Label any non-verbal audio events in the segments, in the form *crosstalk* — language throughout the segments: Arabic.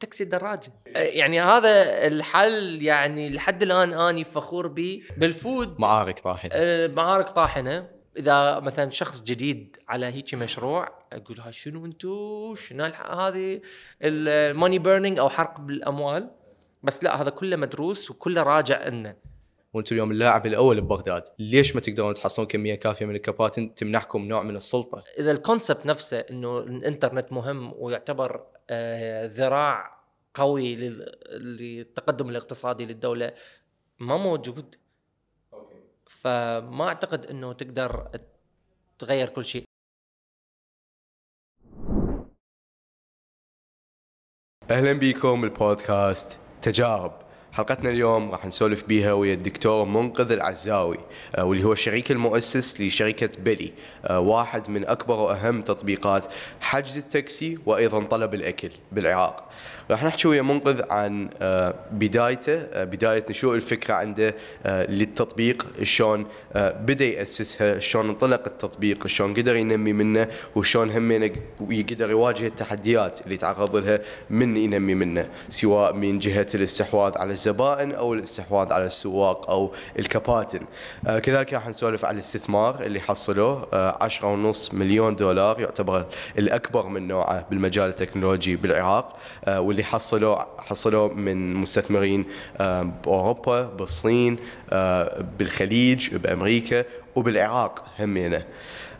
تاكسي دراجه يعني هذا الحل يعني لحد الآن أني فخور به بال food. معارك طاحنة. آه، معارك طاحنة. إذا مثلا شخص جديد على هيك مشروع أقول ها شنو أنتو؟ شنو الح- هذه ال money burning أو حرق بالأموال. بس لا هذا كله مدروس وكله راجع لنا وأنتم اليوم اللاعب الأول ببغداد. ليش ما تقدرون تحصلون كمية كافية من الكباتن تمنحكم نوع من السلطة؟ إذا ال concept نفسه إنه الإنترنت مهم ويعتبر ذراع قوي لل- للتقدم الاقتصادي للدولة ما موجود. فما أعتقد إنه تقدر تغير كل شيء. أهلا بكم البودكاست تجارب. حلقتنا اليوم راح نسولف بيها ويا الدكتور منقذ العزاوي آه، واللي هو الشريك المؤسس لشركة بيلي آه، واحد من أكبر وأهم تطبيقات حجز التاكسي وأيضا طلب الأكل بالعراق. راح نحكي ويا منقذ عن آه، بدايته آه، بداية نشوء الفكرة عنده آه، للتطبيق شلون بدأ يأسسها شلون انطلق التطبيق شلون قدر ينمي منه وشلون هم يقدر يواجه التحديات اللي تعرض لها من ينمي منه سواء من جهة الاستحواذ على الزبائن أو الاستحواذ على السواق أو الكباتن. كذلك راح نسولف على الاستثمار اللي حصلوه. آه، عشرة ونص مليون دولار يعتبر الأكبر من نوعه بالمجال التكنولوجي بالعراق. آه، واللي حصلوا حصلوا من مستثمرين آه، بأوروبا بالصين آه، بالخليج بأمريكا وبالعراق همينه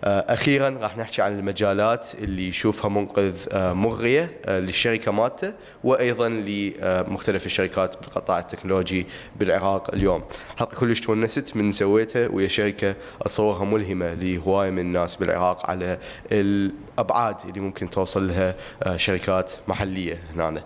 أخيرا راح نحكي عن المجالات اللي يشوفها منقذ آه، مغرية آه، للشركة مالته وأيضا لمختلف الشركات بالقطاع التكنولوجي بالعراق اليوم. حلقه كلش تونست من سويتها ويا شركة اتصورها ملهمة لهواية من الناس بالعراق على الأبعاد اللي ممكن توصل لها آه، شركات محلية هنا.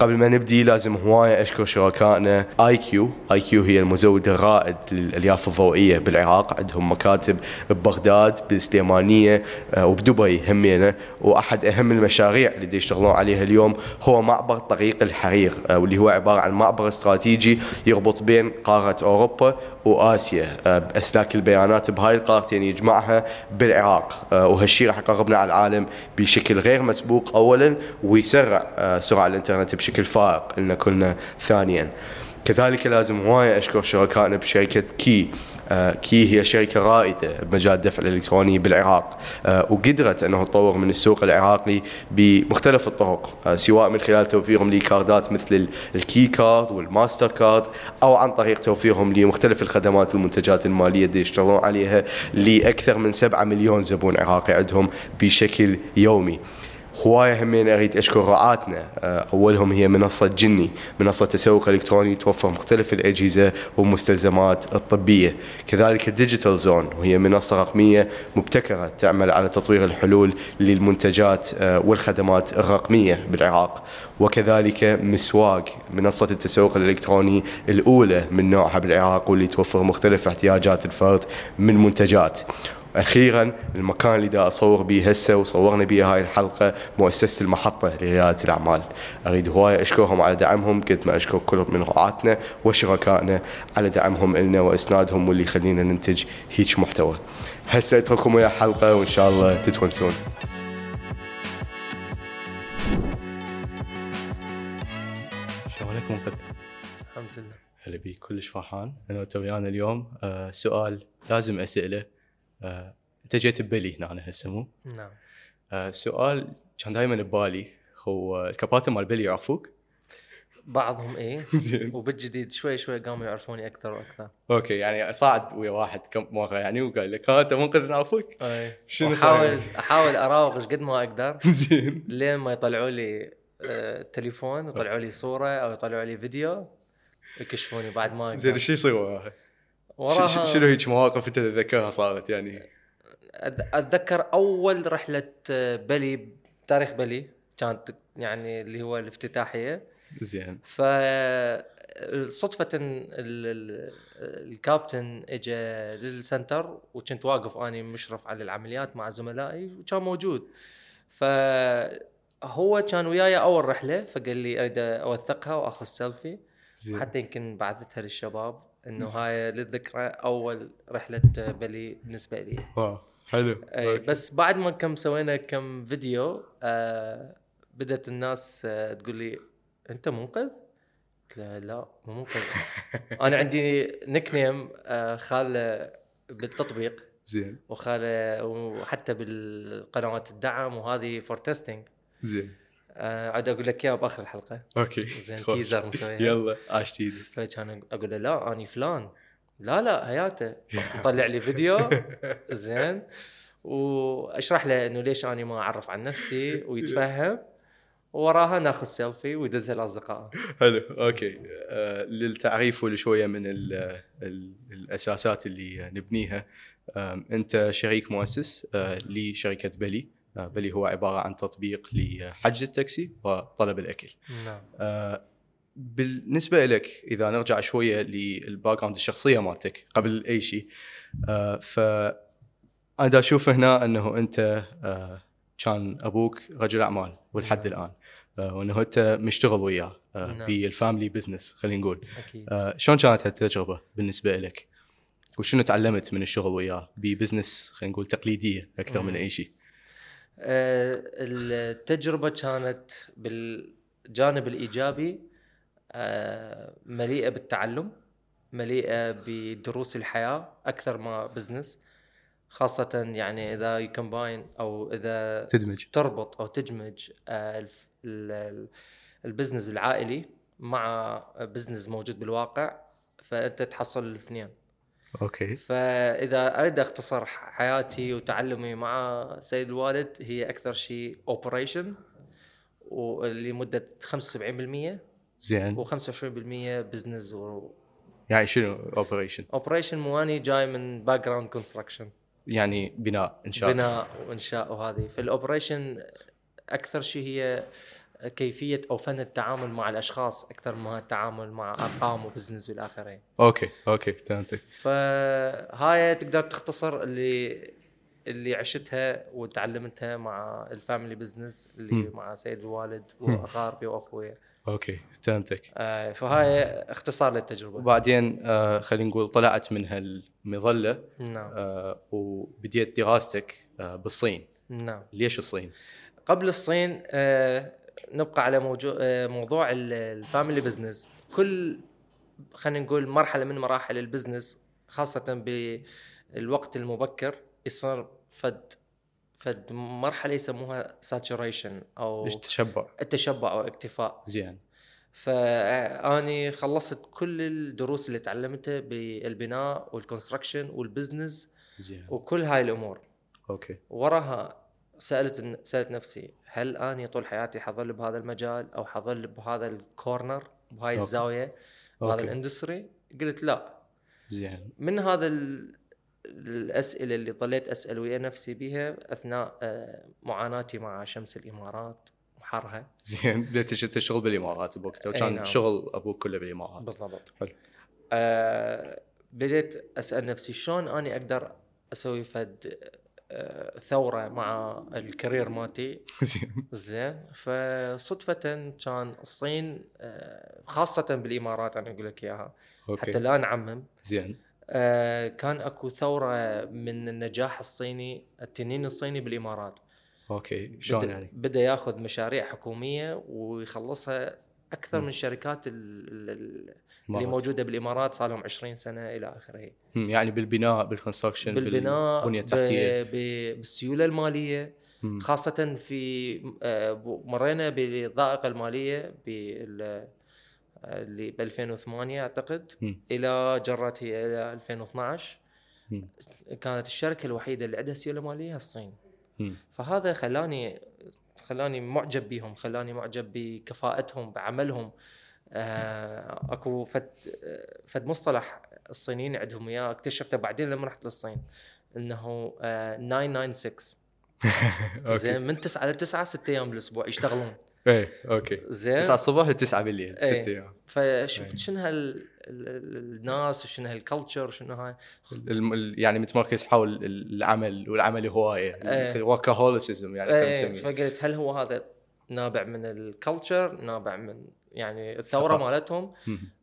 قبل ما نبدي لازم هواية أشكر شركائنا IQ IQ هي المزود الرائد للألياف الضوئية بالعراق. عندهم مكاتب ببغداد بالسليمانية آه، وبدبي همينة وأحد أهم المشاريع اللي يشتغلون عليها اليوم هو معبر طريق الحرير آه، واللي هو عبارة عن معبر استراتيجي يربط بين قارة أوروبا وآسيا آه، بأسلاك البيانات بهاي القارتين يجمعها بالعراق. وهالشيء راح يقربنا على العالم بشكل غير مسبوق أولا ويسرع سرعة الإنترنت بشكل فائق لنا كلنا ثانيا. كذلك لازم هواية أشكر شركائنا بشركة كي آه، كي هي شركة رائدة بمجال الدفع الإلكتروني بالعراق آه، وقدرت أنه تطور من السوق العراقي بمختلف الطرق آه، سواء من خلال توفيرهم لكاردات مثل ال- ال Qi Card وال MasterCard أو عن طريق توفيرهم لمختلف الخدمات والمنتجات المالية اللي يشتغلون عليها لأكثر من 7 مليون زبون عراقي عندهم بشكل يومي. هواية همين أريد أشكر رعاتنا آه، أولهم هي منصة جني منصة تسوق إلكتروني توفر مختلف الأجهزة والمستلزمات الطبية كذلك ال Digital Zone وهي منصة رقمية مبتكرة تعمل على تطوير الحلول للمنتجات آه، والخدمات الرقمية بالعراق. وكذلك مسواق منصة التسوق الإلكتروني الأولى من نوعها بالعراق واللي توفر مختلف احتياجات الفرد من منتجات. أخيرا المكان اللي دا أصور به هسه وصورنا به هاي الحلقة مؤسسة المحطة لريادة الأعمال. أريد هواية أشكرهم على دعمهم قد ما أشكر كل من رعاتنا وشركائنا على دعمهم لنا وإسنادهم واللي يخلينا ننتج هيك محتوى. هسه أترككم ويا حلقة وإن شاء الله تتونسون. شلونك منقذ؟ الحمد لله. هلا بيك كلش فرحان. أنا ويانا اليوم آه سؤال لازم أسأله. انت جيت ببلي هنا هسه مو؟ نعم آه سؤال كان دائما ببالي هو الكباتن مال بلي يعرفوك؟ بعضهم إيه *laughs* زين وبالجديد شوي شوي قاموا يعرفوني أكثر وأكثر okay يعني صعد ويا واحد كم مرة يعني وقال لك ها أنت منقذ نعرفك؟ أي شنو احاول؟ أحاول اراوغ إيش قد ما أقدر *laughs* زين لين ما يطلعوا لي آه، تليفون ويطلعوا لي صورة أو يطلعوا لي فيديو يكشفوني بعد ما زين أقدر. إيش يصير وراها؟ وراها شنو هيك مواقف انت تتذكرها صارت يعني؟ أتذكر أول رحلة آه، بلي تاريخ بلي كانت يعني اللي هو الافتتاحية. زين. ف صدفة ال- ال- الكابتن اجى للسنتر وكنت واقف أني مشرف على العمليات مع زملائي وكان موجود. فهو كان وياي أول رحلة فقال لي أريد أوثقها وأخذ سيلفي حتى يمكن بعثتها للشباب. إنه هاي للذكرى أول رحلة بلي بالنسبة لي. wow حلو. أي okay. بس بعد ما كم سوينا كم فيديو آه بدأت الناس آه، تقول لي أنت منقذ؟ قلت لها لا مو منقذ. *laughs* أنا عندي nickname آه، خال بالتطبيق. زين. وخال وحتى بالقنوات الدعم وهذه for testing زين. عاد أقول لك إياه بآخر الحلقة. okay زين. teaser نسويها. يلا عاش تيدي فكان أقول له لا أني فلان. لا لا حياته. *laughs* طلع لي فيديو. زين. وأشرح له إنه ليش أني ما أعرف عن نفسي ويتفهم. وراها ناخذ سيلفي ويدزها لاصدقائه حلو okay. آه للتعريف ولشويه من ال ال الأساسات اللي نبنيها. آم، أنت شريك مؤسس آه لشركة بلي. آه بلي هو عبارة عن تطبيق لحجز التاكسي وطلب الأكل نعم آه، بالنسبة لك إذا نرجع شوية لل background الشخصية مالتك قبل أي شيء آه، ف أنا أشوف هنا أنه أنت كان أبوك رجل أعمال ولحد نعم. الآن وأنه أنت مشتغل وياه نعم. بال family business خلينا نقول أكيد آه، شلون كانت هالتجربة بالنسبة لك؟ وشنو تعلمت من الشغل وياه ب business خلينا نقول تقليدية أكثر من مم. أي شيء؟ آه، التجربة كانت بالجانب الإيجابي آه، مليئة بالتعلم مليئة بدروس الحياة أكثر ما business خاصة يعني إذا ي combine أو إذا تدمج. تربط أو تدمج آه، ال business العائلي مع business موجود بالواقع فأنت تحصل الاثنين. okay. فإذا أريد أختصر حياتي وتعلمي مع سيد الوالد هي أكثر شيء operation ولمدة 75% زين. و25% business يعني شنو operation؟ operation مو اني جاي من background construction يعني بناء إنشاء. بناء وإنشاء وهذه. فال operation أكثر شيء هي كيفية أو فن التعامل مع الأشخاص أكثر ما التعامل مع أرقام و business بالآخرين. okay okay فهمتك. فهاي تقدر تختصر اللي اللي عشتها وتعلمتها مع ال family business اللي مم. مع سيد الوالد. واقاربي وأخوي. okay فهمتك. آه، فهاي اختصار للتجربة. وبعدين آه خلينا نقول طلعت من هالمظلة نعم. آه وبديت دراستك آه بالصين. نعم. ليش الصين؟ قبل الصين آه، نبقى على موجو... آه، موضوع ال- الfamily business كل خلينا نقول مرحلة من مراحل ال business خاصة بالوقت المبكر يصير فد فد مرحلة يسموها saturation أو ليش تشبع؟ التشبع أو اكتفاء زين. فاني خلصت كل الدروس اللي تعلمتها بالبناء وال construction وال business زين. وكل هاي الأمور. okay. وراها سألت سألت نفسي هل أني طول حياتي حظل بهذا المجال أو حظل بهذا ال corner بهاي okay. الزاوية بهذا. ال industry قلت لا زين من هذا ال- الأسئلة اللي ظليت أسأل ويا نفسي بها أثناء آه، معاناتي مع شمس الإمارات وحرها زين بديت انت شغل بالإمارات بوقتها وكان نعم. شغل أبوك كله بالإمارات بالضبط حلو. آه بديت أسأل نفسي شلون أني أقدر أسوي فد ثورة مع ال career مالتي. *laughs* زين. زين. فصدفة كان الصين آه، خاصة بالإمارات أنا أقول لك إياها. حتى لا نعمم زين. آه، كان أكو ثورة من النجاح الصيني التنين الصيني بالإمارات. okay. شلون يعني؟ بدأ ياخذ مشاريع حكومية ويخلصها أكثر مم. من الشركات ال- ال- اللي. موجودة بالإمارات صار لهم 20 سنة إلى آخره يعني بالبناء بالكونستراكشن بالبناء بالبنية التحتية ب- بالسيولة المالية مم. خاصة في آه، مرينا بالضائقة المالية بال اللي ب 2008 أعتقد مم. إلى جرت هي إلى 2012 مم. كانت الشركة الوحيدة اللي عندها سيولة مالية الصين مم. فهذا خلاني خلاني معجب بهم خلاني معجب بكفاءتهم بعملهم. آه، أكو فد فد مصطلح الصينيين عندهم إياه اكتشفته بعدين لما رحت للصين إنه آه، 996 *laughs* okay. زين من 9 ل 9 6 أيام بالأسبوع يشتغلون. إيه okay. زين. 9 الصبح ل 9 بالليل إيه. 6 أيام. فشفت أي. شنو هال ال- ال- الناس وشنو هال culture وشنو هاي. يعني متمركز حول العمل والعمل هواية. إيه. workaholism يعني إيه فقلت هل هو هذا نابع من ال culture نابع من يعني الثورة. مالتهم.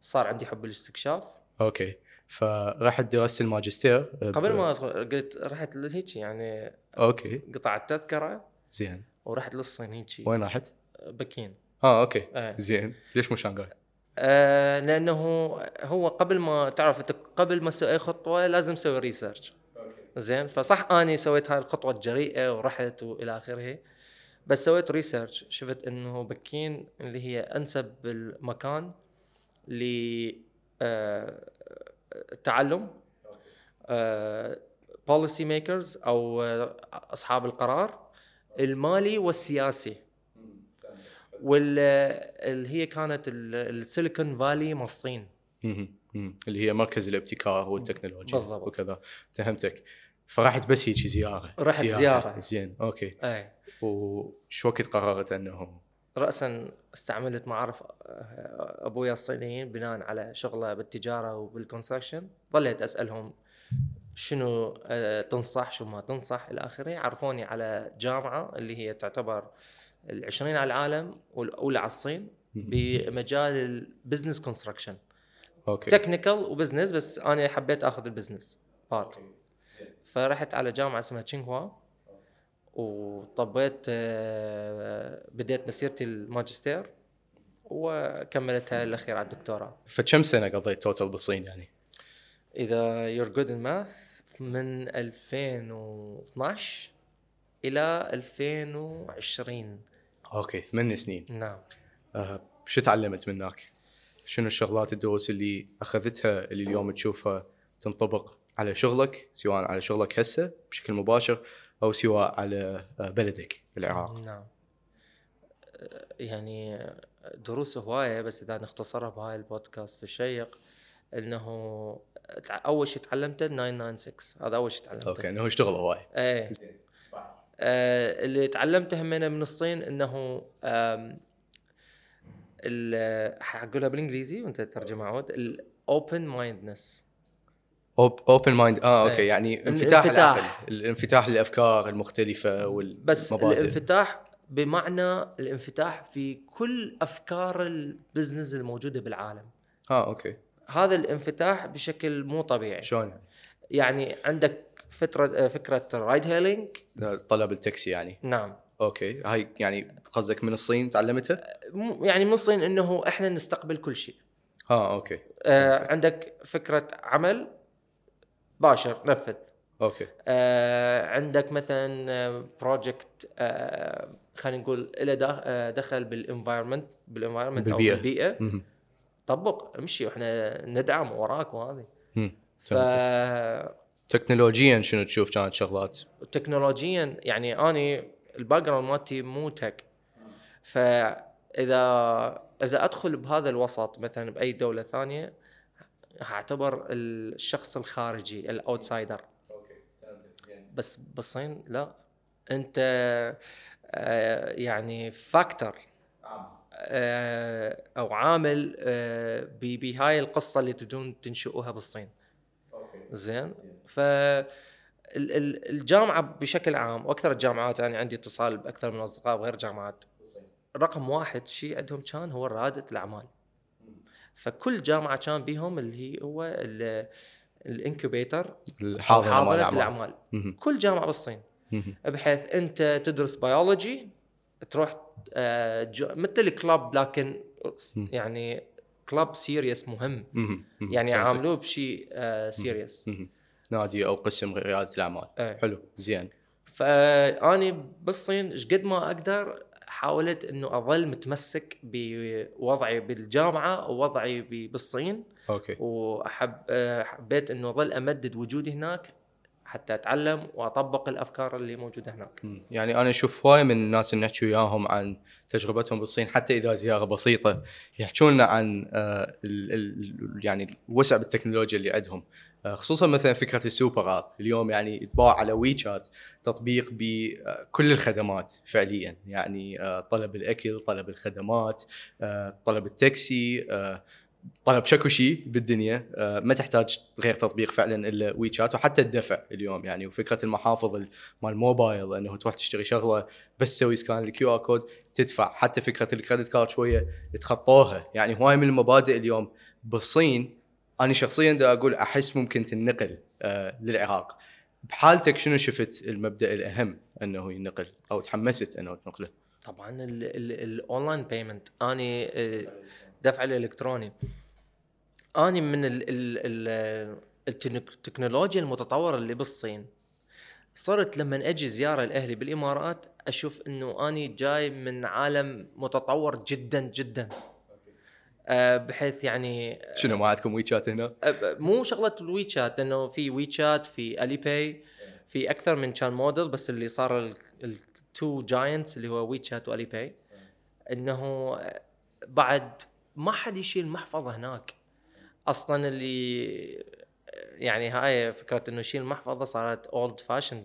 صار عندي حب الاستكشاف. okay. فرحت درست الماجستير. قبل ما أدخل قلت رحت هيك يعني okay. قطعت تذكره زين. ورحت للصين هيك وين رحت؟ بكين. آه okay. إيه. زين. ليش مو شانغاي؟ آه لأنه هو قبل ما تعرف قبل ما تسوي أي خطوة لازم تسوي research زين؟ فصح أني سويت هاي الخطوة الجريئة ورحت وإلى آخره. بس سويت research شفت إنه بكين اللي هي أنسب المكان للتعلم policy makers أو آه، أصحاب القرار المالي والسياسي. واللي هي كانت ال- ال Silicon Valley من الصين. اللي هي مركز الابتكار والتكنولوجيا بالضبط. وكذا. فهمتك. فرحت بس هيك زيارة. رحت زيارة. زين. okay. أي. وش وقت قررت انه راسا استعملت معارف آه، أبويا الصينيين بناء على شغله بالتجارة وبال construction ظليت أسألهم شنو آه، تنصح شو ما تنصح إلى آخره. عرفوني على جامعة اللي هي تعتبر العشرين على العالم والاولى على الصين بمجال ال business construction okay. technical و business بس أنا حبيت آخذ ال business part فرحت على جامعة اسمها تشينغوا وطبيت آه، بديت مسيرتي الماجستير وكملتها الأخير على الدكتوراه. فكم سنة قضيت total بالصين يعني؟ if you're good in math من 2012 إلى 2020 okay ثمان سنين. نعم. آه شو تعلمت من هناك؟ شنو الشغلات الدروس اللي أخذتها اللي اليوم تشوفها تنطبق على شغلك سواء على شغلك هسه بشكل مباشر أو سواء على آه، بلدك بالعراق نعم. آه، يعني دروس هواية بس إذا نختصرها بهاي البودكاست الشيق إنه أول شيء تعلمته 996 هذا أول شيء تعلمته. okay إنه يشتغل هواي إيه. آه اللي تعلمته همينه من الصين إنه هقولها بالإنجليزي وأنت تترجم عود ال open mindedness open mind آه okay إيه. يعني انفتاح الانفتاح. العقل الانفتاح للافكار المختلفة بس والمبادئ الانفتاح بمعنى الانفتاح في كل أفكار ال business الموجودة بالعالم آه okay هذا الانفتاح بشكل مو طبيعي شلون يعني؟ يعني عندك فترة فكرة ride hailing طلب التاكسي يعني. نعم. okay. هاي يعني قصدك من الصين تعلمتها؟ يعني من الصين إنه إحنا نستقبل كل شيء. آه okay. آه عندك فكرة عمل باشر نفذ. okay. آه عندك مثلا project آه خلينا نقول له آه، دخل بال environment بال environment أو بالبيئة. بالبيئة. طبق امشي وإحنا ندعم وراك وهذه. ف تكنولوجيا شنو تشوف كانت شغلات؟ تكنولوجيا يعني أني ال background مالتي مو tech فإذا إذا أدخل بهذا الوسط مثلا بأي دولة ثانية هعتبر الشخص الخارجي ال outsider بس بالصين لا. أنت آه، يعني factor أو عامل آه، ب- بهاي القصة اللي تدون تنشئوها بالصين. زين؟ ف ال- ال- الجامعة بشكل عام وأكثر الجامعات يعني عندي اتصال بأكثر من أصدقاء بغير جامعات. رقم واحد شيء عندهم كان هو رياده الأعمال. فكل جامعة كان بيهم اللي هي هو ال- ال incubator. مال الأعمال. مهم. كل جامعة بالصين. بحيث أنت تدرس بيولوجي تروح آه، مثل ال club لكن يعني club serious مهم. يعني. عاملوه بشيء serious. مهم. نادي أو قسم رياده الأعمال. إيه. حلو زين. فأني بالصين إيش قد ما أقدر حاولت إنه أظل متمسك بوضعي بالجامعة ووضعي بالصين. okay. وأحب آه، حبيت إنه أظل أمدد وجودي هناك. حتى أتعلم وأطبق الأفكار اللي موجودة هناك. يعني أنا أشوف هواي من الناس اللي نحكي وياهم عن تجربتهم بالصين حتى إذا زيارة بسيطة يحكون عن آه، يعني الوسع بالتكنولوجيا اللي عندهم. آه، خصوصا مثلا فكرة ال super app. اليوم يعني يتباع على وي شات تطبيق بكل الخدمات فعليا. يعني آه، طلب الأكل طلب الخدمات آه، طلب التاكسي آه، طلب شكو شيء بالدنيا آه، ما تحتاج غير تطبيق فعلا إلا وي شات وحتى الدفع اليوم. يعني وفكرة المحافظ ال- مال الموبايل إنه تروح تشتري شغلة بس تسوي scan ال QR code تدفع. حتى فكرة ال credit card شوية تخطوها. يعني هواي من المبادئ اليوم. بالصين أنا شخصيا دا أقول أحس ممكن تنقل آه للعراق. بحالتك شنو شفت المبدأ الأهم إنه ينقل أو تحمست إنه تنقله؟ طبعا ال online payment أني آه، دفع الإلكتروني. أني من ال ال التكنولوجيا المتطورة اللي بالصين. صرت لما أجي زيارة لأهلي بالإمارات أشوف إنه أني جاي من عالم متطور جدا جدا. آه، بحيث يعني شنو ما عندكم ويتشات هنا؟ آه، مو شغلة الويتشات لأنه في ويتشات في الي باي في أكثر من كان موديل بس اللي صار ال two giants اللي هو ويتشات والي باي إنه بعد ما حد يشيل محفظة هناك. أصلا اللي يعني هاي فكرة إنه يشيل محفظة صارت اولد فاشن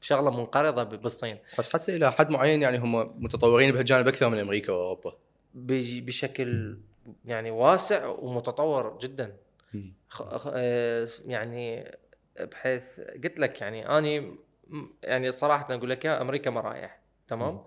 بشغله منقرضة بالصين. بس حتى إلى حد معين يعني هم متطورين بهالجانب أكثر من أمريكا وأوروبا. بشكل يعني واسع ومتطور جدا. يعني بحيث قلت لك يعني اني يعني صراحة أقول لك يا أمريكا ما رايح تمام؟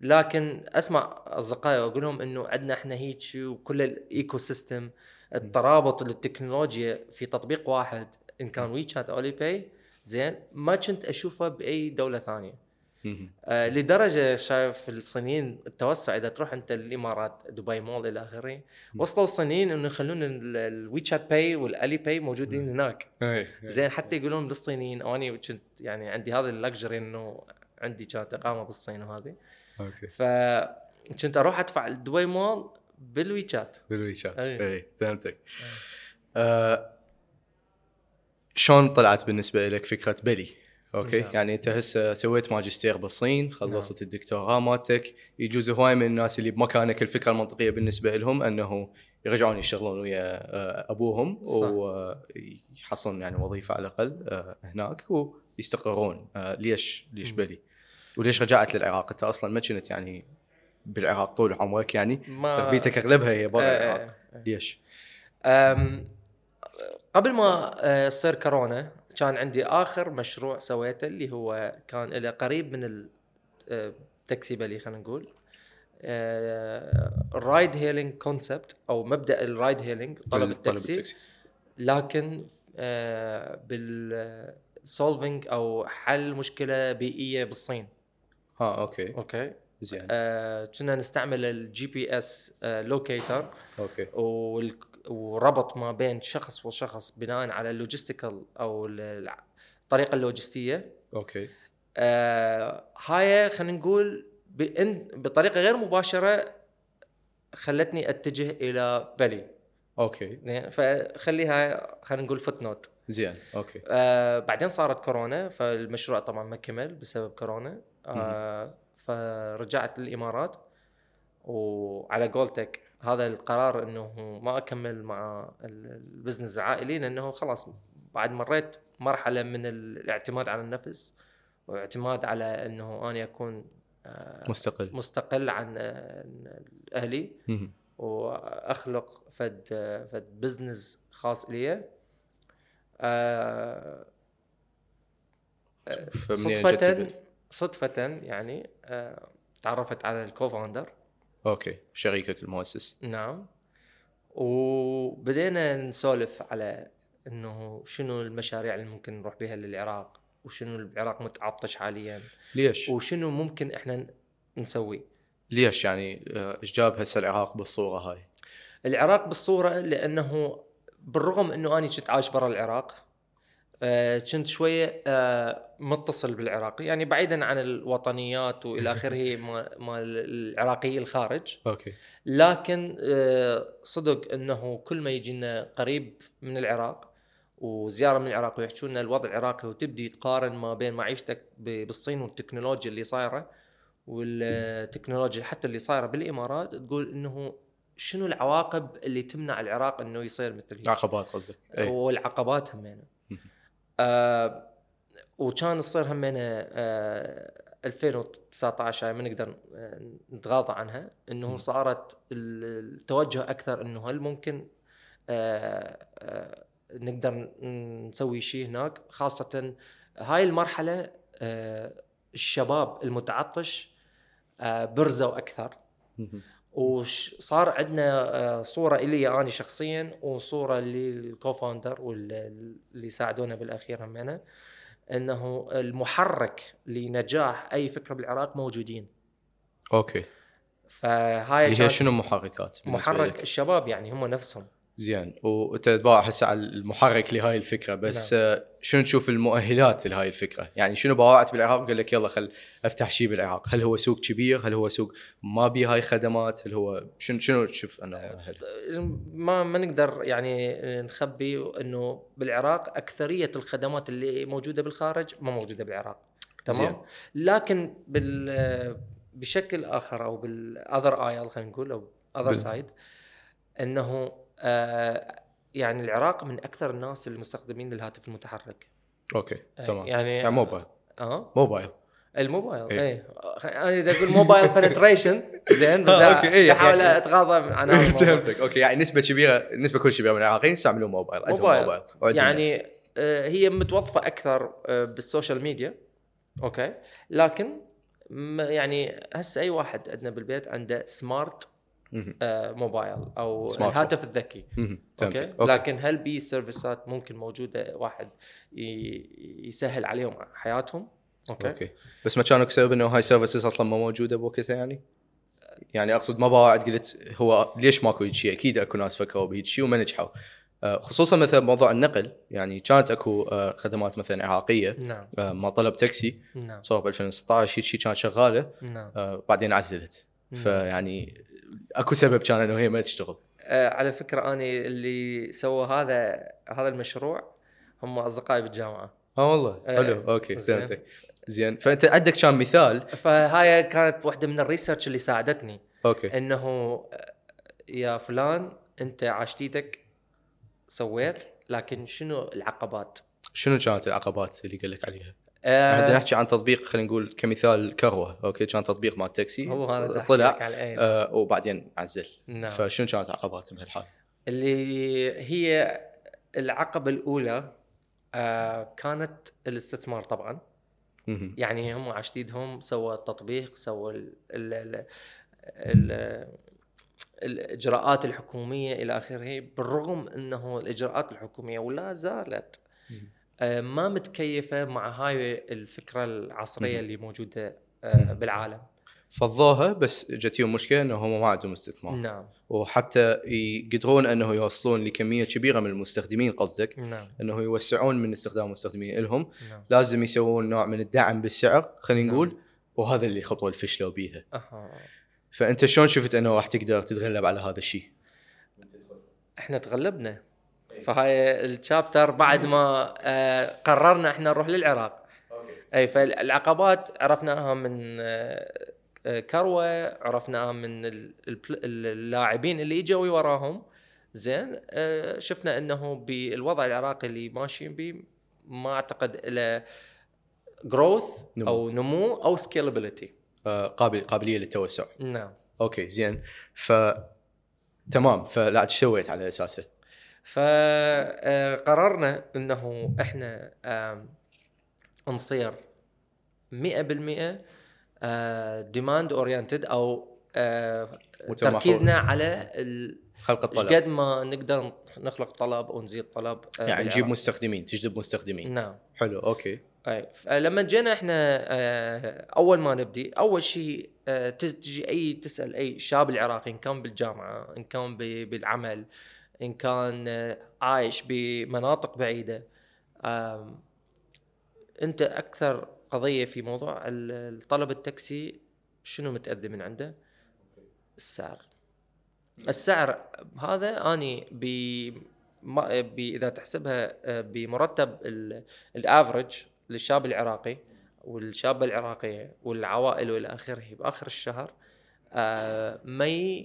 لكن أسمع أصدقائي واقول لهم إنه عندنا إحنا هيك وكل ال ecosystem الترابط للتكنولوجيا في تطبيق واحد إن كان وي شات أو باي زين ما كنت أشوفه بأي دولة ثانية. آه لدرجة شايف الصينيين التوسع إذا تروح أنت الإمارات دبي مول إلى آخره وصلوا الصينيين إنه يخلون الوي شات باي والألي باي موجودين هناك. زين حتى يقولون للصينيين اني كنت يعني عندي هذا ال luxury إنه عندي كانت إقامة بالصين وهذه. okay. ف كنت أروح أدفع ال Dubai Mall بال WeChat. بال WeChat. اي فهمتك. آه شلون طلعت بالنسبة لك فكرة بلي؟ okay نعم. يعني أنت هسه سويت ماجستير بالصين خلصت نعم. الدكتوراه مالتك. يجوز هواي من الناس اللي بمكانك الفكرة المنطقية بالنسبة لهم أنه يرجعون يشتغلون ويا آه، أبوهم ويحصلون يعني وظيفة على الأقل آه، هناك ويستقرون. آه، ليش ليش بلي؟ وليش رجعت للعراق؟ انت أصلا ما كنت يعني بالعراق طول عمرك يعني؟ ما تربيتك أغلبها هي برا العراق. ليش؟ قبل ما تصير كورونا كان عندي آخر مشروع سويته اللي هو كان له قريب من التاكسي بلي خلينا نقول. ال ride hailing concept أو مبدأ ال ride hailing طلب التاكسي لكن آه، بال solving أو حل مشكلة بيئية بالصين. ها okay. okay. زين. آه كنا نستعمل ال GPS locator okay. وربط ما بين شخص وشخص بناء على ال logistical أو الطريقة اللوجستية. okay. آه هاي خلينا نقول بطريقة غير مباشرة خلتني أتجه إلى بلي okay. فخليها خلينا نقول footnote زين okay. آه بعدين صارت كورونا فالمشروع طبعا ما كمل بسبب كورونا. آه فرجعت للإمارات وعلى قولتك هذا القرار إنه ما أكمل مع ال business العائلي لأنه خلاص بعد مريت مرحلة من الاعتماد على النفس واعتماد على إنه اني أكون آه، مستقل. مستقل عن أهلي. وأخلق فد فد business خاص لي. آه، صدفة صدفة يعني آه، تعرفت على ال co-founder. okay شريكك المؤسس. نعم. وبدينا نسولف على إنه شنو المشاريع اللي ممكن نروح بها للعراق وشنو العراق متعطش حاليا ليش؟ وشنو ممكن إحنا نسوي. ليش يعني آه، إيش جاب هسه العراق بالصورة هاي؟ العراق بالصورة لأنه بالرغم إنه أني كنت عايش برا العراق آه، كنت شوية آه، متصل بالعراق. يعني بعيدا عن الوطنيات وإلى *laughs* آخره مال العراقي الخارج. أوكي. لكن صدق إنه كل ما يجينا قريب من العراق وزيارة من العراق ويحكوا لنا الوضع العراقي وتبدي تقارن ما بين معيشتك بالصين والتكنولوجيا اللي صايرة والتكنولوجيا حتى اللي صايرة بالإمارات تقول إنه شنو العواقب اللي تمنع العراق إنه يصير مثل هيك؟ عقبات قصدك. والعقبات همينة. آه وكان تصير همينة آه 2019 هاي ما نقدر آه، نتغاضى عنها إنه صارت التوجه أكثر إنه هل ممكن آه آه نقدر نسوي شيء هناك؟ خاصة هاي المرحلة آه الشباب المتعطش آه برزوا أكثر. وصار عندنا آه، صورة إلي أنا شخصيا وصورة لل co-founder واللي ساعدونا بالأخير همنا إنه المحرك لنجاح أي فكرة بالعراق موجودين. okay. فهاي اللي هي شنو المحركات محرك لك؟ الشباب يعني هم نفسهم. زين وأنت هسه على المحرك لهاي الفكرة بس آه، شنو تشوف المؤهلات لهاي الفكرة؟ يعني شنو باوعت بالعراق قال لك يلا خل أفتح شيء بالعراق، هل هو سوق كبير؟ هل هو سوق ما بيه هاي خدمات؟ هل هو شنو شنو تشوف أنه مؤهل؟ ما ما نقدر يعني نخبي إنه بالعراق أكثرية الخدمات اللي موجودة بالخارج ما موجودة بالعراق زين. تمام لكن بال بشكل آخر أو بال other اي خلينا نقول أو other side إنه يعني العراق من أكثر الناس المستخدمين للهاتف المتحرك okay آه، تمام يعني يعني موبايل آه موبايل الموبايل إيه. اي أنا إذا أقول موبايل *laughs* penetration زين بس *laughs* آه، إيه، بحاول يعني- أتغاضى عن هذا. *laughs* فهمتك okay يعني نسبة كبيرة نسبة كل كبيره من العراقيين يستعملون موبايل موبايل. موبايل. يعني آه، هي متوظفه أكثر آه، بال social media okay لكن يعني هسه أي واحد عندنا بالبيت عنده smart. آه، موبايل أو الهاتف الذكي. okay. لكن هل بي service ات ممكن موجودة واحد يسهل عليهم حياتهم okay, okay بس ما كانوا بسبب انه هاي services أصلا ما موجودة بوقتها يعني؟ يعني أقصد ما باوعت قلت هو ليش ماكو هيك شيء؟ أكيد أكو ناس فكروا بهيك شيء وما نجحوا. آه، خصوصا مثلا موضوع النقل يعني كانت أكو آه، خدمات مثلا عراقيه نعم آه، ما طلب تاكسي نعم صار ب 2016 هيك شيء كانت شغالة نعم آه، بعدين عزلت نعم. فيعني اكو سبب كان انه هي ما تشتغل. آه، على فكرة أنا اللي سووا هذا هذا المشروع هم أصدقائي بالجامعة آه والله إيه، حلو okay زين. فهمتك زين فأنت عندك كان مثال فهاي كانت واحدة من ال research اللي ساعدتني okay إنه آه، يا فلان أنت عاشت إيدك سويت لكن شنو العقبات؟ شنو كانت العقبات اللي قال لك عليها؟ آه بدنا نحكي عن تطبيق خلينا نقول كمثال كروه okay كان تطبيق مال تاكسي أحكي طلع. آه وبعدين عزل نعم فشنو كانت عقبات بهالحال؟ اللي هي العقبة الأولى آه كانت الاستثمار طبعا. يعني هم عشتيدهم سووا التطبيق سووا ال ال ال ال الإجراءات الحكومية إلى آخره بالرغم إنه الإجراءات الحكومية ولا زالت. آه، ما متكيفة مع هاي الفكرة العصرية. اللي موجودة آه، بالعالم. فضوها بس جتيهم مشكلة إنه هم ما عندهم استثمار. نعم. وحتى يقدرون إنه يوصلون لكمية كبيرة من المستخدمين قصدك؟ نعم. إنه يوسعون من استخدام المستخدمين لهم نعم. لازم يسوون نوع من الدعم بالسعر خلينا نعم. نقول وهذا اللي خطوة اللي فشلوا بيها. أها. فأنت شلون شفت إنه راح تقدر تتغلب على هذا الشيء؟ إحنا تغلبنا. فهاي الشابتر بعد ما آه، قررنا إحنا نروح للعراق. أي فالعقبات عرفناها من آه، آه، كروة عرفناها من اللاعبين اللي إجوا وراهم. زين آه، شفنا إنه بالوضع العراقي اللي ماشيين به ما أعتقد له growth. أو نمو أو scalability قابل قابلية للتوسع. نعم. okay زين. ف تمام. فلا سويت على أساسه؟ فقررنا إنه إحنا نصير 100% demand oriented أو آه،. تركيزنا على خلق الطلب قد ما نقدر نخلق طلب ونزيد طلب آه، يعني. نجيب مستخدمين تجذب مستخدمين نعم حلو okay أي فلما جينا إحنا آه، أول ما نبدي أول شيء تجي أي تسأل أي شاب العراقي إن كان بالجامعة إن كان بالعمل إن كان عايش بمناطق بعيدة أنت أكثر قضية في موضوع ال- الطلب التاكسي شنو متأذي من عنده؟ السعر السعر هذا أني ب إذا تحسبها آه، بمرتب الأفرج للشاب العراقي والشابة العراقية والعوائل والى آخره بآخر الشهر آه، ما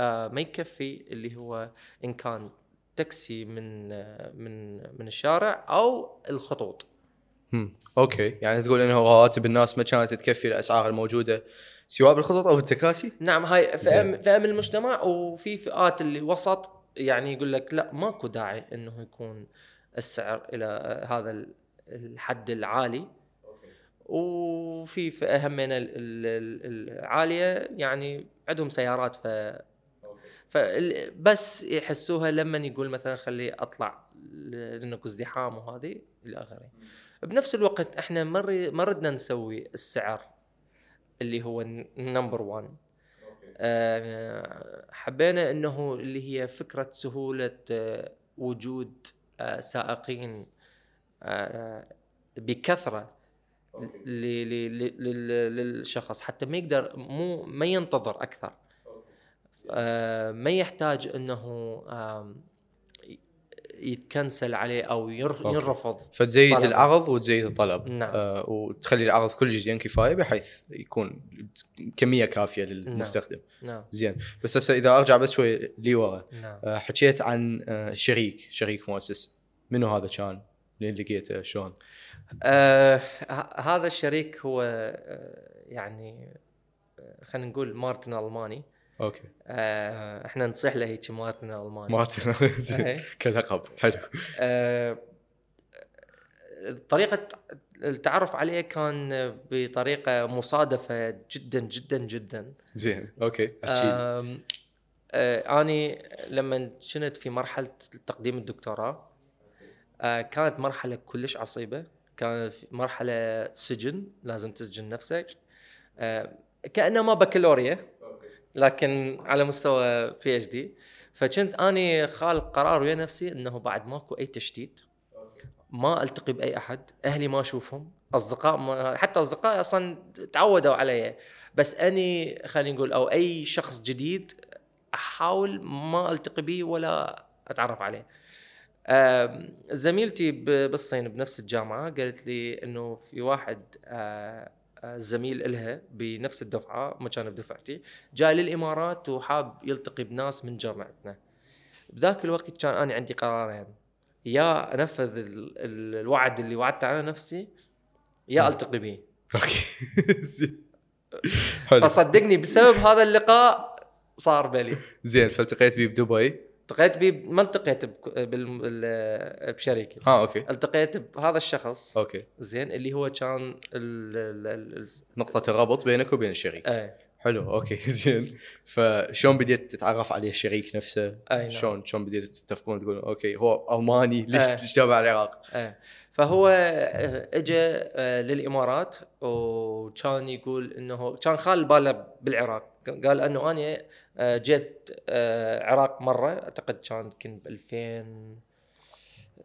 آه، ما يكفي اللي هو إن كان تاكسي من آه، من من الشارع أو الخطوط هم. أوكي يعني تقول إنه رواتب الناس ما كانت تكفي الأسعار الموجودة سواء بالخطط أو بالتكاسي نعم هاي. فئة فئة من المجتمع وفي فئات اللي وسط يعني يقول لك لا ماكو داعي إنه يكون السعر إلى هذا ال- الحد العالي وفي فئة ال- العالية يعني عندهم سيارات ف فال- بس يحسوها لما يقول مثلا خلي أطلع لأنه ازدحام وهذه إلى آخره. بنفس الوقت إحنا مر ما ردنا نسوي السعر اللي هو نمبر 1 آه، حبينا إنه اللي هي فكرة سهولة آه، وجود آه، سائقين بكثرة للشخص. حتى ما يقدر مو ما ينتظر أكثر. آه، ما يحتاج إنه يتكنسل عليه أو. ينرفض فتزيد طلب. العرض وتزيد الطلب نعم. آه وتخلي العرض كل جزئين كفاية بحيث يكون كمية كافية للمستخدم نعم زين بس هسه إذا أرجع بس شوي لي ورا نعم آه حكيت عن آه شريك شريك مؤسس منو هذا كان؟ لين لقيته شلون؟ آه هذا الشريك هو آه يعني آه، خلينا نقول مارتن ألماني أوكي. آه إحنا نصيح له هيك مارتن ألماني إيه. كلقب. حلو. آه، طريقة التعرف عليه كان بطريقة مصادفة جدا جدا جدا. زين. أوكي. أحكي آه، أني لما كنت في مرحلة تقديم الدكتوراه آه، كانت مرحلة كلش عصيبة. كانت مرحلة سجن لازم تسجن نفسك. آه، كأنه ما بكالوريا. لكن على مستوى PhD فكنت أني خالك قرار ويا نفسي إنه بعد ماكو أي تشتيت ما ألتقي بأي أحد أهلي ما أشوفهم أصدقاء ما حتى اصدقائي أصلا تعودوا علي. بس أني خلينا نقول أو أي شخص جديد أحاول ما ألتقي به ولا أتعرف عليه. زميلتي بالصين بنفس الجامعة قالت لي إنه في واحد آه، زميل إلها بنفس الدفعة ما كان بدفعتي. جاي للإمارات وحاب يلتقي بناس من جامعتنا. بذاك الوقت كان أنا عندي قرارين. يا ال- الوعد اللي وعدت على نفسي يا ألتقي به أوكي. *laughs* زين. حلو فصدقني بسبب هذا اللقاء صار بالي زين فالتقيت بيه بدبي. التقيت به ما التقيت بشريكي. ها أوكي. التقيت بهذا الشخص. أوكي. زين اللي هو كان ال ال نقطة الربط بينك وبين الشريك. إيه حلو أوكي *laughs* زين. فشلون بديت تتعرف عليه الشريك نفسه؟ أي نعم. شلون شلون بديتوا تتفقون؟ تقولون أوكي هو ألماني ليش. ليش تابع العراق؟ إيه فهو آه، اجى آه، للإمارات وكان يقول إنه كان خال بباله بالعراق. قال أنه أنا آه، جيت آه، عراق مرة أعتقد كان يمكن ب 2000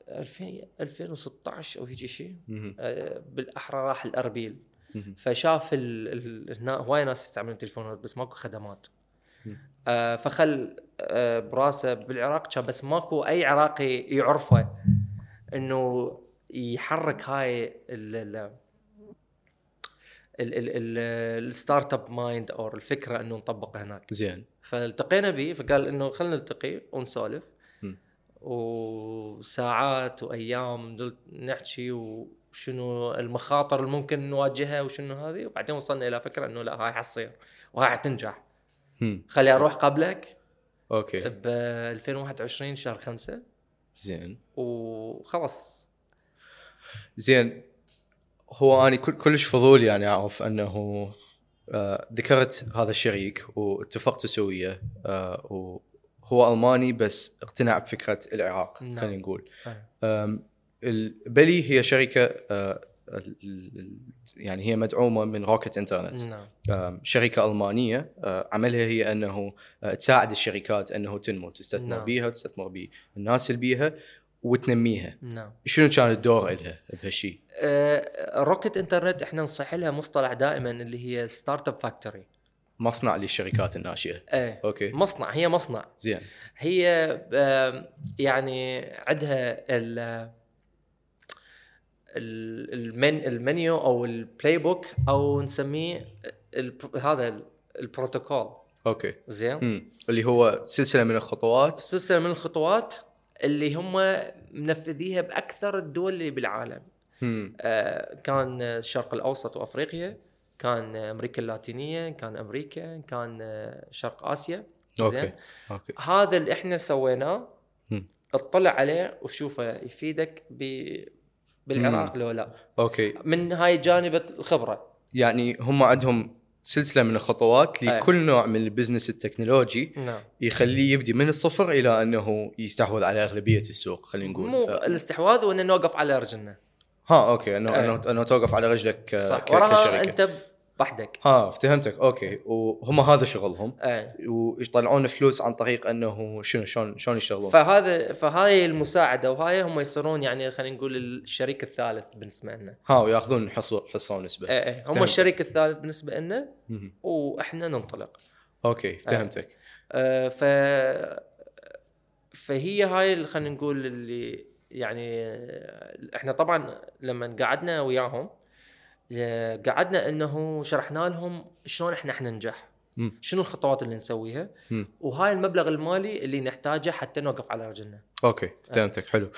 2000 2016 أو هيك شيء. آه، بالأحرى راح لأربيل. فشاف ال... ال... هنا هواي ناس يستعملون تليفونات بس ماكو خدمات. آه فخلا آه براسه بالعراق كان بس ماكو أي عراقي يعرفه إنه يحرك هاي ال ال startup mind أو الفكرة إنه نطبقها هناك. زين. فالتقينا به فقال إنه خلينا نلتقي ونسولف. وساعات وأيام نحكي وشنو المخاطر اللي ممكن نواجهها وشنو هذه وبعدين وصلنا إلى فكرة إنه لا هاي حتصير وهاي حتنجح. خلي أروح قبلك أوكي. ب 2021 شهر خمسة. زين. وخلاص. زين. هو كل- كلش فضول يعني أعرف أنه آه، ذكرت هذا الشريك واتفقتوا سويه آه، وهو ألماني بس اقتنع بفكرة العراق نعم. خلينا نقول. البلي هي شركة آه، يعني هي مدعومة من Rocket Internet نعم. شركة ألمانية عملها هي أنه تساعد الشركات أنه تنمو تستثمر نعم. بيها وتستثمر بالناس اللي بيها. وتنميها. نعم. شنو كان الدور لها بهالشيء؟ آه Rocket Internet إحنا نصيح لها مصطلح دائما اللي هي startup factory. مصنع للشركات الناشئة. إيه. أوكي. مصنع هي مصنع. زين. هي يعني عندها ال ال- المن المنيو أو ال playbook أو نسميه هذا ال- البروتوكول. أوكي. زين. اللي هو سلسلة من الخطوات. سلسلة من الخطوات. اللي هم منفذيها بأكثر الدول اللي بالعالم. آه، كان الشرق الأوسط وأفريقيا كان أمريكا اللاتينية كان أمريكا كان آه، شرق آسيا. أوكي أوكي. هذا اللي إحنا سويناه. اطلع عليه وشوفه يفيدك ب... بالعراق لو لأ. أوكي. من هاي جانب الخبرة. يعني هم عندهم سلسلة من الخطوات. لكل نوع من ال business التكنولوجي نعم. يخليه يبدي من الصفر إلى أنه يستحوذ على أغلبية السوق خلينا نقول. مو آه، الاستحواذ وان نوقف على رجلنا. ها أوكي. انه أي. انه توقف على رجلك آه، صح. كشركة. أنت وحدك ها افتهمتك. أوكي. وهم هذا شغلهم. إيه. ويطلعون فلوس عن طريق إنه شنو شلون شلون يشتغلون. فهذا فهاي المساعدة وهاي هم يصيرون يعني خلينا نقول الشريك الثالث بالنسبة لنا. ها وياخذون حصه حصه ونسبه إيه إيه. هم. الشريك الثالث بالنسبة لنا. وإحنا ننطلق. أوكي فهمتك آه، ف فهي هاي خلينا نقول اللي يعني إحنا طبعا لما قعدنا وياهم قعدنا انه شرحنا لهم شلون إحنا حننجح. شنو الخطوات اللي نسويها. وهاي المبلغ المالي اللي نحتاجه حتى نوقف على رجلنا أوكي فهمتك حلو.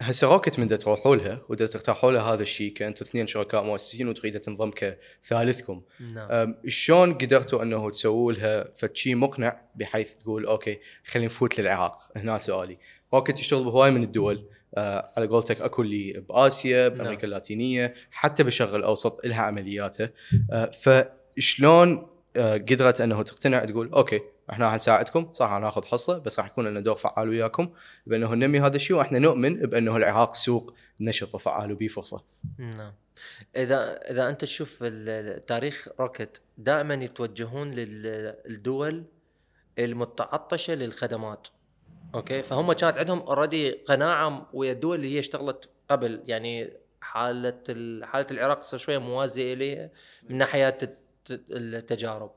هسه Rocket من تروحوا لها ودا ترتاحوا لها هذا الشيء كأنتوا اثنين شركاء مؤسسين وتريد تنضم كثالثكم. نعم. شلون قدرتوا انه تسووا لها فد شيء مقنع بحيث تقول أوكي خلينا نفوت للعراق. هنا سؤالي. Rocket يشتغل بهواي من الدول آه على قولتك اكو اللي بآسيا بأمريكا نعم. اللاتينية حتى بالشرق الاوسط لها عملياتها آه فشلون آه قدرت أنه تقتنع تقول أوكي إحنا راح نساعدكم صح راح ناخذ حصة بس راح يكون لنا دور فعال وياكم بأنه ننمي هذا الشيء وإحنا نؤمن بأنه العراق سوق نشط وفعال وبيه فرصة. نعم إذا إذا أنت تشوف تاريخ Rocket دائما يتوجهون للدول المتعطشة للخدمات أوكي؟ فهم كانت عندهم already قناعة ويا الدول اللي هي اشتغلت قبل. يعني حالة ال- حالة العراق صار شوية موازية اليها من ناحية الت- التجارب.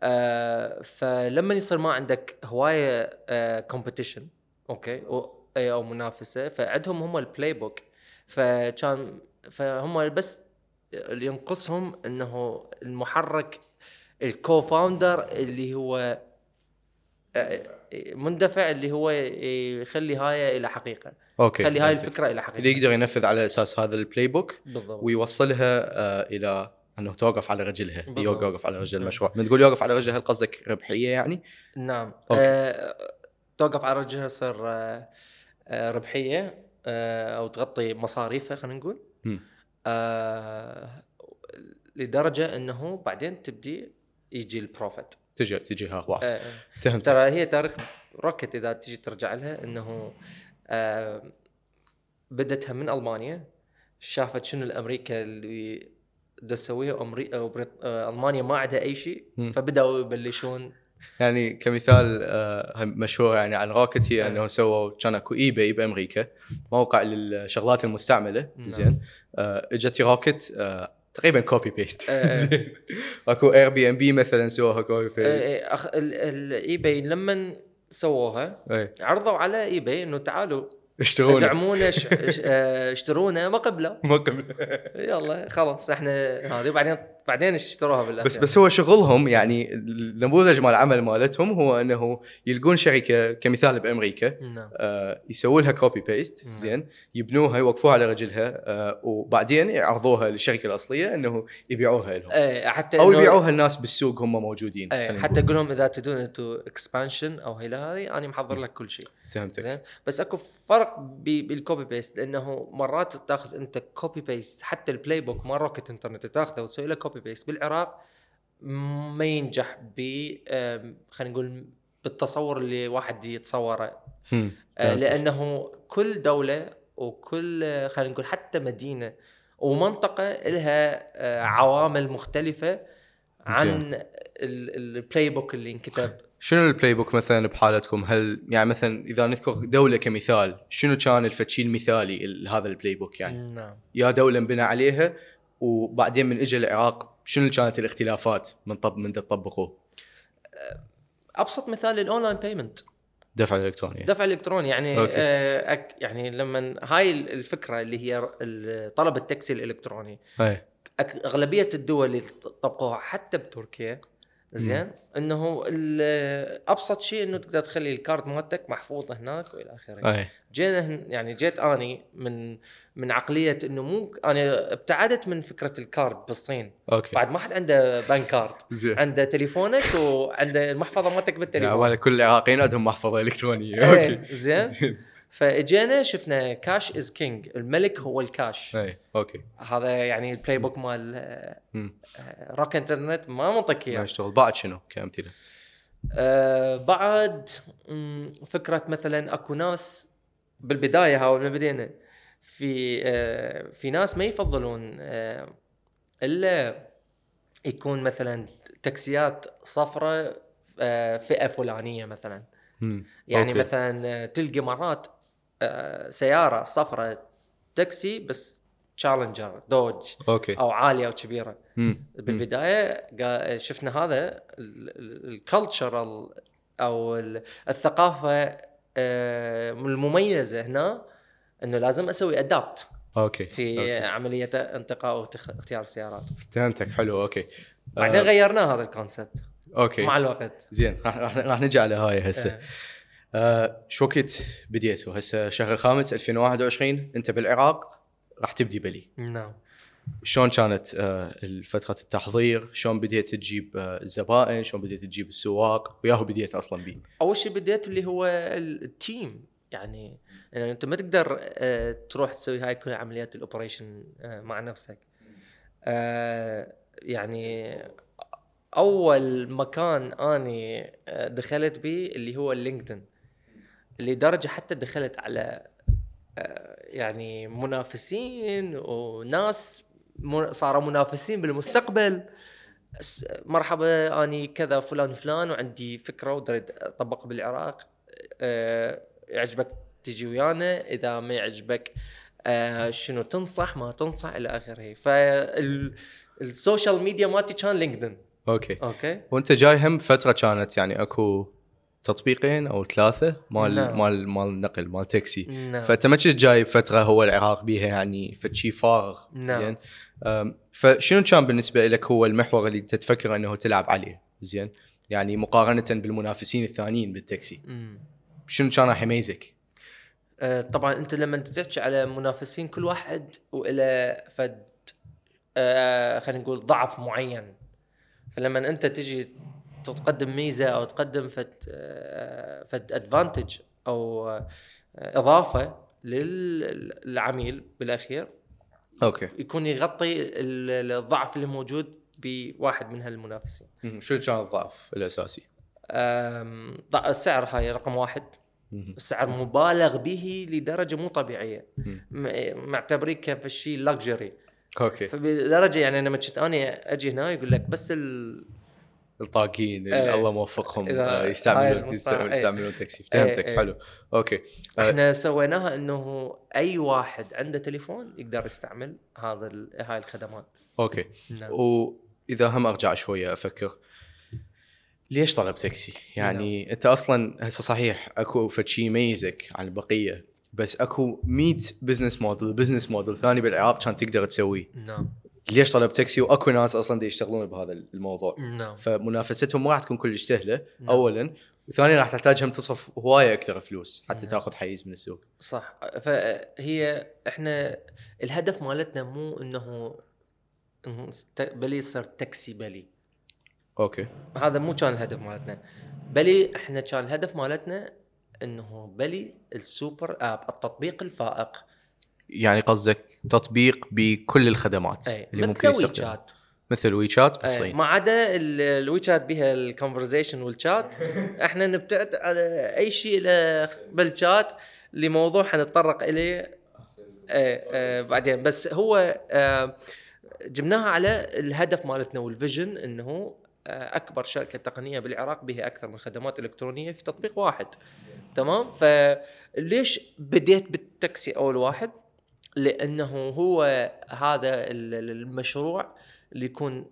آه فلما يصير ما عندك هواي آه أوكي؟ أو منافسة. فعندهم هم ال playbook فكان فهم بس اللي ينقصهم إنه المحرك ال co-founder اللي هو مندفع اللي هو يخلي هاي إلى حقيقة. أوكي يخلي هاي. الفكرة إلى اللي حقيقه يقدر ينفذ على أساس هذا ال playbook بالضبط. ويوصلها آه إلى أنه توقف على رجلها. يوقف على رجل المشروع. من تقول يوقف على رجلها هل قصدك ربحية يعني؟ نعم. أوكي. آه توقف على رجلها تصير آه آه ربحية آه أو تغطي مصاريفها خلينا نقول. آه لدرجة إنه بعدين تبدي يجي ال profit تجي تجي ها واحد آه فهمت ترى هي تاريخ روكت إذا تجي ترجع لها إنه آه بدتها من ألمانيا شافت شنو الأمريكا اللي تسويها أمريكا وبريط... آه ألمانيا ما عندها أي شيء. فبدأوا يبلشون يعني كمثال آه مشهور يعني عن روكت هي آه. انه سووا كان اكو eBay بأمريكا موقع للشغلات المستعملة نعم. زين آه اجت روكت آه تقريبا copy paste آه. زين. أكو Airbnb مثلا سووها copy paste إيه، أخ... ال eBay لما سووها عرضوا على eBay إنه تعالوا اشترونا. ش... آه، اشترونا ما قبله. *laughs* ما قبل. يلا خلاص إحنا هذه بعدين بعدين اشتروها بالاخير بس بس هو شغلهم يعني النموذج مال العمل مالتهم هو إنه يلقون شركة كمثال بأمريكا نعم. آه، يسووا لها copy paste نعم. زين يبنوها يوقفوها على رجلها آه، وبعدين يعرضوها للشركة الأصلية إنه يبيعوها لهم. إيه حتى أو يبيعوها الناس بالسوق هم موجودين. إيه حتى. أقول لهم إذا تدون إنتو expansion أو هي هذه أنا محضر لك كل شيء. فهمتك. زين؟ بس اكو فرق بال copy paste لأنه مرات تأخذ أنت copy paste حتى ال playbook مال Rocket Internet تأخذه وتسوي له copy paste بالعراق ما ينجح ب خلينا نقول بالتصور اللي واحد يتصوره. آه،. لأنه كل دولة وكل خلينا نقول حتى مدينة ومنطقة لها آه، عوامل مختلفة عن ال playbook اللي انكتب شنو ال playbook مثلا بحالتكم؟ هل يعني مثلا إذا نذكر دولة كمثال شنو كان الفتشي المثالي لهذا ال playbook يعني؟ نعم. يا دولة انبنى عليها وبعدين من اجى العراق شنو كانت الاختلافات من طب من تطبقوه؟ أبسط مثال ال online payment دفع الالكتروني دفع إلكتروني يعني أوكي. آه أك يعني لما هاي الفكرة اللي هي طلب التاكسي الإلكتروني أي. أك- أغلبية الدول اللي طبقوها حتى بتركيا زين؟ إنه أبسط شيء إنه تقدر تخلي ال card مالتك محفوظ هناك وإلى آخره. جينا يعني جيت أني من من عقلية إنه مو أنا ابتعدت من فكرة ال card بالصين. أوكي. بعد ما حد عنده bank card *laughs* زين. عنده تليفونك وعنده المحفظة مالتك يعني بالتليفون ولا كل العراقيين عندهم محفظة إلكترونية. إيه، أوكي. زين. *laughs* زين. فاجينا شفنا cash is king الملك هو الكاش. اي أوكي. هذا يعني ال playbook مال آه،. آه، Rocket Internet ما منطق ما اياه يشتغل. بعد شنو كأمثلة؟ آه، بعد فكرة مثلا أكو ناس بالبداية هاو من بدينا. في آه، في ناس ما يفضلون آه، إلا يكون مثلا تاكسيات صفراء آه، فئة فلانية مثلا. مم. يعني أوكي. مثلا آه، تلقى مرات آه، سيارة صفراء تاكسي بس Challenger Dodge أوكي. أو عالية أو كبيرة. مم. مم. بالبدايه شفنا هذا ال cultural أو ال- الثقافة آه، المميزة هنا إنه لازم أسوي adapt أوكي. في أوكي. عملية انتقاء واختيار السيارات. فهمتك. حلو. أوكي. بعدين آه، غيرناه هذا ال concept أوكي. مع الوقت. زين. راح راح راح نجي على هاي هسه آه. شو وقت بديتوا هسه شهر الخامس 2021 انت بالعراق راح تبدي بلي نعم. شلون كانت آه فترة التحضير؟ شلون بديت تجيب آه الزبائن؟ شلون بديت تجيب السواق؟ وياهو بديت أصلا بيه أول شيء بديت اللي هو ال- ال team. يعني يعني أنت ما تقدر آه، تروح تسوي هاي كل عمليات ال operation آه، مع نفسك. آه، يعني أول مكان أني آه، دخلت به اللي هو ال LinkedIn لدرجة حتى دخلت على آه، يعني منافسين وناس صاروا منافسين بالمستقبل. مرحبا أني كذا فلان فلان وعندي فكرة ودأريد اطبقها بالعراق. أه يعجبك تجي ويانا. إذا ما يعجبك أه شنو تنصح؟ ما تنصح إلى آخره. فال social media مالتي كان LinkedIn. أوكي. أوكي؟ وأنت جاي هم فترة كانت يعني أكو تطبيقين أو ثلاثة مال نعم. مال مال النقل مال تاكسي نعم فانت ما كنت جاي بفتره هو العراق بيها يعني فشي فارغ نعم. زين فشنو كان بالنسبة لك هو المحور اللي أنت تفكر إنه تلعب عليه زين يعني مقارنة بالمنافسين الثانيين بالتاكسي مم. شنو كان راح يميزك؟ آه، طبعا أنت لما تحكي على منافسين كل واحد وإلى فد آه، خلينا نقول ضعف معين فلما أنت تجي تقدم ميزة أو تقدم آه، فد ادفانتج أو إضافة للعميل بالأخير أوكي يكون يغطي ال- الضعف اللي موجود بواحد من هالمنافسين. شنو كان الضعف الأساسي؟ السعر هاي رقم واحد. السعر مبالغ به لدرجة مو طبيعية مم. م- معتبريه كشيء luxury أوكي فبدرجة يعني لما كنت أني أجي هنا يقول لك بس ال... الطاقين اللي إيه. الله موفقهم آه، يستعملون إيه. يستعملون تاكسي فهمتك إيه. حلو okay آه، إحنا سويناها إنه أي واحد عنده تليفون يقدر يستعمل هذا. هاي الخدمات okay نعم. وإذا هم أرجع شوية أفكر ليش طلب تاكسي؟ يعني أنت أصلا هسه صحيح أكو فد شيء يميزك عن البقية بس أكو 100 business model business model ثاني بالعراق كان تقدر تسويه نعم ليش طلب تاكسي وأكو ناس أصلا دي يشتغلون بهذا الموضوع. نعم. فمنافستهم ما راح تكون كلش سهلة نعم. اولا. وثانيا راح تحتاج هم تصرف هواية أكثر فلوس حتى نعم. تأخذ حيز من السوق. صح. فهي إحنا الهدف مالتنا مو إنه بلي يصير تاكسي بلي. okay. هذا مو كان الهدف مالتنا. بلي إحنا كان الهدف مالتنا إنه بلي ال super app التطبيق الفائق يعني قصدك تطبيق بكل الخدمات اي اللي مثل ممكن يستخدم WeChat. مثل WeChat أي، بالصين. ما عدا ال- ال WeChat بها ال conversation وال chat *laughs* إحنا نبتعد على أي شيء له بالشات لموضوع حنتطرق إليه. إيه إيه بعدين. بس هو آه، جبناها على الهدف مالتنا وال vision إنه آه، أكبر شركة تقنية بالعراق بها أكثر من خدمات إلكترونية في تطبيق واحد. تمام؟ فليش بديت بالتاكسي أول واحد؟ لأنه هو هذا ال- ال- المشروع اللي يكون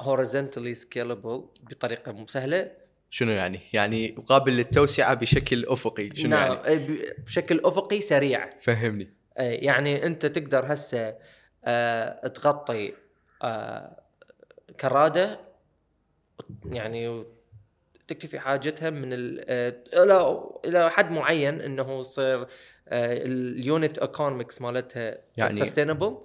horizontally scalable بطريقة سهلة شنو يعني؟ يعني قابل للتوسعه بشكل أفقي شنو نعم، يعني؟ ب- بشكل أفقي سريع فهمني آه، يعني أنت تقدر هسه آه، تغطي آه، كرادة يعني تكتفي حاجتها من آه، إلى إلى حد معين إنه يصير ال unit economics مالتها يعني sustainable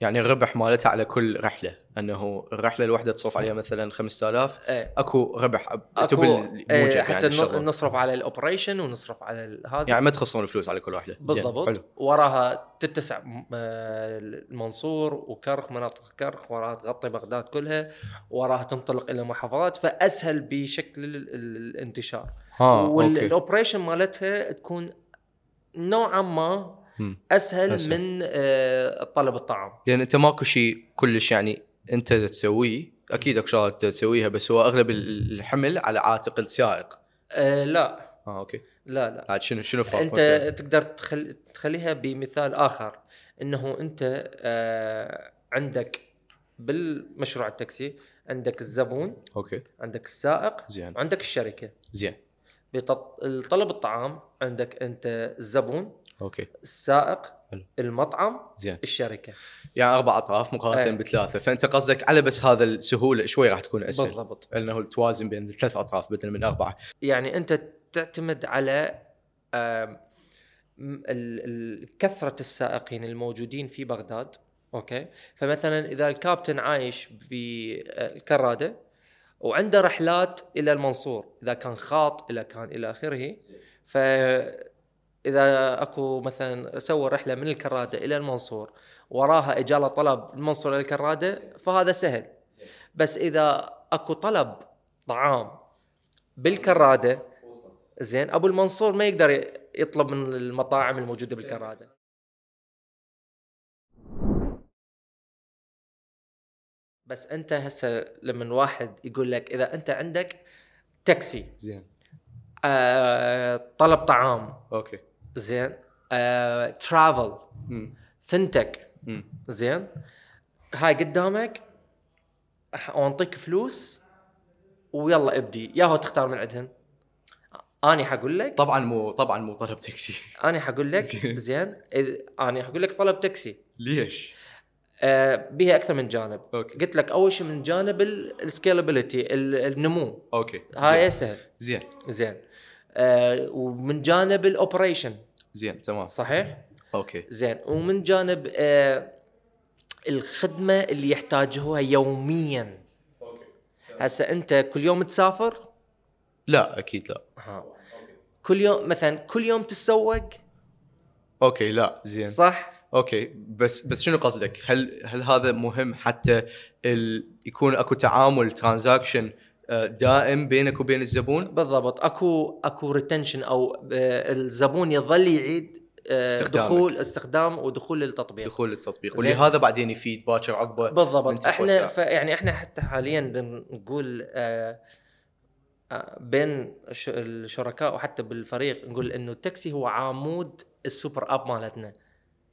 يعني الربح مالتها على كل رحلة. أنه الرحلة الواحدة تصرف عليها مثلا 5000 أكو ربح أكو آه، الموجب حتى يعني. نصرف على ال operation ونصرف على هذا. يعني ما تخسرون فلوس على كل واحدة. زين، بالضبط. حلو. وراها تتسع آه، المنصور وكرخ مناطق كرخ وراها تغطي بغداد كلها وراها تنطلق إلى محافظات فأسهل بشكل ال- ال- الانتشار. okay. وال operation مالتها تكون نوعا ما. أسهل, أسهل. من آه، طلب الطعام. لأن أنت ماكو شيء كلش يعني أنت تسويه أكيد أكو شغلات تسويها بس هو أغلب الحمل على عاتق السائق. آه، لا. آه okay. لا لا. عاد شنو شنو فرق أنت تقدر تخل... تخليها بمثال آخر إنه أنت آه عندك بالمشروع التاكسي عندك الزبون okay. عندك السائق زين. وعندك الشركة. زين. بطلب الطعام عندك أنت الزبون okay. السائق حلو. المطعم زين. الشركة. يعني أربع أطراف مقارنة إيه. بثلاثة فأنت قصدك على بس هذا السهولة شوي راح تكون أسهل. بالضبط. انه توازن بين الثلاث أطراف بدل من أربعة. يعني أنت تعتمد على كثرة السائقين الموجودين في بغداد أوكي؟ فمثلا إذا الكابتن عايش بالكراده وعنده رحلات إلى المنصور إذا كان خاط اذا كان إلى آخره ف إذا أكو مثلا سوى رحلة من الكرادة إلى المنصور وراها إجالة طلب المنصور إلى الكرادة فهذا سهل. بس إذا أكو طلب طعام بالكرادة زين أبو المنصور ما يقدر يطلب من المطاعم الموجودة بالكرادة. بس أنت هسه لما واحد يقول لك إذا أنت عندك تاكسي زين. آه، طلب طعام. okay. زين. آه، travel امم fintech زين. هاي قدامك وانطيك فلوس ويلا ابدي. يا هو تختار من عندهن. أني حقول لك. طبعا مو طبعا مو طلب تاكسي. أني حقول لك. زين. أني حقول لك طلب تاكسي. ليش؟ آه بها أكثر من جانب. okay. قلت لك أول شيء من جانب ال scalability النمو. okay. هاي. سهل. زين. زين. آه ومن جانب ال operation. زين تمام. صحيح؟ okay. زين ومن جانب آه الخدمة اللي يحتاجوها يوميا. هسه أنت كل يوم تسافر؟ لا أكيد لا. ها. كل يوم مثلا كل يوم تتسوق؟ okay لا زين. صح؟ okay بس بس شنو قصدك؟ هل هل هذا مهم حتى ال... يكون أكو تعامل transaction دائم بينك وبين الزبون؟ بالضبط أكو أكو retention أو آه الزبون يظل يعيد آه استخدامك. دخول استخدام ودخول للتطبيق دخول التطبيق زين. واللي هذا بعدين يفيد باكر عقبه بالضبط. إحنا ف يعني إحنا حتى حاليا بنقول آه بين الش- الشركاء وحتى بالفريق نقول إنه التاكسي هو عمود ال super app مالتنا.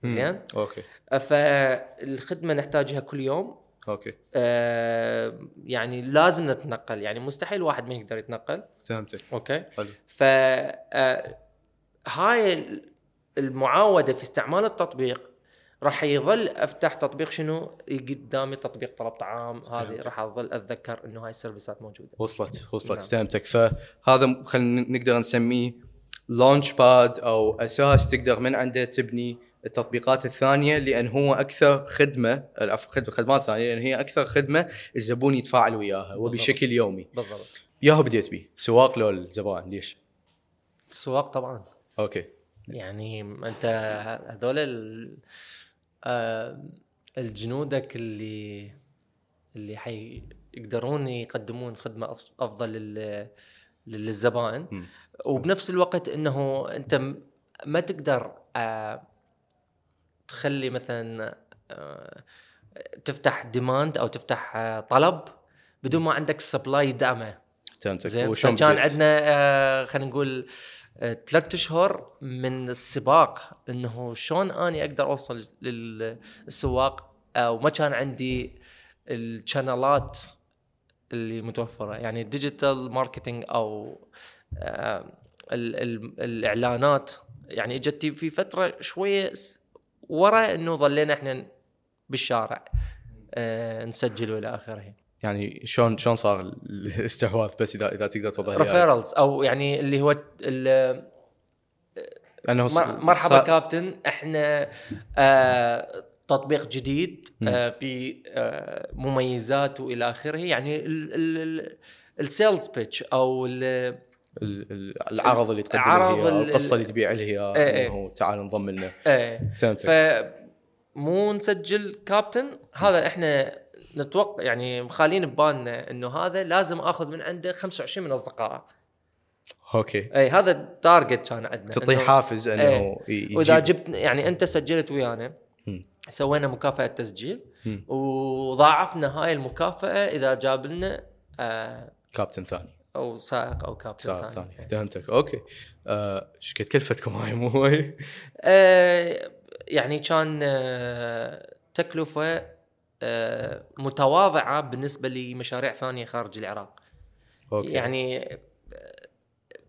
زين okay فالخدمه نحتاجها كل يوم okay. آه يعني لازم نتنقل. يعني مستحيل واحد ما يقدر يتنقل. فهمتك. okay. حلو. ف آه، هاي المعاودة في استعمال التطبيق راح يظل أفتح تطبيق شنو؟ قدامي تطبيق طلب طعام. هذه. راح أظل أتذكر إنه هاي السيرفيسات موجودة. وصلت وصلت نعم. فهمتك. فهذا خلينا نقدر نسميه لونش باد أو أساس تقدر من عنده تبني التطبيقات الثانية لأن هو أكثر خدمة عفوا خدمات ثانية لأن هي أكثر خدمة الزبون يتفاعل وياها وبشكل يومي. بالضبط. بديت به سواق لو الزبائن ليش؟ السواق طبعا. أوكي. يعني أنت هذول ال- آه، الجنودك اللي اللي حي يقدرون يقدمون خدمة أفضل لل للزبائن. وبنفس الوقت إنه أنت ما تقدر آه، تخلي مثلا آه، تفتح demand أو تفتح آه، طلب بدون ما عندك supply فهمتك. زين؟ بديت؟ عندنا آه، خلينا نقول ثلاثة أشهر من السباق إنه شلون أني أقدر أوصل للسواق وما كان عندي ال channelات اللي متوفرة. يعني ال digital marketing أو ال- ال- الإعلانات. يعني اجت في فترة شوية ورا إنه ظلينا إحنا بالشارع آه، نسجل والى آخره يعني شلون شلون صار الاستحواذ بس اذا إذا تقدر توضح. referrals أو يعني اللي هو انه مرحبا صار- كابتن إحنا آه تطبيق جديد. آه بمميزات وإلى آخره يعني ال sales pitch أو ال- العرض اللي تقدم عرض ال- القصة اللي تبيع لي اياها إيه إيه. انه تعال انضم لنا آه فهمتك فمو نسجل كابتن هذا إحنا نتوقع يعني مخالين ببالنا إنه هذا لازم آخذ من عنده 25 من أصدقائه أوكي اي هذا ال target كان عندنا تعطيه إنه- حافز إنه إيه. ي- وإذا يجيب. جبت يعني أنت سجلت ويانا. سوينا مكافأة تسجيل. وضاعفنا هاي المكافأة إذا جاب لنا آه كابتن ثاني أو سائق أو كابتن ساعة ثاني. فهمتك أوكي آه، إيش قد كلفتكم هاي مو هواي؟ آه يعني كان آه تكلفة آه متواضعة بالنسبة لمشاريع ثانية خارج العراق أوكي يعني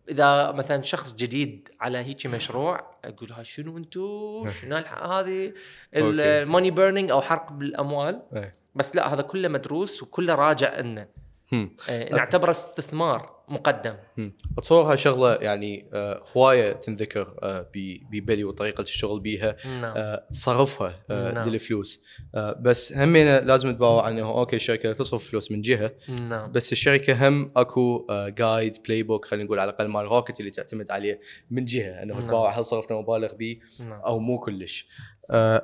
إذا مثلا شخص جديد على هيك مشروع أقول هاي شنو أنتو *laughs* شنو هذه أوكي. ال money burning أو حرق بالأموال إيه. بس لا هذا كله مدروس وكله راجع لنا. آه، نعتبره استثمار مقدم. اتصور هاي شغلة يعني آه، هواية تنذكر آه، ببلي وطريقة الشغل بيها نعم آه، تصرفها آه، نعم. للفلوس آه، بس همينه لازم تباوع إنه أوكي الشركة تصرف فلوس من جهة نعم بس الشركة هم أكو guide playbook خلينا نقول على الأقل مال Rocket اللي تعتمد عليه من جهة إنه نعم. تباوع هل صرفنا مبالغ به أو مو كلش آه،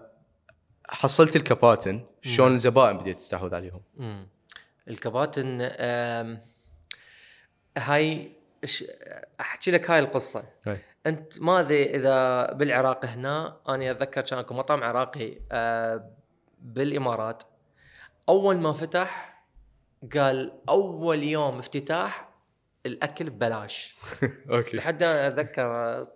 حصلت الكباتن شلون. الزبائن بديت تستحوذ عليهم مم. الكباتن هاي أحكي لك هاي القصة. أي. أنت ما أدري إذا بالعراق هنا أنا أتذكر كان أكو مطعم عراقي آه، بالإمارات. أول ما فتح قال أول يوم افتتاح الأكل ببلاش. *laughs* أوكي. لحد أنا أتذكر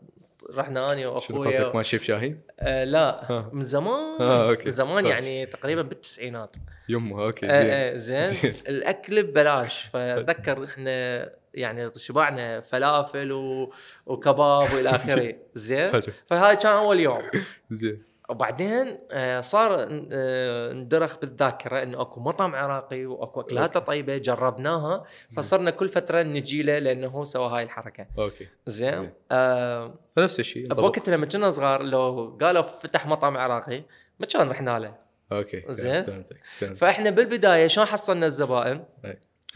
رحنا أنا شنو واخويا قصدك مال شيف شاهين؟ آه لا ها. من زمان. آه، أوكي. من زمان طيب. يعني تقريبا بالتسعينات. يمه أوكي آه، زين. آه، زين. *laughs* زين. الأكل ببلاش. فأتذكر إحنا يعني شبعنا فلافل و... وكباب وإلى *laughs* آخره. زين. فهاي كان أول يوم. *laughs* زين. وبعدين آه، صار آه، انترك بالذاكرة إنه أكو مطعم عراقي وأكو اكلاته طيبة جربناها فصرنا كل فترة نجي له لأنه هو سوى هاي الحركة. أوكي. زين. زين. آه فنفس الشيء. بوقت لما كنا صغار لو قالوا فتح مطعم عراقي ما كان رحنا له. أوكي. زين. فإحنا بالبداية شلون حصلنا الزبائن؟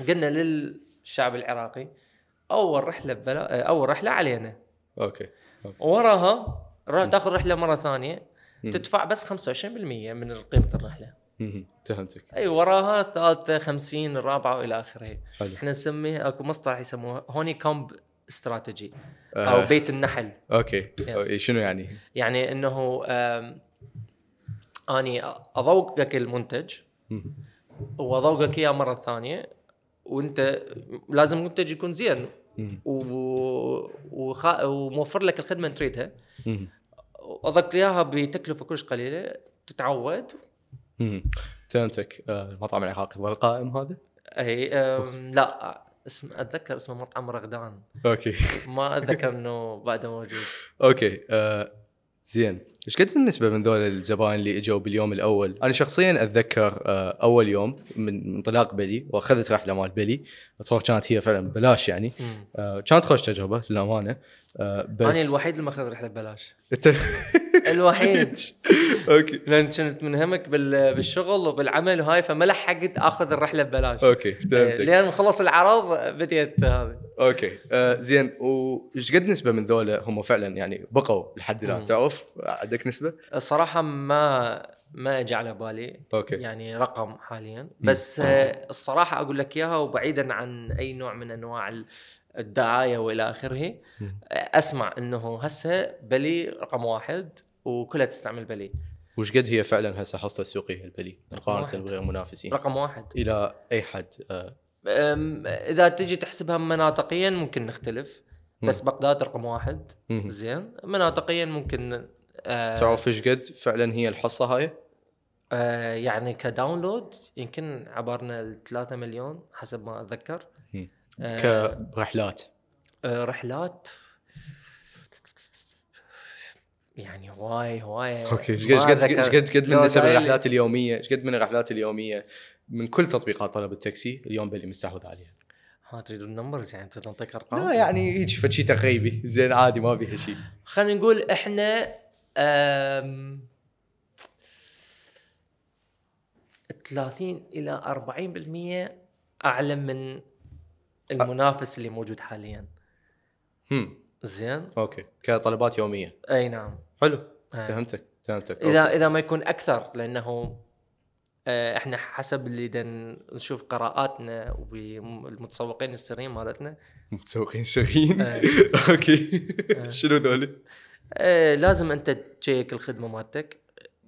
قلنا للشعب العراقي أول رحلة ببلا... أول رحلة علينا. أوكي. وراها راح تاخذ رحلة مرة ثانية. تدفع بس 25% من قيمة الرحلة. فهمتك. اي وراها الثالثه 50 الرابعه وإلى آخره. إحنا نسميه أكو مصطلح يسموه honeycomb strategy أو آه، بيت النحل. أوكي. أوكي، شنو يعني؟ يعني إنه أني أذوقك المنتج. وأذوقك إياه مرة ثانية وأنت لازم المنتج يكون زين. و- وخ... وموفر لك الخدمة اللي تريدها. واذوقك إياها بتكلفة كلش قليلة تتعود. فهمتك آه، المطعم العراقي ظل قائم هذا؟ اي لا اسم أتذكر اسمه مطعم رغدان. أوكي. ما أتذكر *laughs* إنه بعده موجود. أوكي آه، زين. إيش قد بالنسبة من ذول الزباين اللي إجوا باليوم الأول؟ أنا شخصيا أتذكر آه، أول يوم من انطلاق بلي وأخذت رحله مال بلي اتصور كانت هي فعلا ببلاش يعني. آه، كانت خوش تجربة للأمانة آه، بس أنا الوحيد اللي ماخذ رحلة ببلاش *laughs* الوحيد. *laughs* أوكي. لأن كنت منهمك بال- بالشغل وبالعمل وهاي فما لحقت آخذ الرحلة ببلاش. أوكي إيه، فهمتك لين خلص العرض بديت هذه. أوكي. آه زين. وإيش قد نسبة من ذولا هم فعلا يعني بقوا لحد الآن. تعرف عندك نسبة؟ الصراحة ما ما اجى على بالي. أوكي. يعني رقم حاليا. بس آه، الصراحة أقول لك إياها وبعيدا عن أي نوع من أنواع ال- الدعاية وإلى آخره أسمع إنه هسه بلي رقم واحد وكلها تستعمل بلي وش قد هي فعلا هسه حصة السوقيه البلي؟ مقارنة. بغير المنافسين. رقم واحد. إلى أي حد؟ آه إذا تجي تحسبها مناطقيا ممكن نختلف بس بغداد رقم واحد. زين. مناطقيا ممكن آه تعرف إيش قد فعلا هي الحصة هاي؟ آه يعني ك download يمكن عبرنا ال 3 مليون حسب ما أتذكر. آه كرحلات. آه رحلات. يعني هواي هواي أوكي إيش قد إيش قد قد من نسب الرحلات اليومية؟ إيش قد من الرحلات اليومية من كل تطبيقات طلب التاكسي اليوم بلي مستحوذ عليها؟ ها تريدون ال numbers يعني تريد نعطيك أرقام؟ لا يعني هيك فد شيء تقريبي. زين عادي ما بيها شيء خلينا نقول إحنا آم، 30 إلى 40% أعلى من المنافس اللي موجود حاليا. هم. زين؟ أوكي كطلبات يومية. أي نعم. حلو. آه. فهمتك فهمتك. إذا إذا ما يكون أكثر لأنه آه، إحنا حسب اللي دا نشوف قراءاتنا والمتسوقين السريين مالتنا. متسوقين سريين؟ آه. *laughs* أوكي. شنو ذولي؟ آه، لازم أنت تشيك الخدمة مالتك.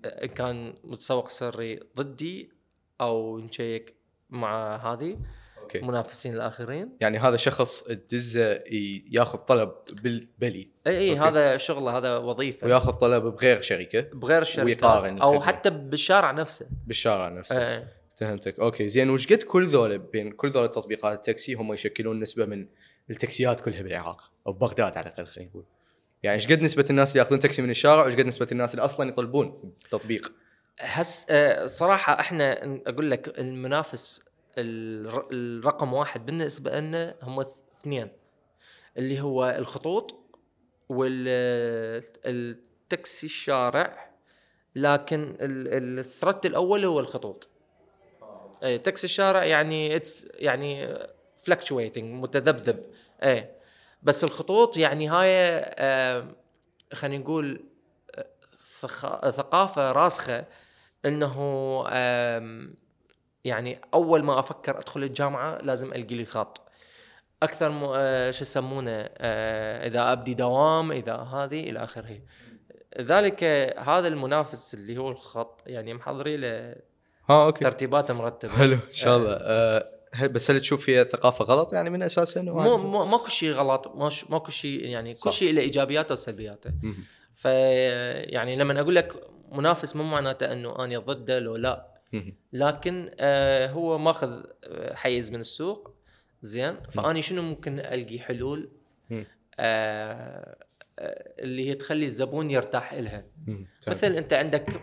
آه، إن كان متسوق سري ضدي أو نشيك مع هذه أوكي. منافسين الآخرين. يعني هذا شخص تدزه ياخذ طلب بالبلي. إي إي. هذا شغله هذا وظيفة. وياخذ طلب بغير شركة. بغير الشركات ويقارن أو الخدمة. حتى بالشارع نفسه. بالشارع نفسه. آه. فهمتك. أوكي زين وش قد كل ذولا بين كل ذولا تطبيقات التاكسي هم يشكلون نسبة من التاكسيات كلها بالعراق؟ أو بغداد على الأقل خلينا نقول. يعني إيش قد نسبة الناس اللي ياخذون تاكسي من الشارع؟ وإيش قد نسبة الناس اللي أصلا يطلبون تطبيق؟ هس آه، صراحة إحنا أقول لك المنافس الرقم واحد بالنسبة لنا هم اثنين اللي هو الخطوط والتاكسي الشارع لكن ال- الثرت الأول هو الخطوط. اي تاكسي الشارع يعني اتس يعني fluctuating متذبذب. اي بس الخطوط يعني هاي آه، خلينا نقول آه، ثقا- ثقافة راسخة إنه يعني أول ما أفكر أدخل الجامعة لازم ألقي لي خط. أكثر م... آه، شو يسمونه آه، إذا أبدي دوام إذا هذه إلى آخره. ذلك هذا المنافس اللي هو الخط يعني محضري له ها أوكي. ترتيبات مرتبة. حلو إن شاء الله. آه بس هل تشوف فيها ثقافة غلط؟ يعني من أساسا مو مو ماكو شيء غلط ماكو شيء يعني كل. شيء له إيجابياته وسلبياته. مهم. ف يعني لما أقول لك منافس مو معناته إنه أنا ضده لو لا. لكن آه هو ماخذ آه، حيز من السوق. زين. فأني شنو ممكن ألقي حلول. آه آه، اللي هي تخلي الزبون يرتاح مهم. مثل أنت عندك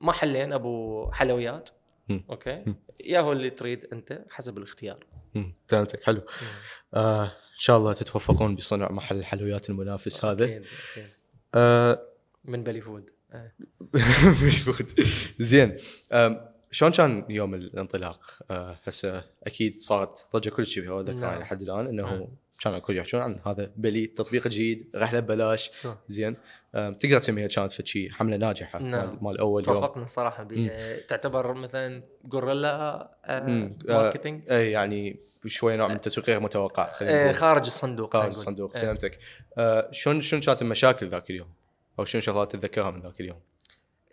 محلين أبو حلويات. أوكي. يا هو اللي تريد أنت حسب الاختيار. فهمتك حلو. آه إن شاء الله تتوفقون بصنع محل الحلويات المنافس هذا. أكيد، أكيد. آه من بلي food آه. *laughs* بال food. زين. آم، شلون كان يوم الانطلاق؟ آه، هسه أكيد صارت ضجة كل شيء هو ذكر نعم. لحد الآن إنه نعم. كان الكل يحكون عن هذا بلي تطبيق جديد رحلة ببلاش. زين آم، تقدر تسميها كانت شيء حملة ناجحة نعم. مال- أول يوم توفقنا صراحة بها تعتبر مثلا guerrilla آه مم. آه، marketing اي يعني شوي نوع من التسويق غير متوقع خلينا آه خارج الصندوق خارج. الصندوق آه. فهمتك آه، شلون شلون كانت المشاكل ذاك اليوم؟ أو شنو شغلات تتذكرها من ذاك اليوم؟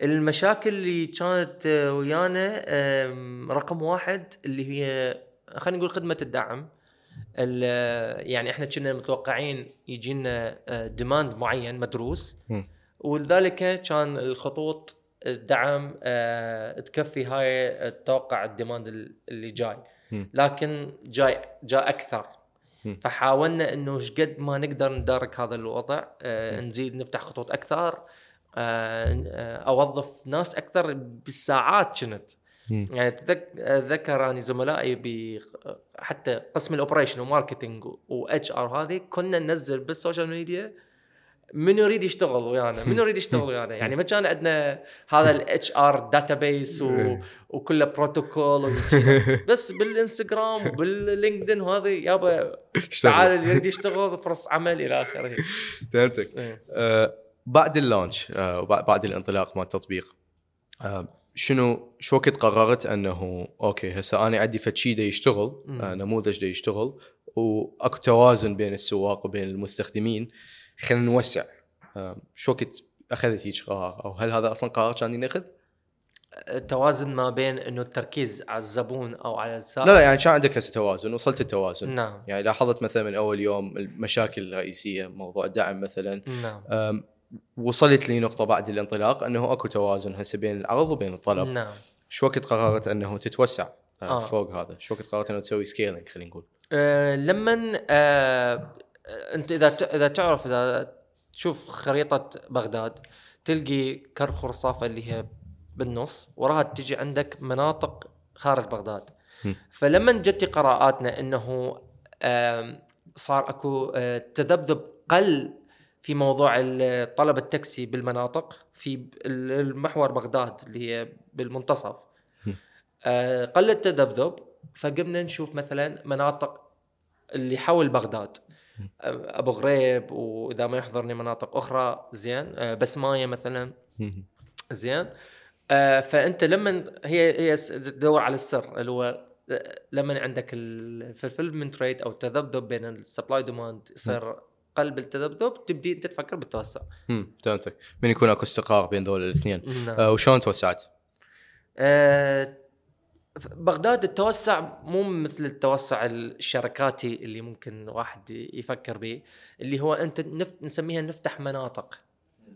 المشاكل اللي كانت آه، ويانا رقم واحد اللي هي خلينا نقول خدمة الدعم ال- يعني إحنا كنا متوقعين يجينا demand معين مدروس. ولذلك كان الخطوط الدعم آه، تكفي هاي التوقع ال demand اللي جاي. لكن جاي جاء أكثر. فحاولنا إنه إيش قد ما نقدر ندارك هذا الوضع آه،. نزيد نفتح خطوط أكثر آه، آه، أوظف ناس أكثر بالساعات كنت. يعني تذك- اتذكر اني زملائي ب حتى قسم ال operation و marketing و HR هذه كنا ننزل بال social media من يريد يشتغل ويانا من يريد يشتغل *laughs* ويانا يعني ما كان عندنا هذا ال HR database وكله بروتوكول. بس بالإنستغرام وباللينكدين وهذه يابا تعال اللي يريد يشتغل فرص عمل إلى آخره *laughs* فهمتك إيه. آه، بعد ال launch آه، وبعد- بعد الانطلاق مال التطبيق آه، شنو شو وقت قررت أنه okay هسه أنا عندي فد شيء يشتغل. آه، نموذج دا يشتغل وأكو توازن بين السواق وبين المستخدمين خلينا نوسع شو وقت أخذت هيك قرار؟ أو هل هذا أصلا قرار كان ينخذ؟ التوازن ما بين إنه التركيز على الزبون أو على السائق؟ لا لا يعني كان عندك هسه توازن وصلت التوازن. نعم. يعني لاحظت مثلا من أول يوم المشاكل الرئيسية موضوع الدعم مثلا نعم. وصلت لي نقطة بعد الانطلاق أنه أكو توازن هسه بين العرض وبين الطلب، نعم شو وقت قررت أنه تتوسع آه. آه. فوق هذا؟ شو وقت قررت أنه تسوي scaling خلينا نقول؟ آه، لما آه، أنت إذا إذا تعرف إذا تشوف خريطة بغداد تلقي كرخ رصافة اللي هي بالنص وراها تجي عندك مناطق خارج بغداد م. فلما جتي قراءاتنا أنه صار أكو آه، تذبذب قل في موضوع طلب التاكسي بالمناطق في المحور بغداد اللي هي بالمنتصف. آه، قل التذبذب فقمنا نشوف مثلا مناطق اللي حول بغداد. آه، أبو غريب وإذا ما يحضرني مناطق أخرى زين. آه، بسماية مثلا. زين. فأنت لما هي هي تدور على السر اللي هو لما عندك ال fulfillment rate أو التذبذب بين ال supply demand يصير قلب التذبذب تبدي أنت تفكر بالتوسع. امم فهمتك من يكون أكو استقرار بين ذول الاثنين. نعم. آه وشلون توسعت؟ آه، بغداد التوسع مو مثل التوسع الشركاتي اللي ممكن واحد يفكر به اللي هو أنت نف... نسميها نفتح مناطق.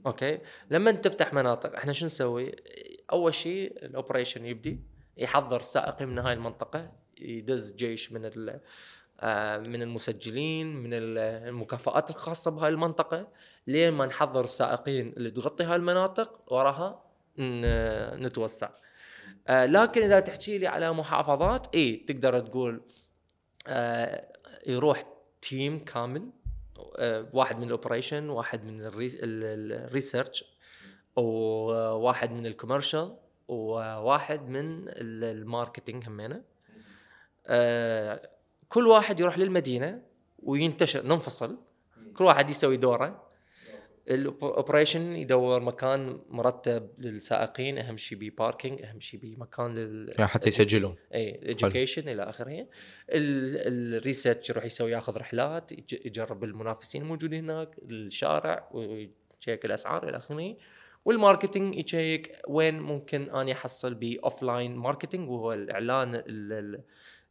okay؟ لما تفتح مناطق إحنا شو نسوي؟ أول شيء ال operation يبدي يحضر سائقين من هاي المنطقة يدز جيش من ال... من المسجلين من ال- المكافآت الخاصة بهاي المنطقة لين ما نحضر السائقين اللي تغطي هاي المناطق وراها نتوسع. آه، لكن إذا تحكي لي على محافظات إي تقدر تقول آه، يروح team كامل آه، واحد من ال operation واحد من ال re- ال- ال research وواحد من ال commercial وواحد من ال- ال marketing همينة. آه، كل واحد يروح للمدينة وينتشر ننفصل. كل واحد يسوي دوره. ال operation يدور مكان مرتب للسائقين أهم شيء بي parking أهم شيء بي مكان لل يعني حتى يسجلون. إي ال education إلى آخره. ال research يروح يسوي ياخذ رحلات يج- يجرب المنافسين الموجودين هناك الشارع وي check الأسعار إلى آخره. وال marketing ي check وين ممكن اني أحصل ب offline marketing وهو الإعلان ال- ال-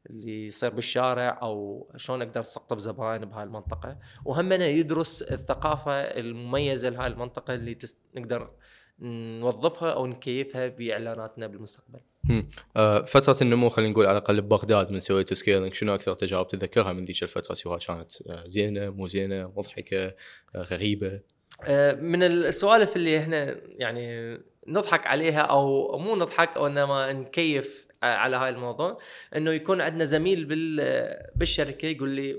اللي يصير بالشارع أو شلون أقدر أستقطب زباين بهاي المنطقة. وهمنا يدرس الثقافة المميزة لهاي المنطقة اللي تس... نقدر نوظفها أو نكيفها بإعلاناتنا بالمستقبل. آه فترة النمو خلينا نقول على الأقل ببغداد من سويتوا scaling شنو أكثر تجارب تتذكرها من ذيك الفترة سواء كانت آه زينة مو زينة مضحكة آه غريبة؟ آه، من السوالف اللي إحنا يعني نضحك عليها أو مو نضحك أو انما نكيف على هاي الموضوع إنه يكون عندنا زميل بال بالشركة يقول لي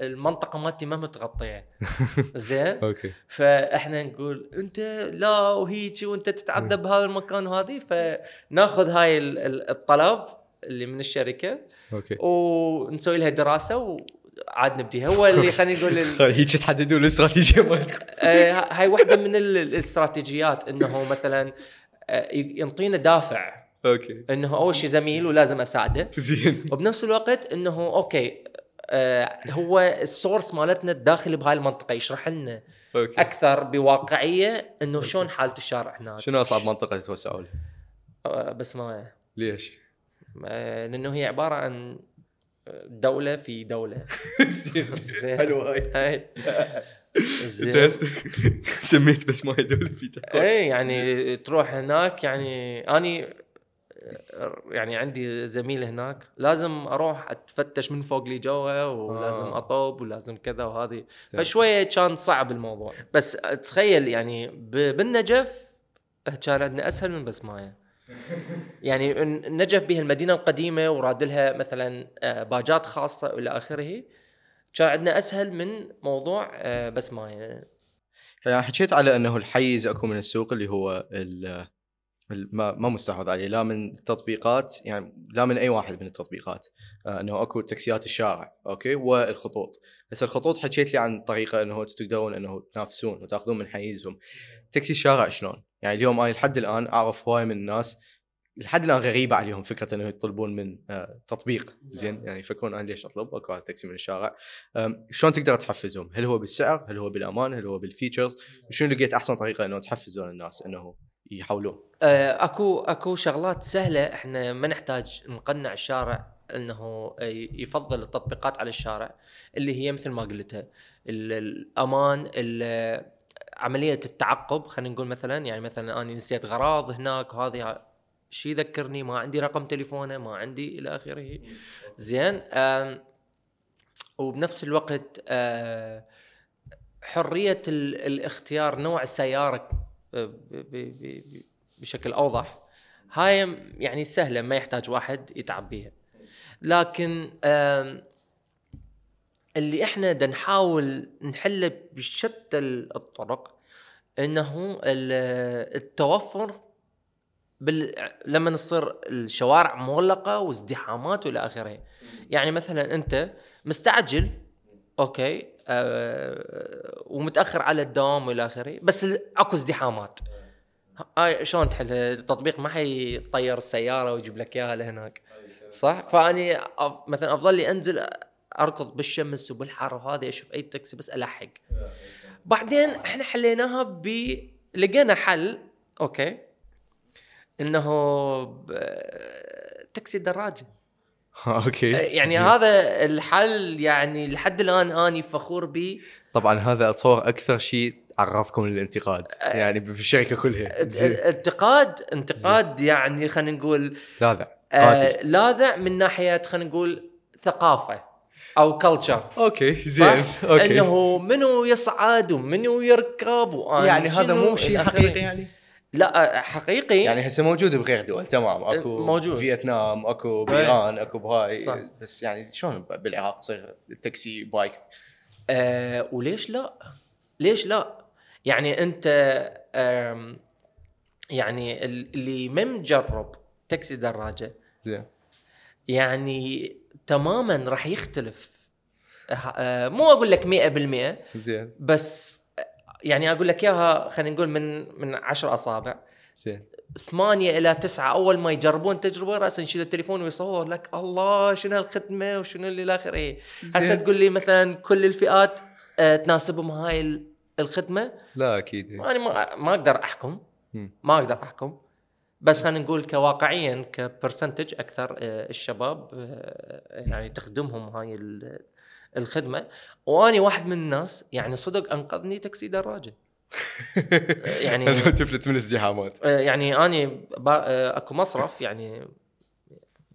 المنطقة مالتي ما متغطية. *laughs* زين؟ okay. فإحنا نقول أنت لا وهيك وأنت تتعذب بهذا المكان وهذه. فناخذ هاي ال- ال- الطلب اللي من الشركة okay. ونسوي لها دراسة وعاد نبديها. هو اللي *laughs* خلينا نقول ال- *laughs* هيك تحددون الاستراتيجية مالتكم. آه، هاي واحدة من ال- الاستراتيجيات إنه مثلا آه، ينطينا دافع. okay. إنه أول شيء زميل ولازم أساعده. زين. *laughs* وبنفس الوقت إنه okay آه، هو ال source مالتنا الداخلي بهاي المنطقة يشرح لنا أكثر بواقعية إنه شلون حالة الشارع هناك. شنو أصعب منطقة تتوسعوا لها؟ آه، بس ما ليش؟ آه، لأنه هي عبارة عن دولة في دولة. *laughs* زين. حلوة هاي. *laughs* هاي. انت سميت بس ما هي دولة في تحكي اي يعني تروح هناك يعني أني يعني عندي زميل هناك لازم أروح أتفتش من فوق لي جوا ولازم آه. أطوب ولازم كذا وهذه. فشوية كان صعب الموضوع بس تخيل يعني بالنجف كان عندنا أسهل من بسماية *laughs* يعني النجف بها المدينة القديمة وراد لها مثلا آه، باجات خاصة والى آخره كان عندنا أسهل من موضوع آه، بسماية يعني حكيت على أنه الحيز أكو من السوق اللي هو ما ما مستحوذ عليه لا من التطبيقات يعني لا من أي واحد من التطبيقات آه إنه أكو تاكسيات الشارع okay والخطوط بس الخطوط حكيت لي عن طريقة إنه تقدرون إنه تنافسون وتأخذون من حيزهم تاكسي الشارع شلون؟ يعني اليوم أنا لحد الآن أعرف هواي من الناس لحد الآن غريبة عليهم فكرة إنه يطلبون من آه تطبيق زين يعني يفكرون أنا ليش أطلب أكو تاكسي من الشارع شلون تقدر تحفزهم؟ هل هو بالسعر؟ هل هو بالأمان؟ هل هو بالفيتشرز؟ شنو لقيت أحسن طريقة إنه تحفزون الناس إنه يحولون؟ آه، اكو اكو شغلات سهلة. إحنا ما نحتاج نقنع الشارع انه يفضل التطبيقات على الشارع اللي هي مثل ما قلتها ال- الامان ال- عملية التعقب خلينا نقول مثلا يعني مثلا أنا نسيت غراض هناك وهذه شي يذكرني؟ ما عندي رقم تليفونه ما عندي إلى آخره. زين وبنفس الوقت آه، حرية ال- الاختيار نوع السياره آه، بشكل أوضح. هاي يعني سهلة ما يحتاج واحد يتعب بيها. لكن اللي إحنا دا نحاول نحله بشتى الطرق إنه ال- التوفر بال... لما تصير الشوارع مغلقة وازدحامات وإلى آخره. يعني مثلا أنت مستعجل okay؟ آه ومتأخر على الدوام والى آخره. بس أكو ازدحامات. هاي شلون تحل؟ التطبيق ما حيطير السيارة ويجيب لك إياها لهناك. صح؟ فأني مثلا أفضل لي أنزل أركض بالشمس وبالحر وهذا أشوف أي تاكسي بس ألحق. بعدين إحنا حليناها ب لقينا حل. okay. إنه. تاكسي دراجه okay. يعني زين. هذا الحل يعني لحد الآن أني فخور به طبعا هذا أتصور أكثر شيء عرفكم للانتقاد يعني بالشركة كلها. انتقاد انتقاد يعني خلينا نقول لاذع. آه لاذع من ناحية خلينا نقول ثقافة أو culture okay زين. okay. إنه منو يصعد ومنو يركب وأنا يعني هذا مو شيء. حقيقي يعني؟ لا حقيقي يعني هسه موجود بغير دول تمام أكو موجود. فيتنام أكو بإيران أكو بهاي صح. بس يعني شلون بالعراق تصير تاكسي بايك آه وليش لا؟ ليش لا؟ يعني أنت يعني اللي ما مجرب تاكسي دراجة زين يعني تماما راح يختلف آه مو أقول لك 100% زين بس يعني أقول لك إياها خلينا نقول من من عشر أصابع. زين. ثمانية إلى تسعة أول ما يجربون تجربة رأسا يشيل التليفون ويصور لك الله شنو هالخدمة وشنو اللي إلى آخره؟ هسه زين. تقول لي مثلا كل الفئات آه، تناسبهم هاي ال- الخدمة؟ لا أكيد. أنا ما ما أقدر أحكم. ما أقدر أحكم. بس خلينا نقول كواقعيا كبرسنتج أكثر آه، الشباب آه، يعني تخدمهم هاي ال- الخدمة. وأنا واحد من الناس يعني صدق أنقذني تاكسي دراجة *laughs* يعني تفلت من الازدحامات آه، يعني أني. آه، أكو مصرف يعني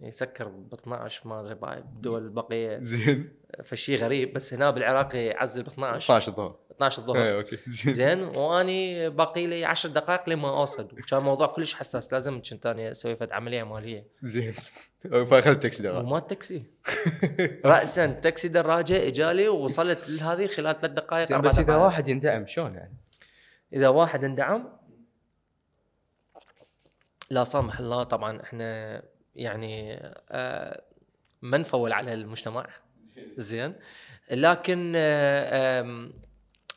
يسكر ب 12 ما أدري بالدول البقيه زين. فشي غريب. بس هنا بالعراق يعزل ب 12 12 الظهر 12 الظهر اي okay. *laughs* زين. زين وأني باقي لي 10 دقائق لما أوصل. وكان موضوع كلش حساس لازم كنت أني أسوي فد عملية مالية. زين. *laughs* فاخذت تاكسي دراجه وما تاكسي *laughs* راسا تاكسي دراجه إجالي ووصلت لهذه خلال ثلاث دقائق زين أربع بس إذا دقائق. واحد يندعم شلون يعني؟ إذا واحد اندعم لا سامح الله طبعا إحنا يعني آه ما نفول على المجتمع. زين. لكن آه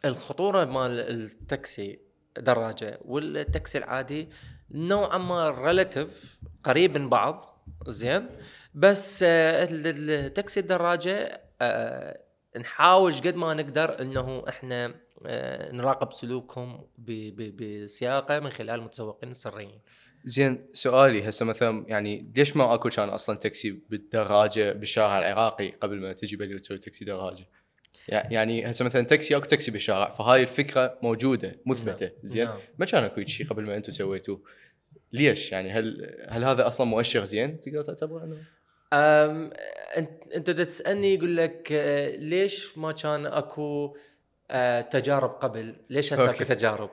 الخطورة مال التاكسي دراجة والتاكسي العادي نوعا ما relative قريب من بعض زين بس آه ال- ال- التاكسي الدراجة آه نحاول قد ما نقدر إنه إحنا آه نراقب سلوكهم بسياقه من خلال المتسوقين السريين. زين سؤالي هسه مثلا يعني ليش ما أكو كان أصلا تاكسي بالدراجة بالشارع العراقي قبل ما تجي بلي وتسوي تاكسي دراجة؟ يع- يعني هسه مثلا تاكسي أكو تاكسي بالشارع فهاي الفكرة موجودة مثبتة نعم. زين نعم. ما كان أكو شيء قبل ما أنتم سويتوه ليش يعني هل هل هذا أصلا مؤشر زين تقدر تعتبره انه أنت تسألني يقول لك آه، ليش ما كان أكو آه، تجارب قبل؟ ليش هسه أكو. تجارب؟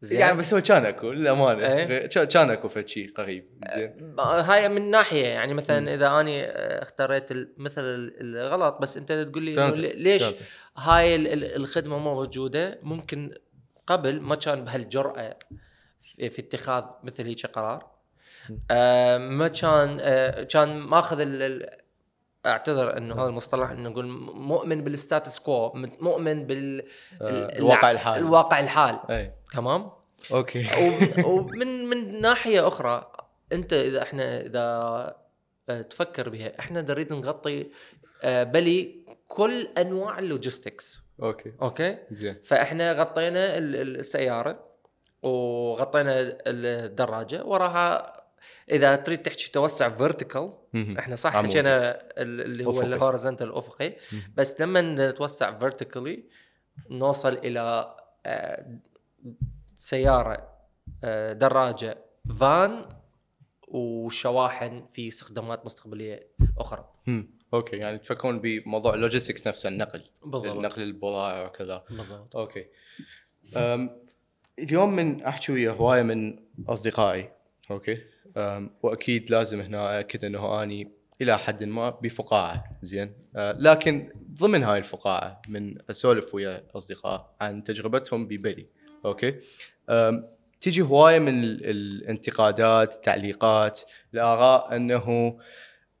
زين. يعني بس هو كان اكو للأمانة. إيه. كان- اكو فد شيء قريب. زين. آه، هاي من ناحية يعني مثلا إذا أني اختاريت ال- مثل ال- الغلط بس أنت تقول لي ليش فهمت. هاي ال- ال- الخدمة مو موجودة؟ ممكن قبل ما كان بهالجرأة في في اتخاذ مثل هيك قرار. آه، ما كان آه، كان ماخذ اعتذر إنه هذا المصطلح إنه نقول مؤمن بال status quo مؤمن بال آه، ال- الواقع الحالي. الواقع الحال. أي. تمام؟ okay. *laughs* ومن من ناحية أخرى أنت إذا إحنا إذا آه، تفكر بها إحنا نريد نغطي آه، بلي كل أنواع ال logistics. okay. okay؟ زين. فإحنا غطينا ال- ال- السيارة وغطينا الدراجة وراها إذا تريد تحكي توسع vertical. إحنا صح عمودي. حكينا ال- اللي هو. ال horizontal الافقي. بس لما نتوسع vertically نوصل إلى آه، سيارة آه، دراجة فان وشواحن في استخدامات مستقبلية أخرى. okay يعني تفكرون بموضوع ال logistics نفسه النقل بالضبط نقل البضائع وكذا بالضبط okay أم اليوم من أحكي ويا هواية من أصدقائي okay وأكيد لازم هنا اكد إنه أني إلى حد ما بفقاعة. زين؟ أه لكن ضمن هاي الفقاعة من أسولف ويا أصدقاء عن تجربتهم ببلي okay؟ تيجي هواية من ال- الانتقادات التعليقات الآراء إنه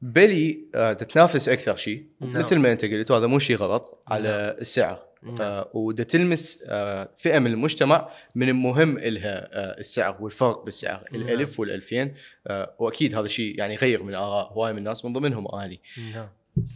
بلي أه تتنافس أكثر شيء نعم. مثل ما أنت قلت وهذا مو شيء غلط على السعر. نعم. آه ودا تلمس آه فئة من المجتمع من المهم لها آه السعر والفرق بالسعر نعم. الألف والألفين آه وأكيد هذا الشيء يعني يغير من آراء هواي من الناس من ضمنهم اني نعم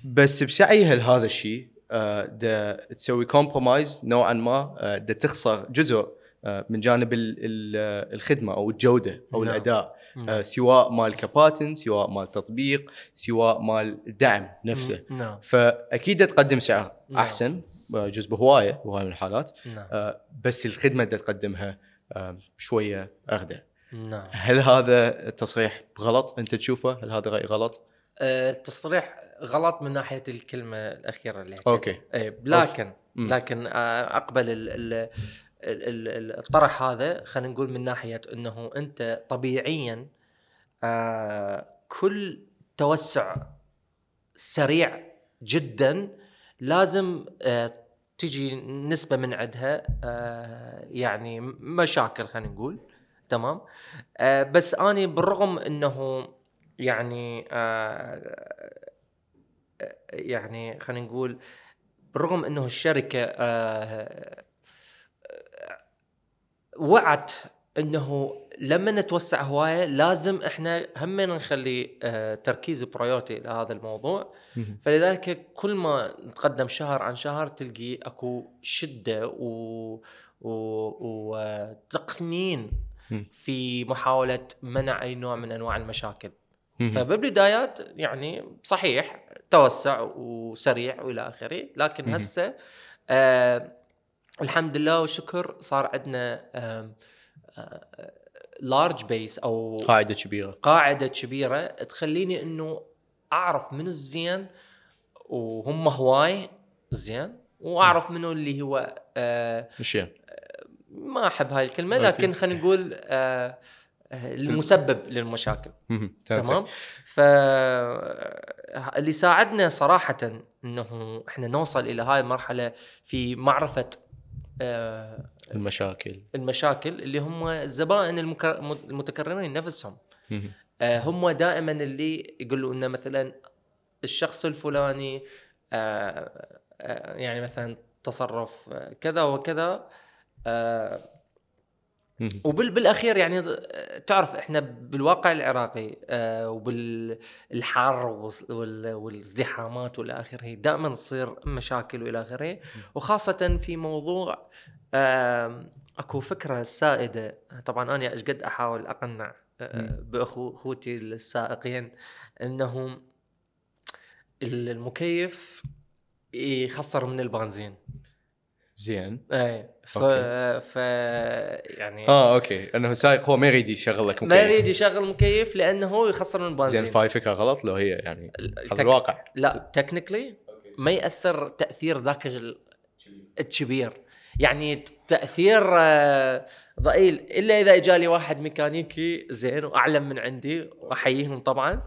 بس بسعيها لهذا الشيء آه، دا تسوي compromise نوعا ما آه، دا تخسر جزء آه، من جانب ال- ال- الخدمة أو الجودة أو نعم. الأداء نعم. آه، سواء مال كباتن سواء مال تطبيق سواء مال الدعم نفسه نعم فأكيد تقدم سعر نعم. أحسن آه، جزء بهواية بهواية من الحالات. نعم. آه، بس الخدمة دا تقدمها آه، شوية أغدى. نعم. هل هذا التصريح غلط أنت تشوفه؟ هل هذا رأي غلط؟ آه، التصريح غلط من ناحية الكلمة الأخيرة اللي حكيتها. أوكي. لكن. لكن آه، أقبل ال ال ال- ال- الطرح هذا خلينا نقول من ناحية إنه أنت طبيعيا آه، كل توسع سريع جدا لازم آه، تجي نسبة من عندها آه، يعني مشاكل خلينا نقول. تمام؟ آه، بس أني بالرغم إنه يعني آه، يعني خلينا نقول بالرغم إنه الشركة وعت إنه لما نتوسع هواية لازم إحنا هم نخلي آه، تركيز برايورتي لهذا الموضوع فلذلك كل ما نتقدم شهر عن شهر تلقي أكو شدة و وتقنين. في محاولة منع أي نوع من أنواع المشاكل. فبالبدايات يعني صحيح توسع وسريع وإلى آخره لكن. هسه آه الحمد لله والشكر صار عندنا large base أو قاعدة كبيرة. قاعدة كبيرة تخليني إنه أعرف منو الزين وهم هواي زين وأعرف منو اللي هو آه مشي ما أحب هاي الكلمة. لكن خلينا نقول آه آه، المسبب للمشاكل. تمام؟ ف اللي ساعدنا صراحة إنه إحنا نوصل إلى هاي المرحلة في معرفة آه، المشاكل المشاكل اللي هم الزبائن المتكررين نفسهم. آه، هم دائما اللي يقولوا إنه مثلا الشخص الفلاني آه، آه، يعني مثلا تصرف كذا وكذا آه،. وبالاخير يعني تعرف إحنا بالواقع العراقي آه، وبالحر والازدحامات والى آخره دائما تصير مشاكل والى آخره. وخاصة في موضوع أكو فكرة سائدة. طبعا أنا إيش قد أحاول أقنع آه، مم. باخو أخوتي السائقين إنهم المكيف يخسر من البنزين. زين. اي ف, okay. ف يعني آه okay. انه السائق هو ما يريد يشغل لك ما مكيف. يريد يشغل مكيف لأنه هو يخسر من البنزين زين فاي فكره غلط لو هي يعني هذا تك- الواقع. لا technically ما يأثر تأثير ذاك ال- الكبير. يعني تأثير آه، ضئيل. إلا إذا اجالي واحد ميكانيكي زين وأعلم من عندي وأحييهم طبعا.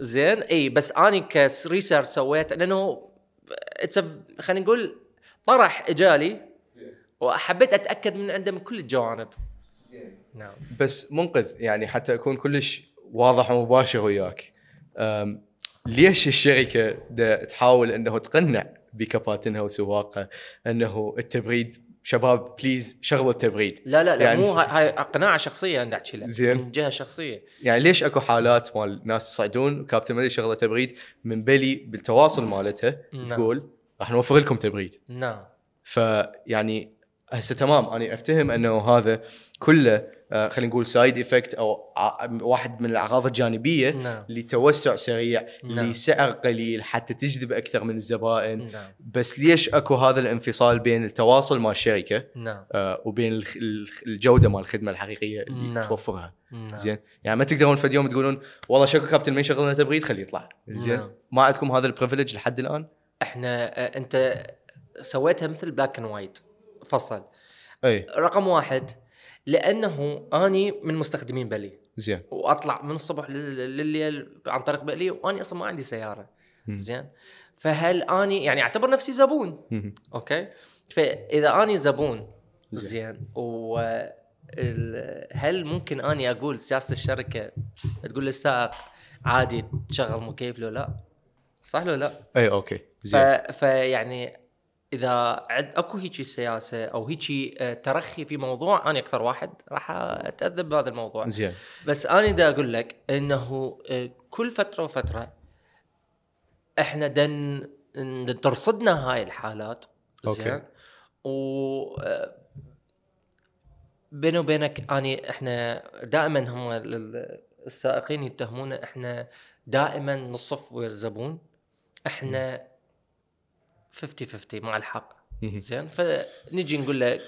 زين إي بس أني ك research سويت لأنه it's خلينا نقول طرح إجالي وحبيت أتأكد من عنده من كل الجوانب. نعم. بس منقذ يعني حتى أكون كلش واضح ومباشر وياك. ليش الشركة تحاول إنه تقنع بكباتنها وسواقها إنه التبريد؟ شباب please شغلوا التبريد. لا لا لا يعني- مو هاي, هاي قناعه شخصية أنا احكي لك زين. من جهة شخصية. يعني ليش أكو حالات مال ناس يصعدون؟ كابتن مالي شغلة تبريد من بلي بالتواصل مالتها نعم. تقول راح نوفر لكم تبريد. نعم. فيعني هسه تمام. أنا أفتهم أنه هذا كله آه، خلينا نقول side effect أو واحد من الأعراض الجانبية نعم. لتوسع سريع نعم. لسعر قليل حتى تجذب أكثر من الزبائن. نعم. بس ليش أكو هذا الانفصال بين التواصل مع الشركة نعم. آه، وبين الجودة مال الخدمة الحقيقية اللي نعم. توفرها؟ نعم. زين. يعني ما تقدرون في يوم تقولون والله شكو كابتن ما يشغل لنا تبريد خليه يطلع. زين. نعم. ما عندكم هذا ال privilege لحد الآن؟ إحنا آه، أنت سويتها مثل black and white فصل. أي. رقم واحد لأنه أني من مستخدمين بلي. زين. وأطلع من الصبح لل- لليل عن طريق بلي وأني أصلا ما عندي سيارة. زين. فهل أني يعني أعتبر نفسي زبون. okay؟ فإذا أني زبون زين. و هل ممكن أني أقول سياسة الشركة تقول للسائق عادي تشغل مكيف لو لا؟ صح لو لا؟ أي okay. زين. فيعني إذا عد أكو هيجي سياسة أو هيجي آه، ترخي في موضوع أنا أكثر واحد راح أتأذى بهذا الموضوع. زين. بس أنا دا أقول لك إنه آه، كل فترة وفترة إحنا دن دن ترصدنا هاي الحالات. زين؟ و آه، بيني وبينك أني إحنا دائما هم ال- السائقين يتهمونا إحنا دائما نصف ويا الزبون إحنا 50 50 مع الحق. زين؟ فنجي نقول له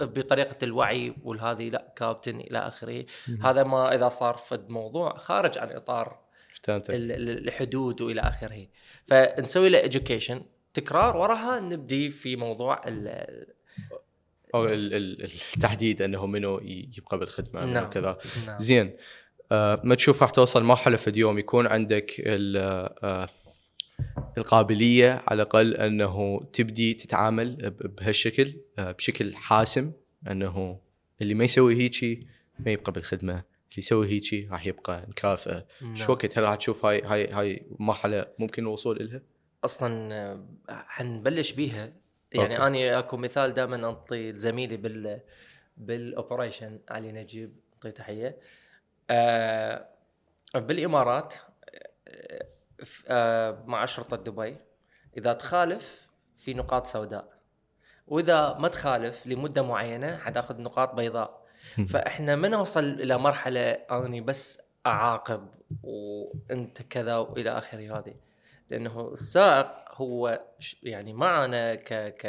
بطريقة الوعي والهذه لا كابتن إلى آخره. هذا ما إذا صار فد موضوع خارج عن إطار الحدود وإلى آخره. فنسوي له education. تكرار وراها نبدي في موضوع ال- أو ال- ال- التحديد إنه منو يبقى بالخدمة نعم. كذا. نعم. زين. آه ما تشوف راح توصل مرحلة في اليوم يكون عندك آه القابلية على الأقل أنه تبدي تتعامل بهالشكل آه بشكل حاسم أنه اللي ما يسوي هيجي ما يبقى بالخدمة اللي يسوي هيجي راح يبقى نكافئه نعم. شو وقت هل راح تشوف هاي هاي هاي مرحلة ممكن الوصول لها؟ أصلا آه، حنبلش بيها يعني okay. أني أكو مثال دائما أنطي زميلي بال بال operation علي نجيب اعطيه تحية آه بالإمارات آه مع شرطة دبي. إذا تخالف في نقاط سوداء. وإذا ما تخالف لمدة معينة حتأخذ نقاط بيضاء. فإحنا ما نوصل إلى مرحلة أني بس أعاقب وأنت كذا وإلى آخره هذه. لأنه السائق هو يعني معنا ك ك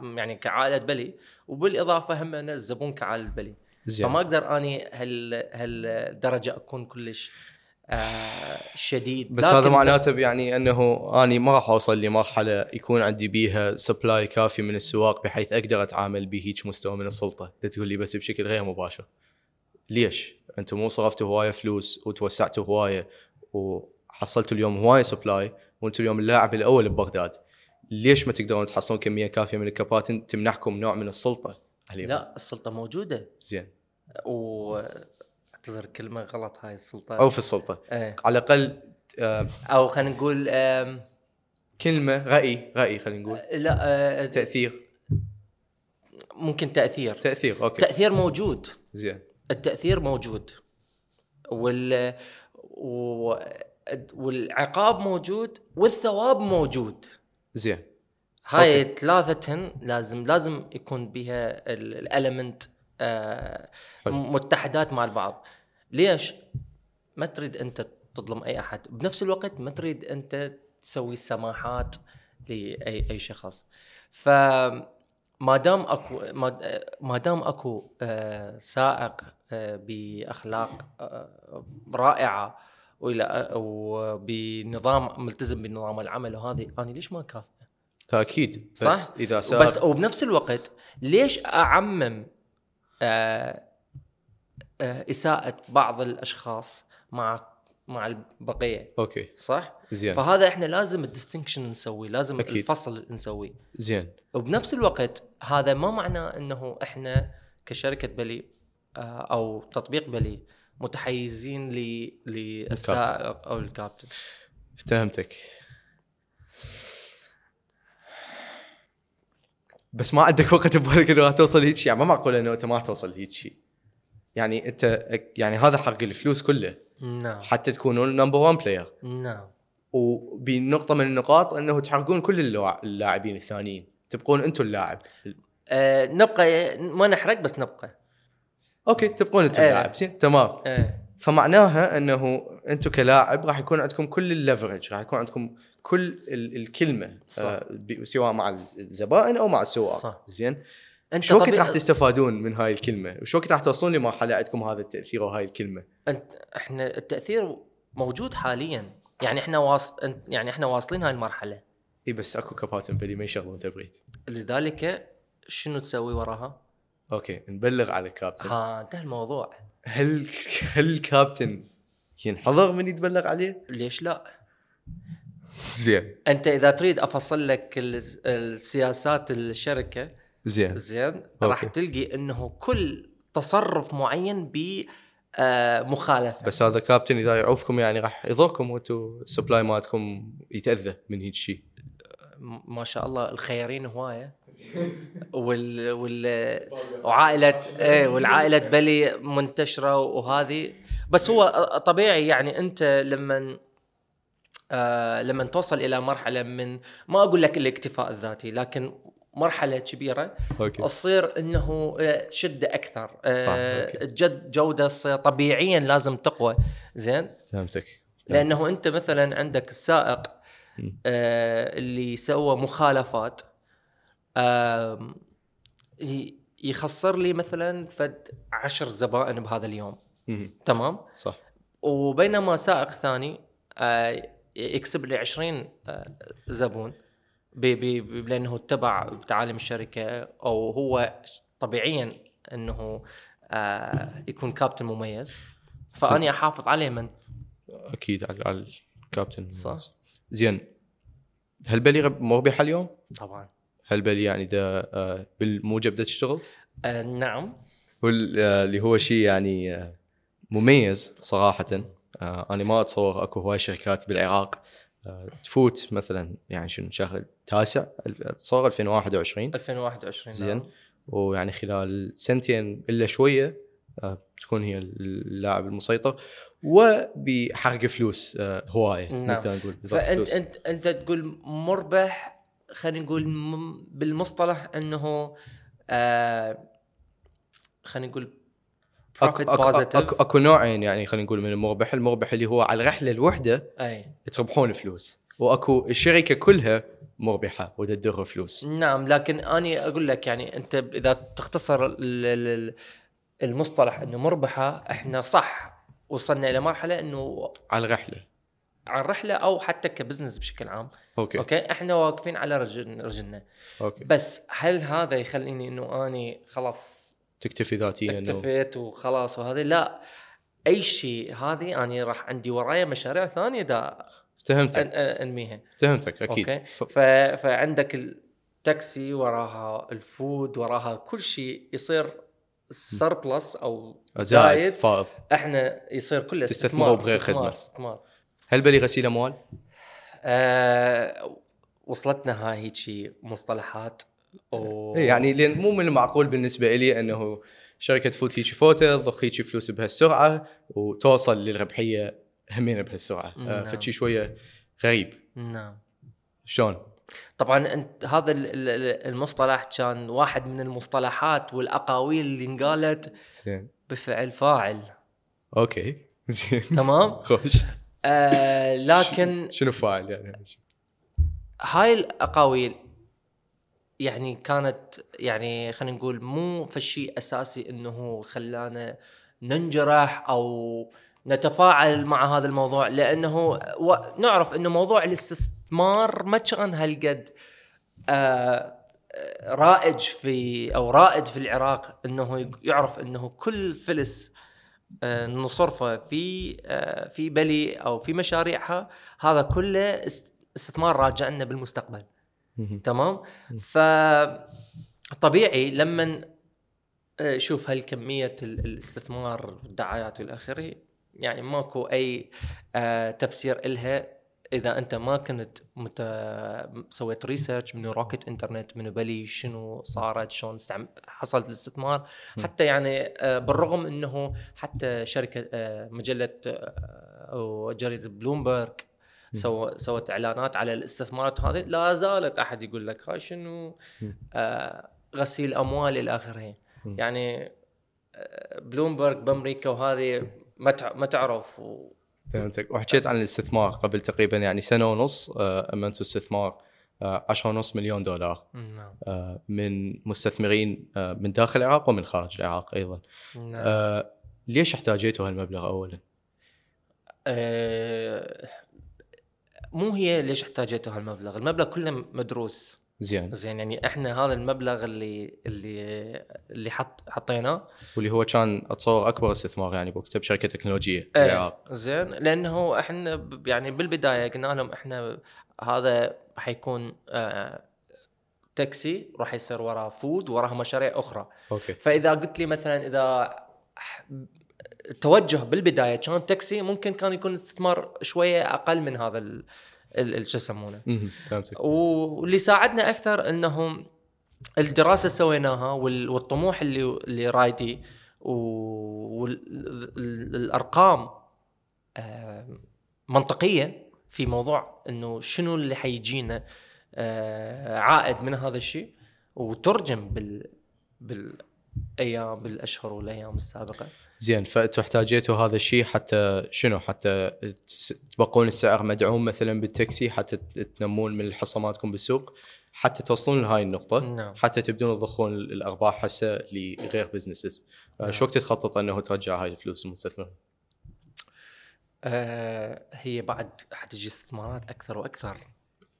يعني كعائلة بلي وبالإضافة هم الزبون كعائلة بلي. زين. فما أقدر أني هال هالدرجة أكون كلش آه شديد بس هذا معناته يعني أنه أني ما راح أوصل لمرحلة يكون عندي بيها supply كافي من السواق بحيث أقدر أتعامل بهيج مستوى من السلطة، تقول لي بس بشكل غير مباشر. ليش؟ أنتم مو صرفتوا هواية فلوس وتوسعتوا هواية وحصلتوا اليوم هواية supply وأنتم اليوم اللاعب الأول ببغداد. ليش ما تقدرون تحصلون كمية كافية من الكباتن تمنحكم نوع من السلطة؟ لا السلطة موجودة زين و اعتذر كلمة غلط هاي السلطة. أو في السلطة. إيه. على الأقل آه، أو خلينا نقول آم، كلمة رأي رأي خلينا نقول. لا آه، تأثير. ممكن تأثير. تأثير أوكي. تأثير موجود. زين. التأثير موجود. وال و... والعقاب موجود والثواب موجود. زين. هاي. ثلاثة لازم لازم يكون بها الالمنت حلو. متحدات مع البعض. ليش؟ ما تريد أنت تظلم أي أحد بنفس الوقت ما تريد أنت تسوي سماحات لاي أي شخص ف ما دام اكو ما دام أكو آه، سائق آه، بأخلاق آه، رائعة والى وبنظام ملتزم بنظام العمل وهذه أنا ليش ما أكافئه؟ أكيد بس صح؟ إذا ساب بس وبنفس الوقت ليش أعمم إساءة بعض الأشخاص مع مع البقية okay. صح؟ زين. فهذا إحنا لازم ال distinction نسوي لازم أكيد. الفصل نسوي زين. وبنفس الوقت هذا ما معناه إنه إحنا كشركة بلي آه، أو تطبيق بلي متحيزين ل للسائق أو الكابتن. فهمتك. بس ما عندك وقت ببالك انه توصل هيك شيء يعني ما معقول إنه أنت ما توصل هيك شيء يعني انت يعني هذا حق الفلوس كله. نعم. حتى تكونون number 1 player نعم. وبنقطة من النقاط إنه تحرقون كل اللاع- اللاعبين الثانيين. تبقون أنتم اللاعب. آه نبقى ما نحرق بس نبقى. okay تبقون أنتم إيه. اللاعب. زين تمام. إيه. فمعناها إنه أنتم كلاعب راح يكون عندكم كل ال leverage راح يكون عندكم كل ال- الكلمة صح. آه سواء مع الزبائن أو مع السواق. صح. زين. أنت شو وقت راح تستفادون من هاي الكلمة؟ وشو وقت راح توصلون لمرحلة عندكم هذا التأثير وهاي الكلمة؟ انت إحنا التأثير موجود حاليا. يعني إحنا واص... يعني إحنا واصلين هاي المرحلة. إي بس أكو كباتن بلي ما يشغلون تبريد لذلك شنو تسوي وراها؟ okay نبلغ على الكابتن. ها انتهى الموضوع. هل هل الكابتن ينحضر من يتبلغ عليه؟ ليش لا؟ زين. أنت إذا تريد أفصل لك ال- السياسات الشركة زين. زين. راح. تلقي إنه كل تصرف معين ب آه، مخالفة. بس هذا كابتن إذا يعوفكم يعني راح يضركم وأنتم السبلاي مالتكم يتأذى من هيك شيء. ما شاء الله الخيارين هواية. وال وال وعائلة إيه والعائلة بلي منتشرة وهذه. بس هو طبيعي يعني أنت لما آه لما توصل إلى مرحلة من ما أقول لك الاكتفاء الذاتي لكن مرحلة كبيرة. okay. تصير إنه آه، شده أكثر. آه، صح، okay. جد جودة تصير طبيعيا لازم تقوى. زين؟ فهمتك. لأنه أنت مثلا عندك السائق. آه اللي سوى مخالفات آه يخسر لي مثلا فد عشر زبائن بهذا اليوم. تمام؟ صح. وبينما سائق ثاني آه يكسب لي 20 آه زبون. بي بي لأنه اتبع بتعاليم الشركة أو هو طبيعيا أنه آه يكون كابتن مميز. فأني أحافظ عليه من أكيد على الكابتن صح. زين. هل بلي مربحه اليوم؟ طبعا. هل بلي يعني ده آه، بالموجب ده تشتغل؟ آه نعم. آه، اللي هو شيء يعني آه، مميز صراحة. آه، أنا ما أتصور أكو هواي شركات بالعراق تفوت مثلا يعني شنو شهر تاسع اتصور 2021 2021 زين. نعم. ويعني خلال سنتين إلا شوية آه، تكون هي اللاعب المسيطر وبحرق فلوس آه، هواية نعم. نقدر نقول فانت فلوس. انت أنت تقول مربح خلينا نقول بالمصطلح إنه آه خلينا نقول اكو profit اكو, أكو, positive. أكو نوعين يعني خلينا نقول من المربح، المربح اللي هو على الرحلة الوحدة أي. تربحون فلوس وأكو الشركة كلها مربحة وتدر فلوس. نعم لكن أني أقول لك يعني أنت إذا تختصر ال- ال- ال- المصطلح إنه مربحة إحنا صح وصلنا إلى مرحلة إنه على الرحلة. على الرحلة أو حتى ك business بشكل عام. okay. okay؟ إحنا واقفين على رجل رجلنا. okay. بس هل هذا يخليني إنه أني خلاص تكتفي ذاتيا اكتفيت وخلاص وهذا لا أي شيء هذه أني راح عندي ورايا مشاريع ثانية دا فهمتك أن- أنميها. فهمتك أكيد. okay؟ ف-. فعندك التاكسي وراها ال food وراها كل شيء يصير سربلس أو زائد زايد. فائض إحنا يصير كله استثمار بغير استثمار خدمة. استثمار. هل بلي غسيل أموال؟ آه وصلتنا هاي هيجي مصطلحات إيه يعني لأن مو من المعقول بالنسبة لي إنه شركة تفوت هيجي فوتة تضخ هيجي فلوس بهالسرعة وتوصل للربحية همين بهالسرعة. آه نعم. فشي شوية غريب. نعم. شلون؟ طبعا أنت هذا ال- ال- المصطلح كان واحد من المصطلحات والأقاويل اللي انقالت زين. بفعل فاعل. أوكي. *laughs* زين. تمام؟ خوش. آه لكن شنو فاعل يعني؟ هاي الأقاويل يعني كانت يعني خلينا نقول مو فشي اساسي إنه خلانا ننجرح أو نتفاعل مع هذا الموضوع لأنه. نعرف إنه موضوع الاستثمار ما كان هالقد آه آه، رائج في أو رائد في العراق إنه يعرف إنه كل فلس آه، نصرفه في في بلي أو في مشاريعها هذا كله است- استثمار راجع لنا بالمستقبل. تمام؟ ف طبيعي لما آه، شوف هالكميه ال- الاستثمار والدعايات والى آخره يعني ماكو أي آه، تفسير إلها إذا أنت ما كنت مت... سويت research من Rocket Internet من بلي شنو صارت شلون استعم... حصلت الاستثمار. حتى يعني آه، بالرغم إنه حتى شركة مجلة آه، أو جريدة بلومبرج سو سوت إعلانات على الاستثمارات هذه. لا زالت أحد يقول لك هاي شنو؟ آه غسيل أموال إلى آخره. يعني آه، بلومبرج بأمريكا وهذه ما ما تعرف و... فهمتك. وحكيت عن الاستثمار قبل تقريبا يعني سنة ونص آه، أمنتوا استثمار آه، 10.5 مليون دولار. نعم. آه، من مستثمرين آه، من داخل العراق ومن خارج العراق أيضا. نعم. آه، ليش احتاجيتوا هالمبلغ اولا؟ مو هي ليش احتاجته هالمبلغ؟ المبلغ كله مدروس. زين. زين يعني إحنا هذا المبلغ اللي اللي اللي حط حطيناه. واللي هو كان اتصور اكبر استثمار يعني بوقتها بشركة تكنولوجية العراق زين لأنه إحنا يعني بالبداية قلنا لهم إحنا هذا حيكون آه تاكسي راح يصير وراه food وراها مشاريع أخرى. okay. فإذا قلت لي مثلا إذا التوجه بالبداية كان تاكسي ممكن كان يكون استثمار شوية أقل من هذا شو يسمونه. واللي ساعدنا أكثر إنهم الدراسة سويناها وال- والطموح اللي اللي رايدي والارقام منطقية في موضوع إنه شنو اللي حيجينا آه، عائد من هذا الشيء وترجم بال بالأيام بالأشهر والأيام السابقة. زين فانتم احتاجيتوا هذا الشيء حتى شنو حتى تبقون السعر مدعوم مثلا بالتاكسي حتى تنمون من الحصه مالتكم بالسوق حتى توصلون لهاي النقطة نعم. حتى تبدون تضخون الارباح هسه لغير businesses نعم. شو وقت تخطط إنه ترجع هاي الفلوس المستثمر؟ آه، هي بعد حتجي استثمارات أكثر وأكثر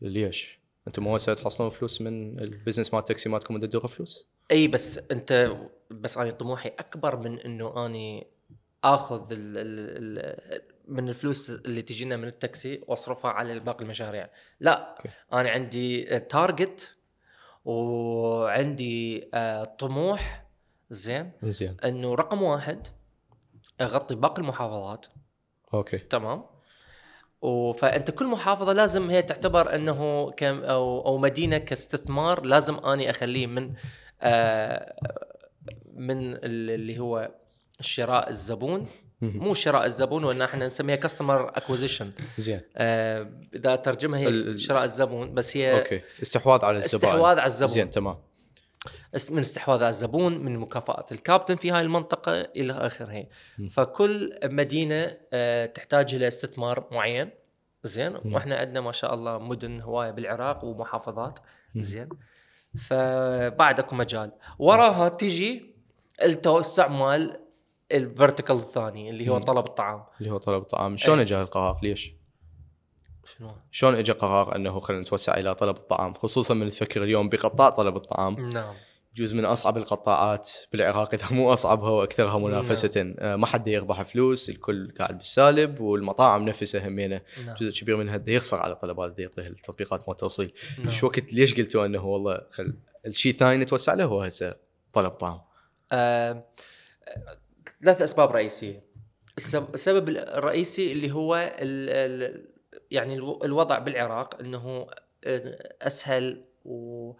ليش؟ أنتم مو هسه تحصلون فلوس من ال business مال التاكسي مالتكم تدوروا فلوس؟ إي بس أنت بس أنا طموحي أكبر من إنه أني آخذ ال ال ال من الفلوس اللي تجينا من التاكسي وأصرفها على باقي المشاريع. لا okay. أنا عندي target وعندي آه، طموح زين زين. إنه رقم واحد أغطي باقي المحافظات. okay. تمام؟ و- فأنت كل محافظة لازم هي تعتبر إنه كم أو أو مدينة كاستثمار لازم أني أخليه من من ال- اللي هو شراء الزبون. مو شراء الزبون وإن إحنا نسميها customer acquisition زين. آه إذا ترجمها هي شراء الزبون بس هي okay. استحواذ على الزبائن. استحواذ على الزبون. زين تمام. من استحواذ على الزبون من مكافأة الكابتن في هاي المنطقة إلى آخره. فكل مدينة آه، تحتاج إلى استثمار معين. زين. وإحنا عندنا ما شاء الله مدن هواية بالعراق ومحافظات. زين. فبعد أكو مجال. وراها تجي التوسع مال الفيرتيكال الثاني اللي هو طلب الطعام. اللي هو طلب الطعام. شلون أي. اجى القرار؟ ليش؟ شنو؟ شلون اجى قرار إنه خلينا نتوسع إلى طلب الطعام؟ خصوصا من تفكر اليوم بقطاع طلب الطعام. نعم. يجوز من أصعب القطاعات بالعراق. إذا مو أصعبها وأكثرها منافسة آه، ما حد يربح فلوس الكل قاعد بالسالب والمطاعم نفسها همينه نعم. جزء كبير منها يخسر على طلبات دا يعطيه التطبيقات مال التوصيل نعم. شو وقت ليش قلتوا إنه والله خل الشيء الثاني نتوسع له هو هسه طلب طعام؟ آه، ثلاث أسباب رئيسية. السب- السبب الرئيسي اللي هو ال ال يعني الو- الوضع بالعراق إنه آه، أسهل و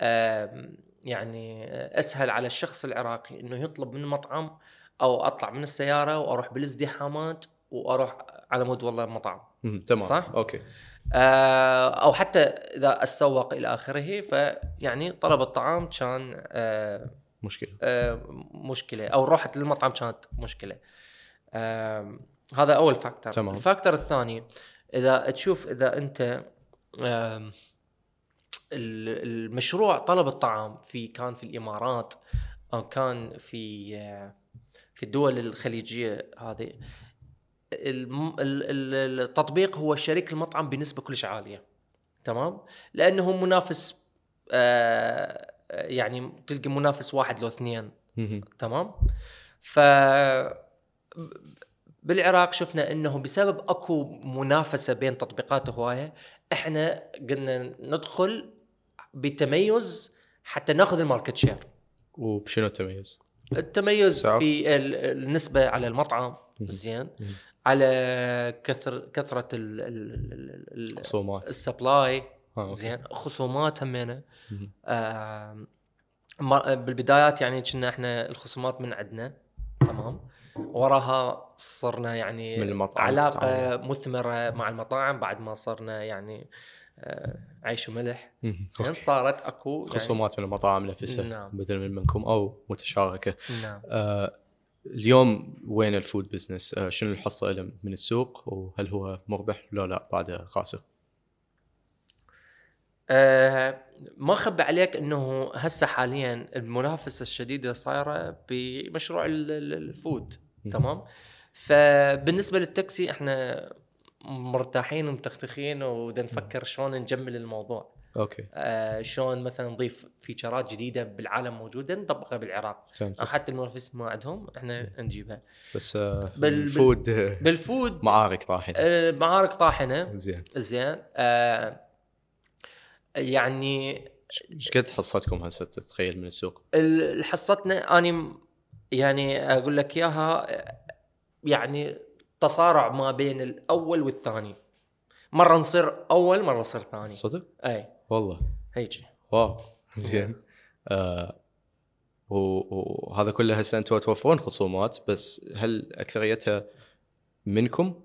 آم، يعني أسهل على الشخص العراقي إنه يطلب من مطعم أو أطلع من السيارة وأروح بالازدحامات وأروح على مود والله مطعم. تمام. صح؟ okay. آه، أو حتى إذا اتسوق إلى آخره فيعني طلب الطعام كان آه، مشكلة. آه، مشكلة أو روحت للمطعم كانت مشكلة. آم، هذا أول factor تمام. ال factor الثاني إذا تشوف إذا أنت ال- المشروع طلب الطعام في كان في الإمارات أو كان في في الدول الخليجية هذه. التطبيق هو شريك المطعم بنسبة كلش عالية تمام؟ لأنه منافس آه، يعني تلقى منافس واحد لو اثنين. تمام؟ ف بالعراق شفنا إنه بسبب أكو منافسة بين تطبيقات هواية إحنا قلنا ندخل بتميز حتى ناخذ ال market share وبشنو التميز؟ التميز سعر؟ في ال- النسبة على المطعم زين. على كثر كثرة ال- ال- ال- ال- خصومات. ال supply. آه،. زين. خصومات همينه بالبدايات يعني كنا إحنا الخصومات من عندنا. تمام. وراها صرنا يعني من المطاعم علاقة تتعامل. مثمرة مع المطاعم بعد ما صرنا يعني آه، عيش وملح. زين صارت أكو يعني خصومات من المطاعم نفسها نعم. بدل من منكم أو متشاركة نعم آه اليوم وين ال food business؟ آه شنو الحصة له من السوق وهل هو مربح ولا لا بعد خاسر؟ آه ما اخبي عليك إنه هسه حاليا المنافسة الشديدة صايرة بمشروع ال- ال- ال food. تمام؟ فبالنسبة للتاكسي إحنا مرتاحين ومتختخين وبدنا نفكر شلون نجمل الموضوع. okay. آه شلون مثلا نضيف features ات جديدة بالعالم موجودة نطبقها بالعراق. أو حتى المنافسين ما عندهم إحنا نجيبها. بس آه بال- ال food آه، بال food معارك طاحنة. آه معارك طاحنة. زين. زين. آه يعني إيش قد حصتكم هسه تتخيل من السوق؟ ال- حصتنا أني يعني أقول لك إياها يعني تصارع ما بين الأول والثاني. مرة نصير أول مرة نصير ثاني. صدق؟ أي. والله. هيجي واو. زين. آه وهذا كله هسه أنتم توفرون خصومات بس هل أكثريتها منكم؟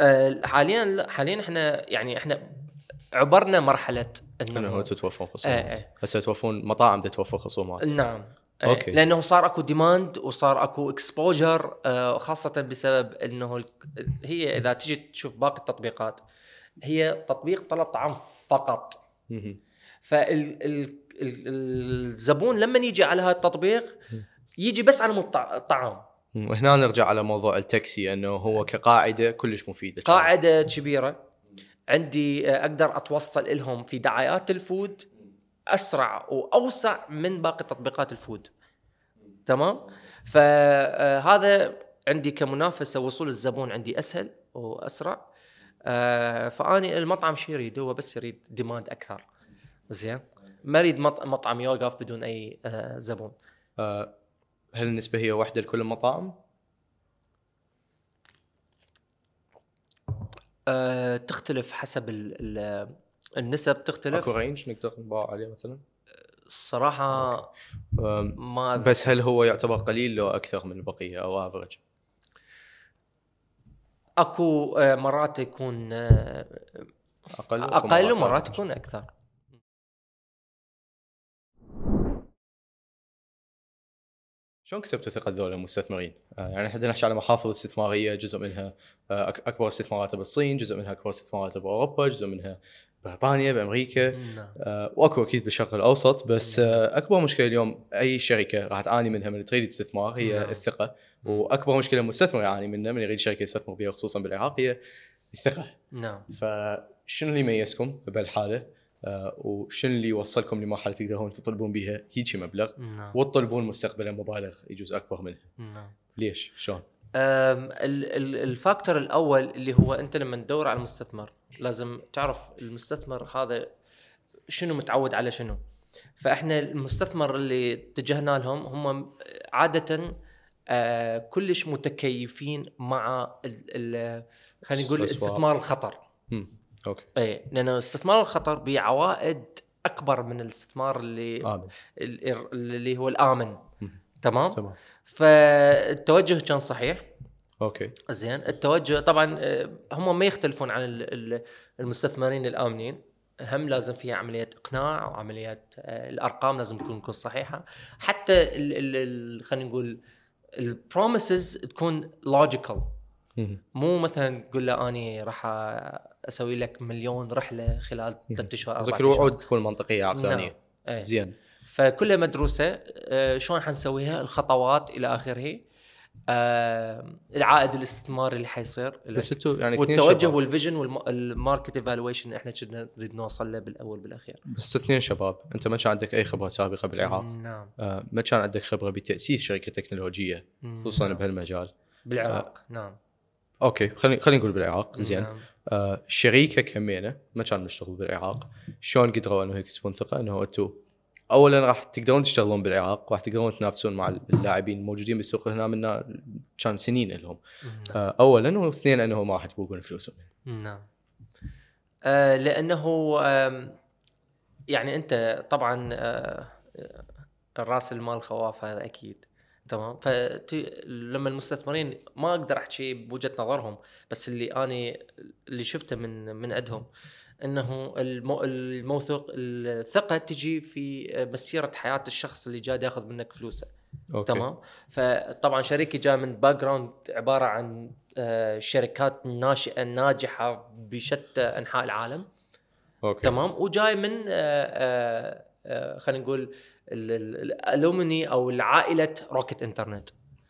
آه، حاليا لا. حاليا إحنا يعني إحنا عبرنا مرحلة إنه أنتم توفرون إيه، خصومات إيه. هسه توفرون مطاعم بدها توفر خصومات نعم okay. okay. لأنه صار أكو demand وصار أكو exposure خاصة بسبب إنه هي إذا تجي تشوف باقي التطبيقات هي تطبيق طلب طعام فقط. فالزبون لما يجي على هذا التطبيق يجي بس على الطعام وهنا نرجع على موضوع التاكسي إنه هو كقاعدة كلش مفيدة قاعدة كبيرة عندي آه، أقدر أتوصل لهم في دعايات ال food أسرع وأوسع من باقي تطبيقات ال food. تمام؟ فهذا عندي كمنافسة وصول الزبون عندي أسهل وأسرع. آه، فأني المطعم شو يريد هو بس يريد demand أكثر. زين؟ ما يريد مط- مطعم يوقف بدون أي آه، زبون. آه هل النسبة هي واحدة لكل المطاعم؟ آه، تختلف حسب ال- ال- النسب تختلف أكو رينج نقدر نباع عليه مثلا؟ صراحة آم، ما بس هل هو يعتبر قليل لو أكثر من البقية أو افرج؟ أكو آه، مرات يكون آه، أقل أقل مرات ومرات. يكون أكثر شلون كسبتوا ثقة ذول المستثمرين؟ آه، يعني إحنا نحكي على محافظ استثمارية جزء منها آه، أكبر استثماراتها بالصين، جزء منها أكبر استثماراتها بأوروبا، جزء منها بريطانيا بأمريكا. نعم. آه، وأكو أكيد بالشرق الأوسط بس أكبر مشكلة اليوم أي شركة راح تعاني منها من تريد استثمار هي نعم. الثقة. وأكبر مشكلة المستثمر يعاني منها من يريد شركة يستثمر بها خصوصا بالعراق هي الثقة. نعم. فشنو اللي يميزكم بهالحالة؟ آه، وشنو اللي يوصلكم لمرحلة تقدرون تطلبون بها هيجي مبلغ نعم. وتطلبون مستقبلا مبالغ يجوز أكبر منها. نعم. ليش؟ شلون؟ ال factor الأول اللي هو أنت لما تدور على المستثمر لازم تعرف المستثمر هذا شنو متعود على شنو. فإحنا المستثمر اللي اتجهنا لهم هم عادة آه، كلش متكيفين مع خلينا نقول. استثمار الخطر. مم. أوكي. اي لأنه استثمار الخطر بعوائد أكبر من الاستثمار اللي ال- اللي هو الآمن. تمام؟ تمام. فالتوجه كان صحيح. أوكي. زين. التوجه طبعا آه، هم ما يختلفون عن ال- ال- المستثمرين الآمنين. هم لازم فيها عمليات إقناع وعمليات آه، الأرقام لازم تكون تكون صحيحة. حتى خلينا نقول ال promises تكون logical. مو مثلا تقول له أني راح أسوي لك مليون رحلة خلال ثلاث اشهر أربع اشهر الوعود تكون منطقية عقلانية. نعم. إيه. زين. فكلها مدروسه آه، شلون حنسويها؟ الخطوات إلى آخره. آه، العائد الاستثماري اللي حيصير بس أنتم يعني اثنين والتوجه شباب. وال vision وال market evaluation إحنا كنا نريد نوصل له بالأول بالاخير بس اثنين شباب. أنت ما كان عندك أي خبرة سابقة بالعراق نعم. آه، ما كان عندك خبرة بتأسيس شركة تكنولوجية خصوصا نعم. بهالمجال بالعراق. نعم. أوكي خلينا خلينا نقول بالعراق. زين. نعم. آه شريكك همينه ما كان مشتغل بالعراق شلون قدروا إنه يكسبون ثقة؟ إنه أنتم اولا راح تقدرون تشتغلون بالعراق راح تقدرون تنافسون مع اللاعبين الموجودين بالسوق. هنا منا كان سنين لهم. آه اولا واثنين إنه ما راح تبوقون فلوسهم. نعم. آه لأنه يعني أنت طبعا آه آه، الرأس المال خواف هذا أكيد. تمام؟ فلما المستثمرين ما أقدر أحكي بوجهة نظرهم بس اللي أنا اللي شفته من من عندهم إنه المو الموثوق الثقة تجي في مسيرة حياة الشخص اللي جاي ياخذ منك فلوسه. أوكي. تمام؟ فطبعا شريكي جاء من background عبارة عن آه، شركات ناشئه ناجحة بشتى أنحاء العالم. أوكي. تمام؟ وجاي من آه، آه، خلينا نقول ال alumni أو العائلة Rocket Internet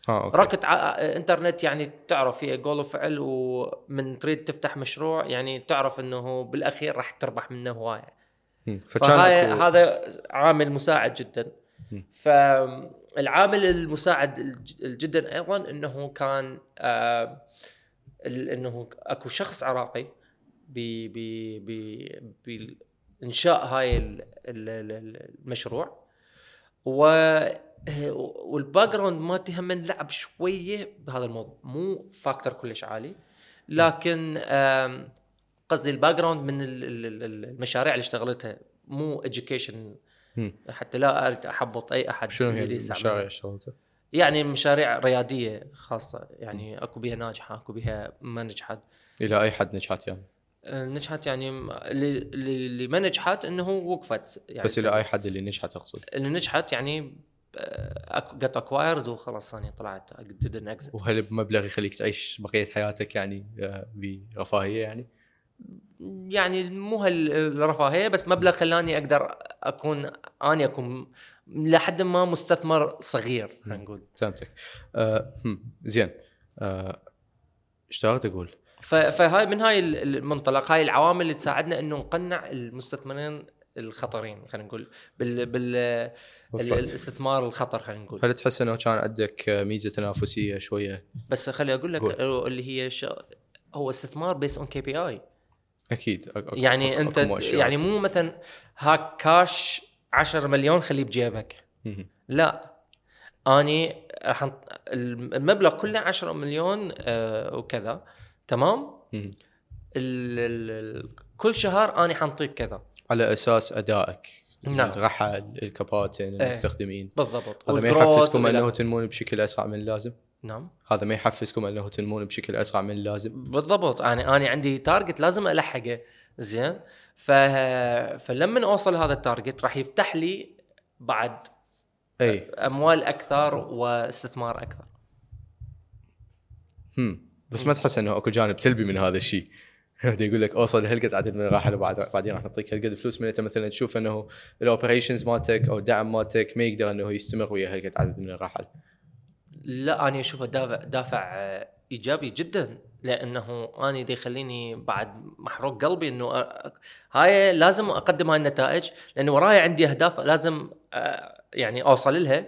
ها أوكي. Rocket ع- انترنت يعني تعرف هي قول وفعل ومن تريد تفتح مشروع يعني تعرف إنه بالأخير راح تربح منه هواية. فهاي أكو- هذا عامل مساعد جدا. فالعامل المساعد جدا أيضا إنه كان آه إنه أكو شخص عراقي بإنشاء هاي ال- ال- ال- المشروع. و وال background مالتي هم لعب شوية بهذا الموضوع مو factor كلش عالي لكن قصدي ال background من ال- ال- ال- المشاريع اللي اشتغلتها مو education. حتى لا أريد أحبط أي أحد شنو هي. المشاريع اشتغلتها؟ يعني مشاريع ريادية خاصة يعني أكو بها ناجحة أكو بها ما نجحت إلى أي حد نجحت يعني آه، نجحت يعني اللي اللي ما نجحت إنه وقفت. يعني بس إلى أي حد اللي نجحت أقصد؟ اللي نجحت يعني جت اكوايرد وخلاص ثاني طلعت. Didn't exit. وهل بمبلغ يخليك تعيش بقية حياتك يعني آه، برفاهية يعني؟ يعني مو هالرفاهية بس مبلغ خلاني أقدر أكون أني أكون لحد ما مستثمر صغير خلينا نقول. فهمتك. آه زين. آه إيش أقول؟ فهاي من هاي ال- المنطلق هاي العوامل اللي تساعدنا إنه نقنع المستثمرين الخطرين خلينا نقول بال بال. الاستثمار الخطر خلينا نقول هل تحس إنه كان عندك ميزة تنافسية شوية؟ بس خلي أقول لك قول. اللي هي ش... هو استثمار based on KPI أكيد أك- يعني أك- أنت. يعني مو مثلا هاك كاش 10 مليون خليه بجيبك. لا أني راح المبلغ كله 10 مليون آه وكذا تمام. ال ال ال كل شهر أني حنطيك كذا. على أساس أدائك. نعم. الرحل الكباتن المستخدمين. بالضبط. هذا ما يحفزكم أنه تنمون بشكل أسرع من اللازم؟ نعم. هذا ما يحفزكم أنه تنمون بشكل أسرع من اللازم؟ بالضبط. أنا أنا عندي target لازم ألحقه. زين. ف فلما أوصل هذا ال target راح يفتح لي بعد اي أموال أكثر واستثمار أكثر. هم. بس ما تحس إنه أكو جانب سلبي من هذا الشيء. *laughs* يقول لك اوصل هالقد عدد من الراحل وبعد بعدين راح نعطيك هالقد فلوس من انت مثلا تشوف إنه الاوبريشنز مالتك أو الدعم مالتك ما يقدر إنه يستمر ويا هالقد عدد من الراحل؟ لا أنا أشوفه دافع دافع إيجابي جدا لأنه أنا دي يخليني بعد محروق قلبي إنه هاي لازم أقدم هاي النتائج لأنه وراي عندي أهداف لازم آه، يعني أوصل لها.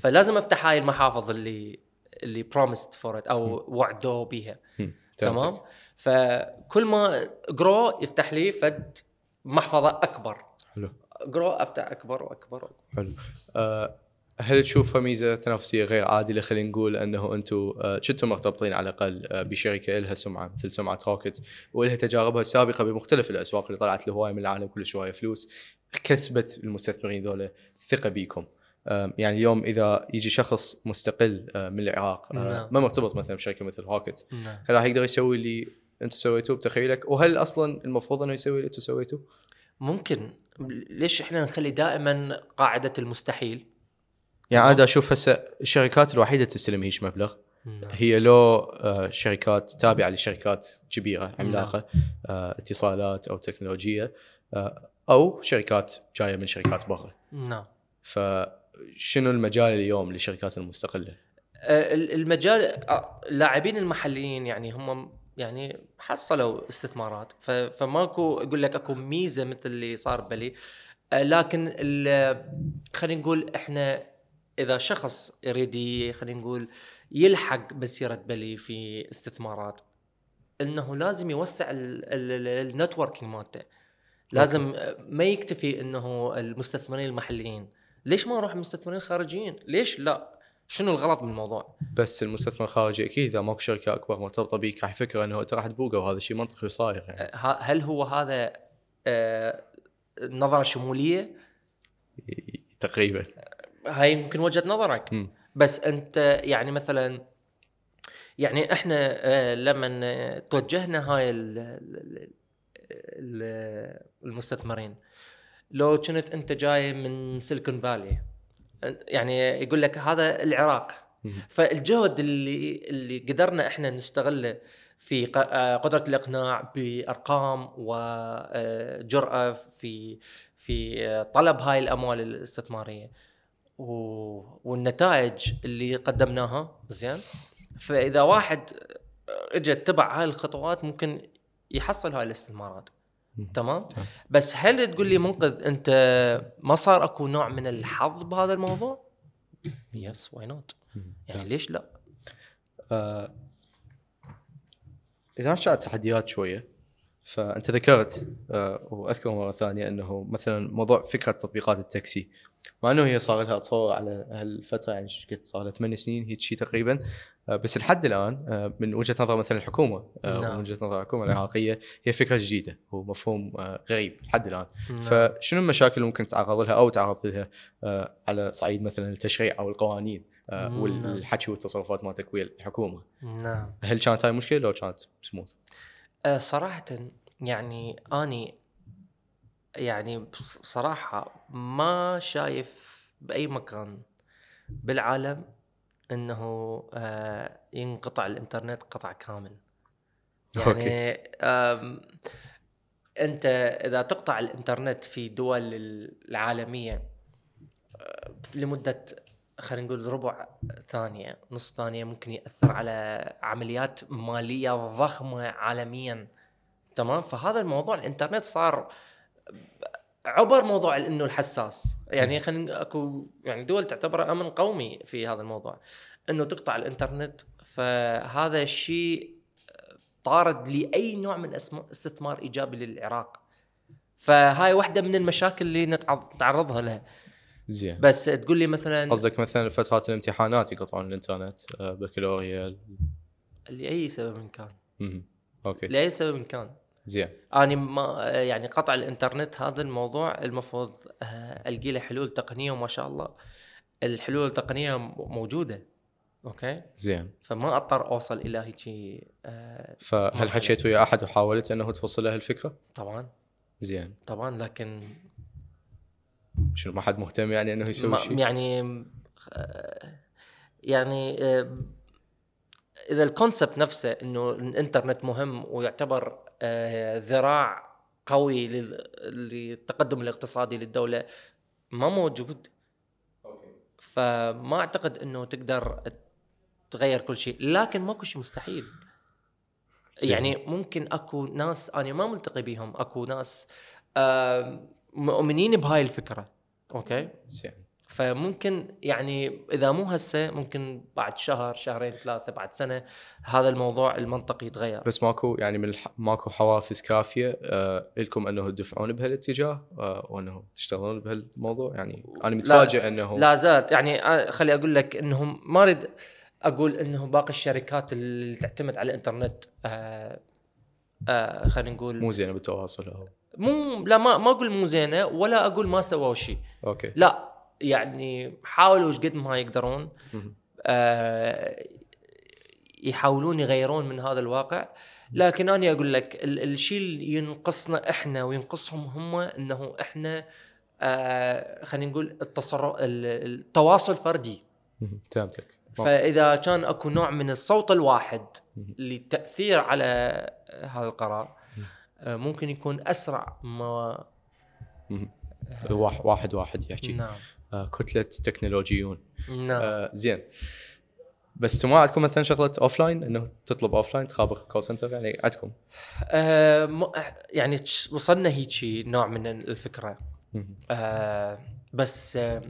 فلازم أفتح هاي المحافظ اللي اللي promised for أو وعدوا بيها. هم. تمام. فكل ما grow يفتح لي فد محفظة أكبر. حلو. grow أفتح أكبر وأكبر, وأكبر. حلو. أه هل تشوفها ميزة تنافسية غير عادلة؟ خلينا نقول أنه أنتم كنتم مرتبطين على الأقل أه بشركة لها سمعة مثل سمعه Rocket ولها تجاربها السابقة بمختلف الأسواق اللي طلعت لهوايه من العالم كل شوية فلوس كسبت المستثمرين ذولا ثقة بيكم. يعني اليوم إذا يجي شخص مستقل من العراق نعم. ما مرتبط مثلا بشركة مثل روكت نعم. هل راح يقدر يسوي اللي أنتم سويتوه بتخيلك؟ وهل أصلا المفروض إنه يسوي اللي أنتم سويتوه؟ ممكن. ليش إحنا نخلي دائما قاعدة المستحيل؟ يعني أنا أشوف هسه الشركات الوحيدة تستلم هيش مبلغ. نعم. هي لو آه، شركات تابعة لشركات كبيرة عملاقة آه، اتصالات أو تكنولوجية آه، أو شركات جاية من شركات برا. نعم. فشنو المجال اليوم للشركات المستقلة؟ آه، ال- المجال آه، اللاعبين المحليين يعني هم يعني حصلوا استثمارات. فماكو يقول لك أكو ميزة مثل اللي صار بلي. آه، لكن خلينا نقول إحنا إذا شخص يريد خلينا نقول يلحق مسيرة بلي في استثمارات إنه لازم يوسع النتوركينج مالته. لازم ما يكتفي إنه المستثمرين المحليين. ليش ما نروح المستثمرين الخارجيين؟ ليش لا؟ شنو الغلط بالموضوع بس المستثمر الخارجي أكيد إذا ماكو شركة أكبر مرتبطة بيك راح يفكر إنه أنت راح تبوقه وهذا الشيء منطقي وصاير يعني. آه، ه- هل هو هذا آه، نظرة شمولية؟ تقريبا. هاي يمكن وجهة نظرك. مم. بس أنت يعني مثلا يعني إحنا آه، لما توجهنا هاي ال- ال- ال- المستثمرين لو كنت انت جاي من سيليكون فالي يعني يقول لك هذا العراق. فالجهد اللي اللي قدرنا إحنا نستغله في آه، قدرة الإقناع بأرقام وجراه في في آه، طلب هاي الأموال الاستثمارية والنتائج اللي قدمناها زين فإذا واحد اجى اتبع هاي الخطوات ممكن يحصل هاي الاستثمارات. تمام؟ تمام. بس هل تقول لي منقذ أنت ما صار أكو نوع من الحظ بهذا الموضوع؟ yes why not يعني ليش لا؟ آه، إذا عن التحديات شوية فأنت ذكرت آه، وأذكر مرة ثانية إنه مثلا موضوع فكرة تطبيقات التاكسي. مع إنه هي صار لها اتصور على هالفترة يعني قد صار لها ثمان سنين هيك شيء تقريبا. آه، بس لحد الآن آه، من وجهة نظر مثلا الحكومة آه، نعم. ومن وجهة نظر الحكومة العراقية هي فكرة جديدة ومفهوم آه، غريب لحد الآن نعم. فشنو المشاكل اللي ممكن تتعرض لها أو تعرض لها آه، على صعيد مثلا التشريع أو القوانين آه، نعم. والحكي والتصرفات مالتك ويا الحكومة نعم هل كانت هاي مشكلة لو كانت سموث؟ صراحة يعني أني يعني صراحة ما شايف بأي مكان بالعالم إنه آه ينقطع الإنترنت قطع كامل. يعني آم، أنت إذا تقطع الإنترنت في دول العالمية آه، لمدة خلينا نقول ربع ثانية نص ثانية ممكن يأثر على عمليات مالية ضخمة عالميا. تمام؟ فهذا الموضوع الإنترنت صار عبر موضوع إنه الحساس. يعني خلينا أكو يعني دول تعتبره أمن قومي في هذا الموضوع. إنه تقطع الإنترنت فهذا الشيء طارد لأي نوع من استثمار إيجابي للعراق. فهاي واحدة من المشاكل اللي نتعرض نتعرضها لها. زين. بس تقول لي مثلا قصدك مثلا فترات الامتحانات يقطعون الإنترنت آه، بكالوريا لأي سبب إن كان. أوكي. لأي سبب إن كان. زين أني ما يعني قطع الإنترنت هذا الموضوع المفروض آه، ألقي له حلول تقنية وما شاء الله الحلول التقنية موجودة أوكي زين فما أضطر أوصل إلى هيك آه، فهل. حكيت ويا أحد وحاولت إنه توصل له الفكرة؟ طبعا زين طبعا لكن شنو ما حد مهتم يعني إنه يسوي شيء؟ يعني آه، يعني إذا ال concept نفسه إنه الإنترنت مهم ويعتبر ذراع قوي لل- للتقدم الاقتصادي للدولة ما موجود. فما أعتقد إنه تقدر تغير كل شيء لكن ماكو شيء مستحيل. يعني ممكن أكو ناس أنا ما ملتقي بيهم أكو ناس آه، مؤمنين بهاي الفكرة. أوكي؟ زين فممكن يعني إذا مو هسه ممكن بعد شهر شهرين ثلاثة بعد سنة هذا الموضوع المنطقي يتغير. بس ماكو يعني من الح... ماكو حوافز كافية آه لكم أنه تدفعون بهالاتجاه آه وأنه تشتغلون بهالموضوع. يعني أنا متفاجئ أنه لا زالت. يعني آه، خلي أقول لك أنهم ما أريد أقول أنه باقي الشركات اللي تعتمد على الإنترنت آه آه خلينا نقول مو زينة بالتواصل. مو لا ما ما أقول مو زينة ولا أقول ما سووا شيء أوكي. لا يعني حاولوا إيش قد ما يقدرون. آه، يحاولون يغيرون من هذا الواقع لكن أنا أقول لك ال- الشيء اللي ينقصنا إحنا وينقصهم هم إنه إحنا آه خلينا نقول التصرف ال- التواصل فردي. فهمتك فإذا كان أكو نوع من الصوت الواحد. للتأثير على هذا القرار آه، ممكن يكون أسرع ما مهم. واحد واحد يحكي نعم آه كتلة تكنولوجيون نعم. آه زين. بس ما عندكم مثلا شغلة offline إنه تطلب offline تخابر call center يعني عندكم آه م- يعني وصلنا هيك نوع من الفكرة. آه بس آه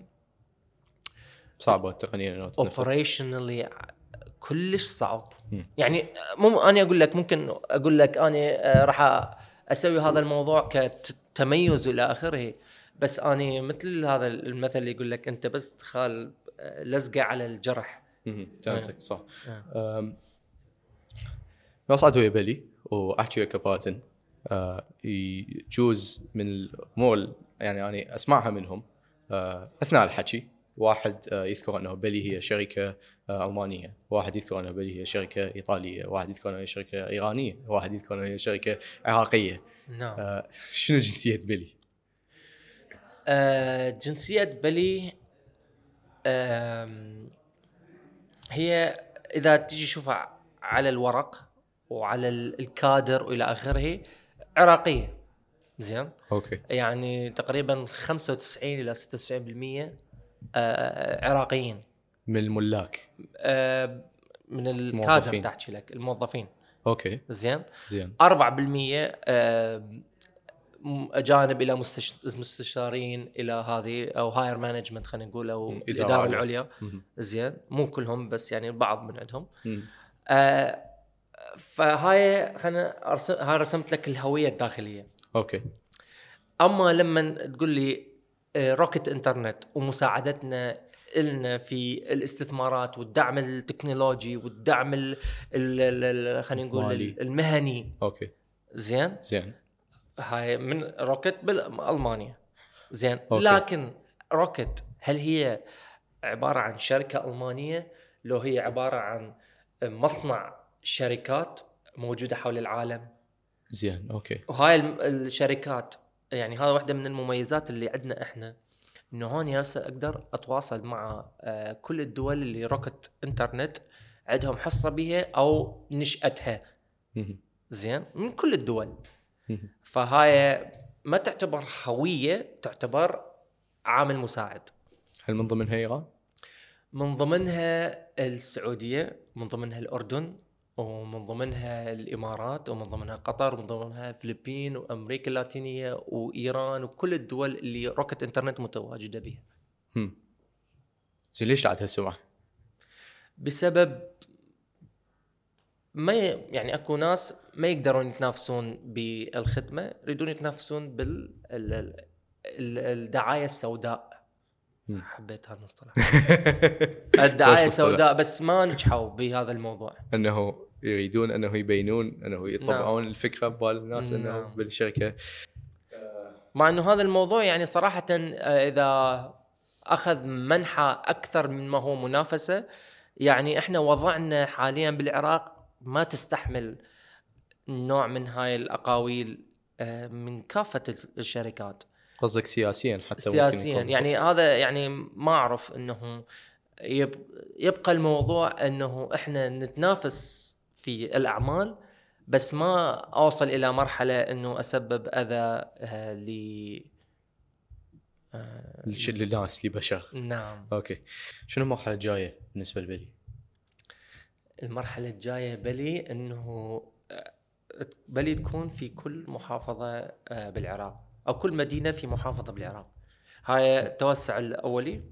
صعبة تنفذ. اوبريشنالي كلش صعب. مم. يعني مو أنا أقول لك ممكن أقول لك أنا آه، راح أسوي هذا الموضوع كتميز إلى آخره. بس أنا مثل هذا المثل اللي يقول لك أنت بس تخال آه، لزقه على الجرح. فهمتك صح. آه. نصعد ويا بلي وأحكي ويا كباتن آه، يجوز من الأمور ال- يعني أنا أسمعها منهم. آه، أثناء الحكي واحد آه، يذكر أنه بلي هي شركة آه، ألمانية، واحد يذكر أنه بلي هي شركة إيطالية، واحد يذكر انها هي شركة إيرانية، واحد يذكر انها هي شركة عراقية. نعم. آه، شنو جنسية بلي؟ آه، جنسية بلي هي إذا تجي تشوفها على الورق وعلى ال- الكادر وإلى آخره عراقية. زين؟ أوكي. يعني تقريبا 95 إلى 96% آه، عراقيين. من الملاك. آه، من الكادر الموظفين. تحكي لك الموظفين. أوكي. زين؟ زين. 4% آه، م- أجانب إلى مستش... مستشارين إلى هذه أو higher management خلينا نقول أو الإدارة عليا. العليا. زين. مو كلهم بس يعني البعض من عندهم. آه فهاي خلينا هاي رسمت لك الهوية الداخلية. أوكي. أما لما تقول لي آه، روكت إنترنت ومساعدتنا لنا في الاستثمارات والدعم التكنولوجي والدعم ال- ال- ال- ال- خلينا نقول مالي. المهني. أوكي. زين؟ زين. هاي من روكت بالمانيا زين أوكي. لكن روكت هل هي عبارة عن شركة ألمانية لو هي عبارة عن مصنع شركات موجودة حول العالم زين أوكي وهاي الشركات يعني هذا واحدة من المميزات اللي عندنا إحنا إنه هون هسه أقدر أتواصل مع آه، كل الدول اللي روكت إنترنت عندهم حصة بها أو نشأتها. زين من كل الدول. فهاي ما تعتبر هوية تعتبر عامل مساعد هل من ضمنها إيران؟ من ضمنها السعودية من ضمنها الأردن ومن ضمنها الإمارات ومن ضمنها قطر ومن ضمنها الفلبين وأمريكا اللاتينية وإيران وكل الدول اللي روكت إنترنت متواجدة بها هم. زين ليش عاد هالسرعه؟ بسبب ما يعني أكو ناس ما يقدرون يتنافسون بالخدمة يريدون يتنافسون بال ال- ال- ال- الدعاية السوداء. حبيت هالمصطلح *laughs* الدعاية؟ السوداء بس ما نجحوا بهذا الموضوع أنه يريدون أنه يبينون أنه يطبعون الفكرة ببال الناس أنه نعم. بالشركة مع أنه هذا الموضوع يعني صراحة آه، إذا أخذ منحى أكثر من ما هو منافسة يعني إحنا وضعنا حاليا بالعراق ما تستحمل نوع من هاي الأقاويل آه، من كافة الشركات. قصدك سياسيا حتى سياسيا. يعني هذا يعني ما أعرف انه يب يبقى الموضوع إنه إحنا نتنافس في الأعمال بس ما أوصل إلى مرحلة إنه أسبب أذى آه، ل آه، للناس لبشر. نعم. أوكي. شنو المرحلة الجاية بالنسبة لبلي؟ المرحلة الجاية بلي إنه آه، بلي تكون في كل محافظة آه، بالعراق أو كل مدينة في محافظة بالعراق. هاي التوسع الأولي.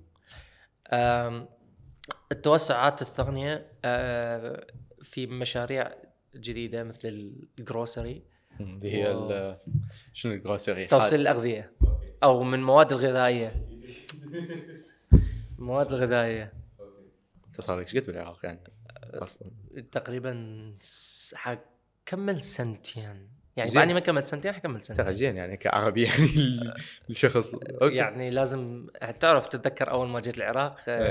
التوسعات الثانية آه، في مشاريع جديدة مثل الجروسري. اللي هي شنو الجروسري؟ توصيل الأغذية. أو من المواد الغذائية. *laughs* المواد الغذائية. انت صار لك إيش قد بالعراق يعني؟ أصلا؟ تقريبا حكمل سنتين. يعني زين. بعد ما كملت سنتين حكمل ترى سنتين زين يعني كعربي يعني *laughs* ال- الشخص أوكي. يعني لازم تعرف تتذكر أول ما جيت العراق آه،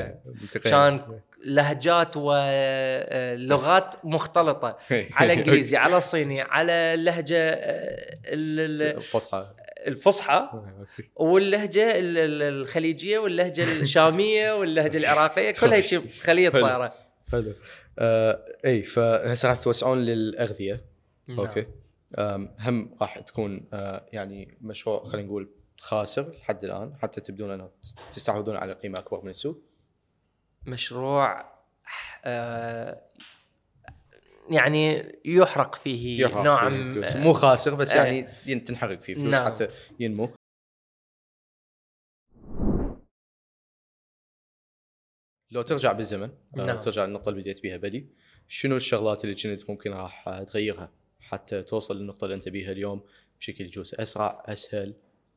إيه،. كان لهجات ولغات مختلطة. *laughs* إيه. على إنجليزي على صيني على اللهجه آه، ال- ال- فصحى الفصحى أوكي. واللهجة ال- ال- الخليجية واللهجة الشامية واللهجة العراقية كلها هيك خليط. صايرة. حلو. آه إي فهسه راح توسعون للأغذية نعم. أوكي هم راح تكون آه يعني مشروع خلينا نقول خاسر لحد الآن حتى تبدون أنه تستحوذون على قيمة أكبر من السوق مشروع آه، يعني يحرق فيه يحرق نوعا فيه فلوس. مو خاسر بس آه. يعني تنحرق فيه فلوس نعم. حتى ينمو لو ترجع بالزمن نعم. ترجع للنقطة اللي بديت بيها بدي شنو الشغلات اللي كنت ممكن راح تغيرها حتى توصل للنقطة اللي أنت بيها اليوم بشكل يجوز أسرع أسهل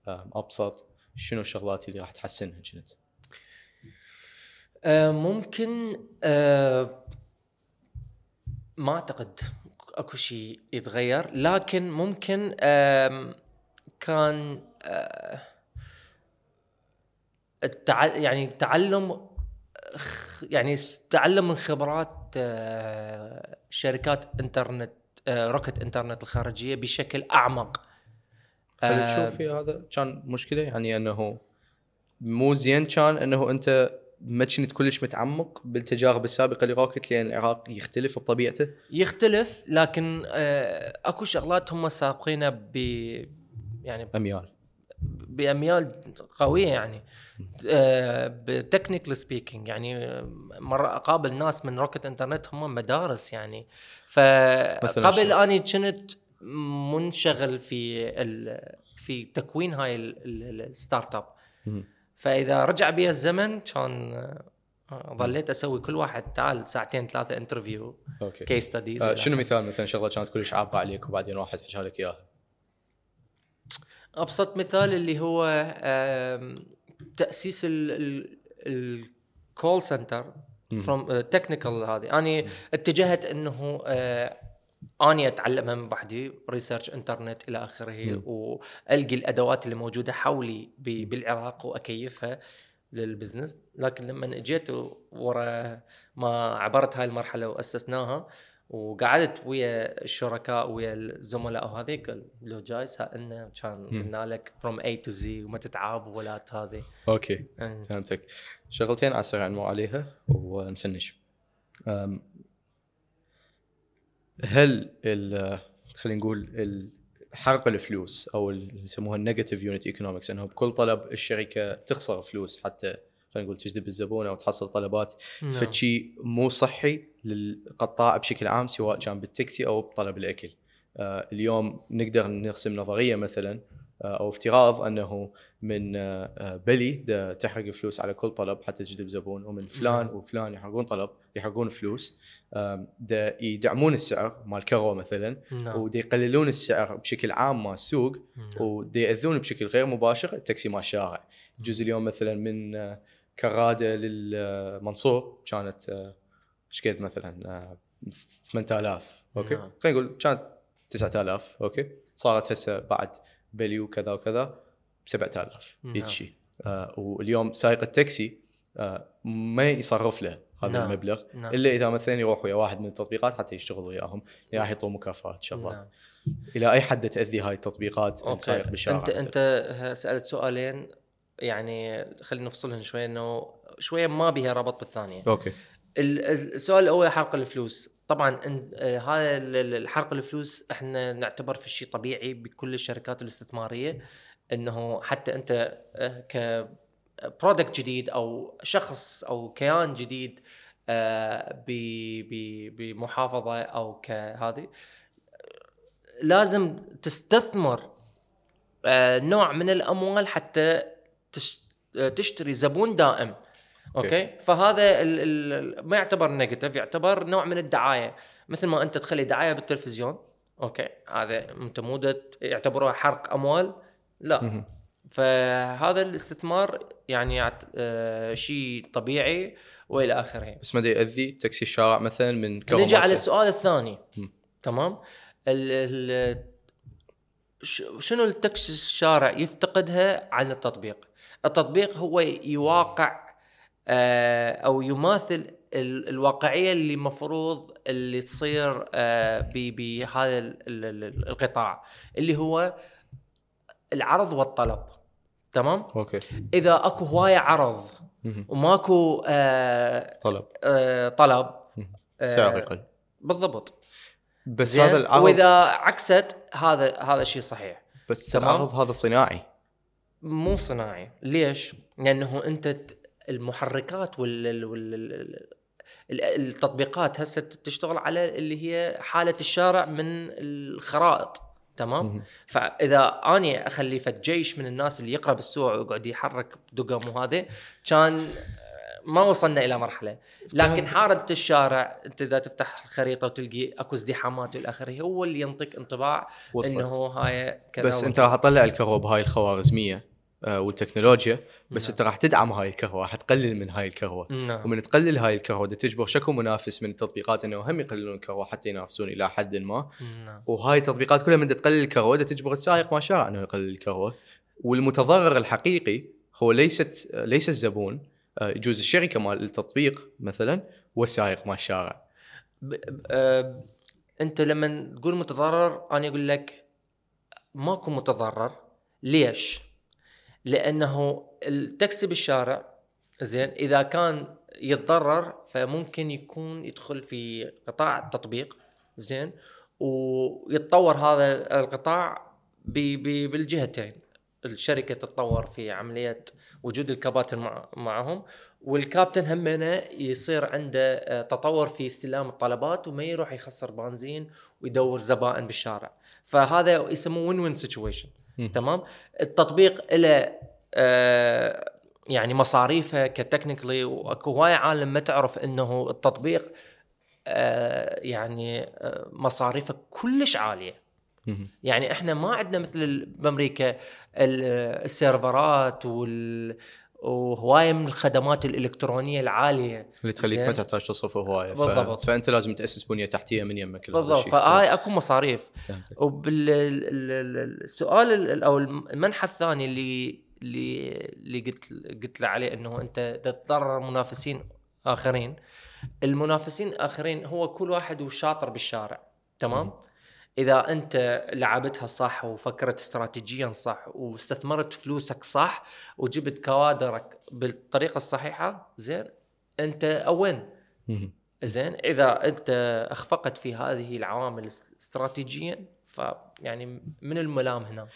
أبسط شنو الشغلات اللي راح تحسنها كنت آه، ممكن آه، ما أعتقد أكو شيء يتغير لكن ممكن كان آه،. يعني تعلم يعني تعلم من خبرات آه، شركات انترنت آه، روكت انترنت الخارجية بشكل أعمق. هل آه، تشوف في هذا. كان مشكلة يعني أنه مو زين كان أنه أنت ما كنت كلش متعمق بالتجارب السابقة لروكت لأن العراق يختلف بطبيعته؟ يختلف لكن أكو شغلات هم سابقينه ب يعني اميال بأميال قوية يعني. ب technical speaking يعني آه، مرة أقابل ناس من روكت إنترنت هم مدارس يعني. فقبل؟ أني كنت منشغل في في تكوين هاي ال- ال- ال startup. فإذا رجع بي الزمن كان آه، آه، ظليت أسوي كل واحد تعال ساعتين ثلاثة interview أوكي. case studies آه شنو مثال مثلا شغلة كانت كلش عايقة عليك وبعدين واحد حكى لك إياها؟ أبسط مثال اللي هو تأسيس ال call center from technical هذه. أني اتجهت إنه آه، أني اتعلمها من بعدي research انترنت إلى آخره. وألقي الأدوات اللي موجودة حولي بالعراق وأكيفها لل business. لكن لما اجيت ورا ما عبرت هاي المرحلة وأسسناها وقعدت ويا الشركاء ويا الزملاء قال لو جاي سالنا كان. قلنا لك from A to Z وما تتعب ولا هذه أوكي أه. فهمتك شغلتين على السريع نمر عليها ونفنش هل ال- خلينا نقول حرق الفلوس أو اللي يسموها ال negative unit economics إنه بكل طلب الشركة تخسر فلوس حتى خلينا نقول تجذب الزبون أو تحصل طلبات نعم. فشي مو صحي للقطاع بشكل عام سواء كان بالتاكسي أو بطلب الأكل. آه اليوم نقدر نرسم نظرية مثلا آه أو افتراض أنه من آه آه، بلي تحرق فلوس على كل طلب حتى تجذب زبون ومن فلان نعم. وفلان يحرقون طلب يحرقون فلوس دا يدعمون السعر مال كروة مثلا نعم. ودا يقللون السعر بشكل عام مال السوق نعم. ودا يأذون بشكل غير مباشر التاكسي مال الشارع يجوز اليوم مثلا من آه، كرادة للمنصور كانت آه، إيش قد مثلا آه، 8000 أوكي نعم. خلينا نقول كانت 9000 أوكي صارت هسه بعد value كذا وكذا 7000 نعم. هيك شيء آه، واليوم سائق التاكسي آه، ما يصرف له هذا نعم. المبلغ نعم. إلا إذا مثلا يروح ويا واحد من التطبيقات حتى يشتغل وياهم راح يعطوه مكافآت شغلات نعم. إلى أي حد تأذي هاي التطبيقات أوكي. السائق بالشارع أنت؟ أنت سألت سؤالين يعني خلينا نفصلهم شوي إنه شوية ما بها ربط بالثانية. أوكي. ال- ال- السؤال الأول حرق الفلوس. طبعا آه، هذا ال- الحرق الفلوس إحنا نعتبر في شيء طبيعي بكل الشركات الاستثمارية إنه حتى أنت آه، ك product جديد أو شخص أو كيان جديد آه، بمحافظة أو كهذه لازم تستثمر آه، نوع من الأموال حتى آه، تشتري زبون دائم. أوكي. فهذا ال ال ما يعتبر negative يعتبر نوع من الدعاية. مثل ما أنت تخلي دعاية بالتلفزيون أوكي؟ هذا أنت مو يعتبروها حرق أموال؟ لا. فهذا الاستثمار يعني آه شيء طبيعي وإلى آخره. بس ما دا ياذي تاكسي الشارع مثلا من نجي على السؤال الثاني. تمام؟ ال ال شنو التاكسي الشارع يفتقدها عن التطبيق؟ التطبيق هو يواقع آه، أو يماثل ال- الواقعية اللي مفروض اللي تصير آه، ب- بهذا ال- ال- ال- القطاع اللي هو العرض والطلب تمام؟ أوكي. إذا أكو هواية عرض. وماكو آه، طلب. آه، طلب آه، سعر يقل بالضبط. بس؟ هذا العرض وإذا عكست هذا هذا الشيء صحيح. بس تمام. العرض هذا صناعي. مو صناعي ليش لأنه أنت المحركات وال ال- وال ال- ال- التطبيقات هسه تشتغل على اللي هي حالة الشارع من الخرائط تمام. فإذا أني أخلي فد جيش من الناس اللي يقرأ بالسوق ويقعد يحرك دقم وهذا كان ما وصلنا إلى مرحلة لكن. حاره الشارع أنت إذا تفتح الخريطة وتلقي أكو ازدحامات والى آخره هو اللي ينطيك انطباع وصلت. إنه هاي كذا بس وكذا. أنت راح تطلع الكهرباء بهاي الخوارزمية والتكنولوجيا بس نعم. انت راح تدعم هاي الكهرباء راح تقلل من هاي الكهرباء نعم. ومن تقلل هاي الكهرباء دا تجبر شكو منافس من التطبيقات إنه هم يقللون الكهرباء حتى ينافسون إلى حد ما. نعم. وهاي التطبيقات كلها من تقلل دا تجبر السائق ما الشارع إنه يقلل الكهرباء والمتضرر الحقيقي هو ليست ليس الزبون آه، يجوز الشركة مال التطبيق مثلا والسائق مال الشارع ب... ب... آه... أنت لما تقول متضرر أنا أقول لك ماكو متضرر. ليش؟ لأنه التاكسي بالشارع زين إذا كان يتضرر فممكن يكون يدخل في قطاع التطبيق زين ويتطور هذا القطاع ب... ب... بالجهتين. الشركة تتطور في عملية وجود الكباتن مع... معهم والكابتن همنا يصير عنده آه، تطور في استلام الطلبات وما يروح يخسر بنزين ويدور زبائن بالشارع. فهذا يسموه win-win situation تمام؟ التطبيق له آه، يعني مصاريفه ك technically وأكو هواي عالم ما تعرف إنه التطبيق آه يعني آه مصاريفه كلش عالية. يعني إحنا ما عندنا مثل بأمريكا ال- السيرفرات وال وهواية من الخدمات الإلكترونية العالية اللي تخليك ما. تحتاج تصرف هواية ف... بالضبط. فأنت لازم تأسس بنية تحتية من يمك بالضبط. فهاي أكو مصاريف. وبالسؤال ال- أو المنحى الثاني اللي اللي اللي قلت قلت له عليه إنه أنت تضرر منافسين آخرين المنافسين الاخرين هو كل واحد وشاطر بالشارع تمام إذا أنت لعبتها صح وفكرت استراتيجيا صح واستثمرت فلوسك صح وجبت كوادرك بالطريقة الصحيحة زين أنت أوين. زين إذا أنت أخفقت في هذه العوامل است- استراتيجيا فيعني من الملام هنا؟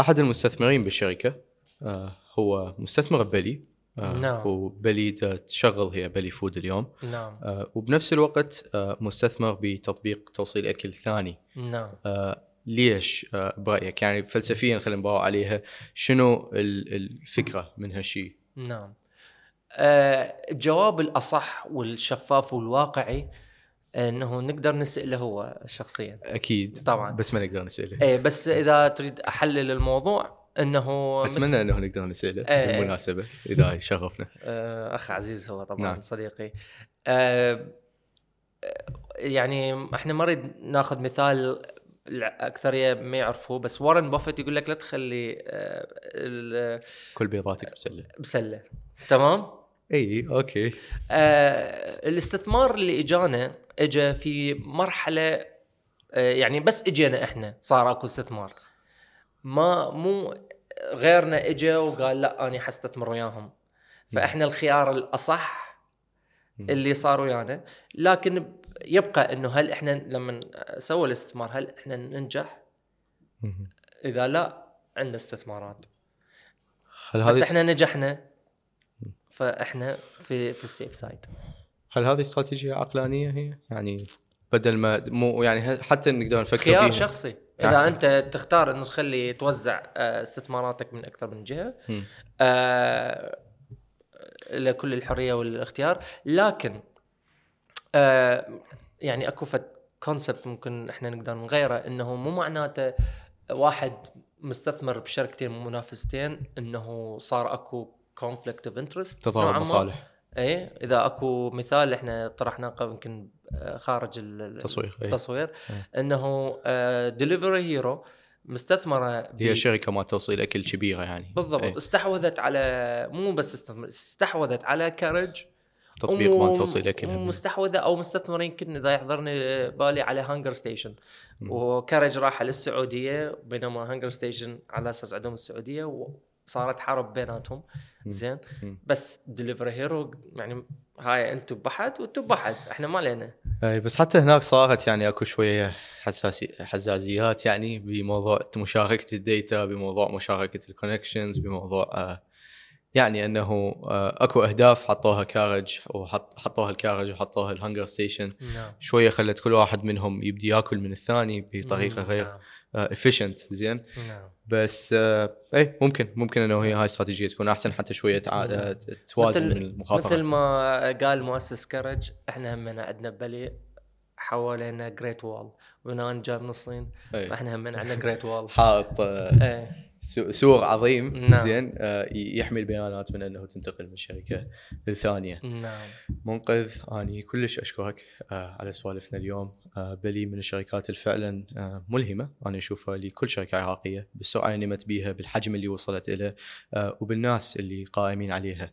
أحد المستثمرين بالشركة آه، هو مستثمر بلي نعم. وبلي تشغل هي بلي فود اليوم. نعم. آه، وبنفس الوقت آه، مستثمر بتطبيق توصيل أكل ثاني. نعم. آه، ليش آه، برأيك؟ يعني فلسفيا خلينا نباوع عليها. شنو ال- الفكرة من هالشيء؟ نعم. آه، الجواب الأصح والشفاف والواقعي إنه نقدر نساله هو شخصيا. أكيد. طبعاً. بس ما نقدر نسأله. إيه بس إذا تريد أحلل الموضوع إنه مثل- اتمنى إنه نقدر نساله إيه. بالمناسبه إذا يشرفنا آه، أخ عزيز هو طبعا نعم. صديقي. آه، يعني إحنا ما نريد ناخذ مثال الأكثرية ما يعرفوه بس وارن بافيت يقول لك لا تخلي آه، كل بيضاتك بسلة. بسلة. تمام؟ إي أوكي. آه الاستثمار اللي إجانا اجى في مرحلة آه يعني بس إجينا إحنا صار أكو استثمار. ما مو غيرنا اجى وقال لا أنا حستثمر وياهم فإحنا الخيار الأصح. اللي صار ويانا لكن يبقى إنه هل إحنا لما سوى الاستثمار هل إحنا ننجح؟ إذا لا عندنا استثمارات هل بس إحنا نجحنا فإحنا في في السيف سايد هل هذه استراتيجية عقلانية هي؟ يعني بدل ما مو يعني حتى نقدر نفكر خيار فيها. شخصي يعني- اذا أنت تختار إنه تخلي توزع آه، استثماراتك من أكثر من جهة. آه، لكل الحرية والاختيار. لكن آه، يعني أكو concept ممكن إحنا نقدر نغيره إنه مو معناته واحد مستثمر بشركتين منافستين إنه صار أكو conflict of interest تضارب مصالح إيه إذا أكو مثال إحنا طرحناه يمكن خارج ال- ال- تصوير إيه. التصوير إيه. إنه دليفري هيرو مستثمرة هي شركة ما توصيل اكل كبيره يعني بالضبط إيه. استحوذت على مو بس استثمر استحوذت على كارج تطبيق وم- مال توصيل اكل ومستحوذه أو مستثمر يمكن إذا يحضرني بالي على هانجر ستيشن. وكارج راح للسعودية بينما هانجر ستيشن على أساس عندهم السعودية وصارت حرب بيناتهم. زين. بس دليفري هيرو يعني هاي أنتم بحد وأنتم بحد إحنا ما لنا اي بس حتى هناك صارت يعني اكو شوية حساسي حزازيات يعني بموضوع مشاركة ال data بموضوع مشاركة ال connections بموضوع آه يعني انه آه اكو اهداف حطوها كارج وحط حطوها الكارج وحطوها الهنجر ستيشن نعم. شوية خلت كل واحد منهم يبدي ياكل من الثاني بطريقة غير نعم. efficient زين؟ نعم. بس آه اي ممكن ممكن إنه هي هاي استراتيجية تكون أحسن حتى شوية. آه، توازن مثل- من المخاطرة. مثل ما قال مؤسس كرج إحنا همنا عندنا بلي حوالينا great wall ونان جاب من الصين إي. فاحنا همنا عندنا great wall حائط آه إيه. سو- سور عظيم. نعم. زين آه، يحمي البيانات من إنه تنتقل من شركة للثانيه نعم. منقذ آني كلش أشكرك آه، على سوالفنا اليوم. بلي من الشركات الفعلا آه، ملهمة. أنا أشوفها لكل شركة عراقية بالسرعه اللي نمت بيها بالحجم اللي وصلت له آه، وبالناس اللي قائمين عليها.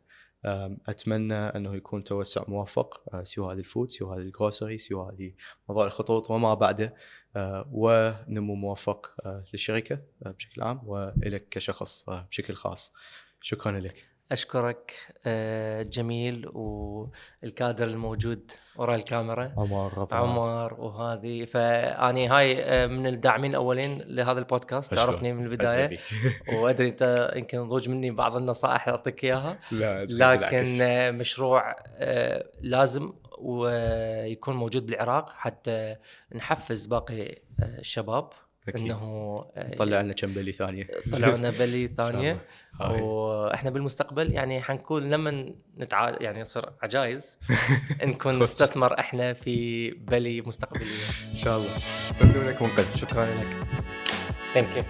أتمنى أنه يكون توسع موفق آه، سوى هذه الفود سوى هذه الجروسري سوى هذه موضوع الخطوط وما بعده آه، ونمو موفق آه، للشركة آه، بشكل عام وإلك كشخص آه، بشكل خاص. شكرا لك. أشكرك آه، جميل والكادر الموجود وراء الكاميرا. عمر عمر وهذه. فأني هاي آه، من الداعمين الأولين لهذا البودكاست. أشكرك. تعرفني من البداية. *laughs* وأدري أنت يمكن ضوج مني بعض النصائح اعطيك إياها. لا لكن آه، مشروع لازم ويكون موجود بالعراق حتى نحفز باقي الشباب. أكيد. إنه آه، طلع لنا كم بلي ثانية. طلعوا لنا *laughs* بلي ثانية. وإحنا بالمستقبل يعني حنكون لما نتع يعني نصير عجايز *laughs* نكون. نستثمر إحنا في بلي مستقبلية. إن شاء الله. ممنونك منقذ شكرا لك. ثانك يو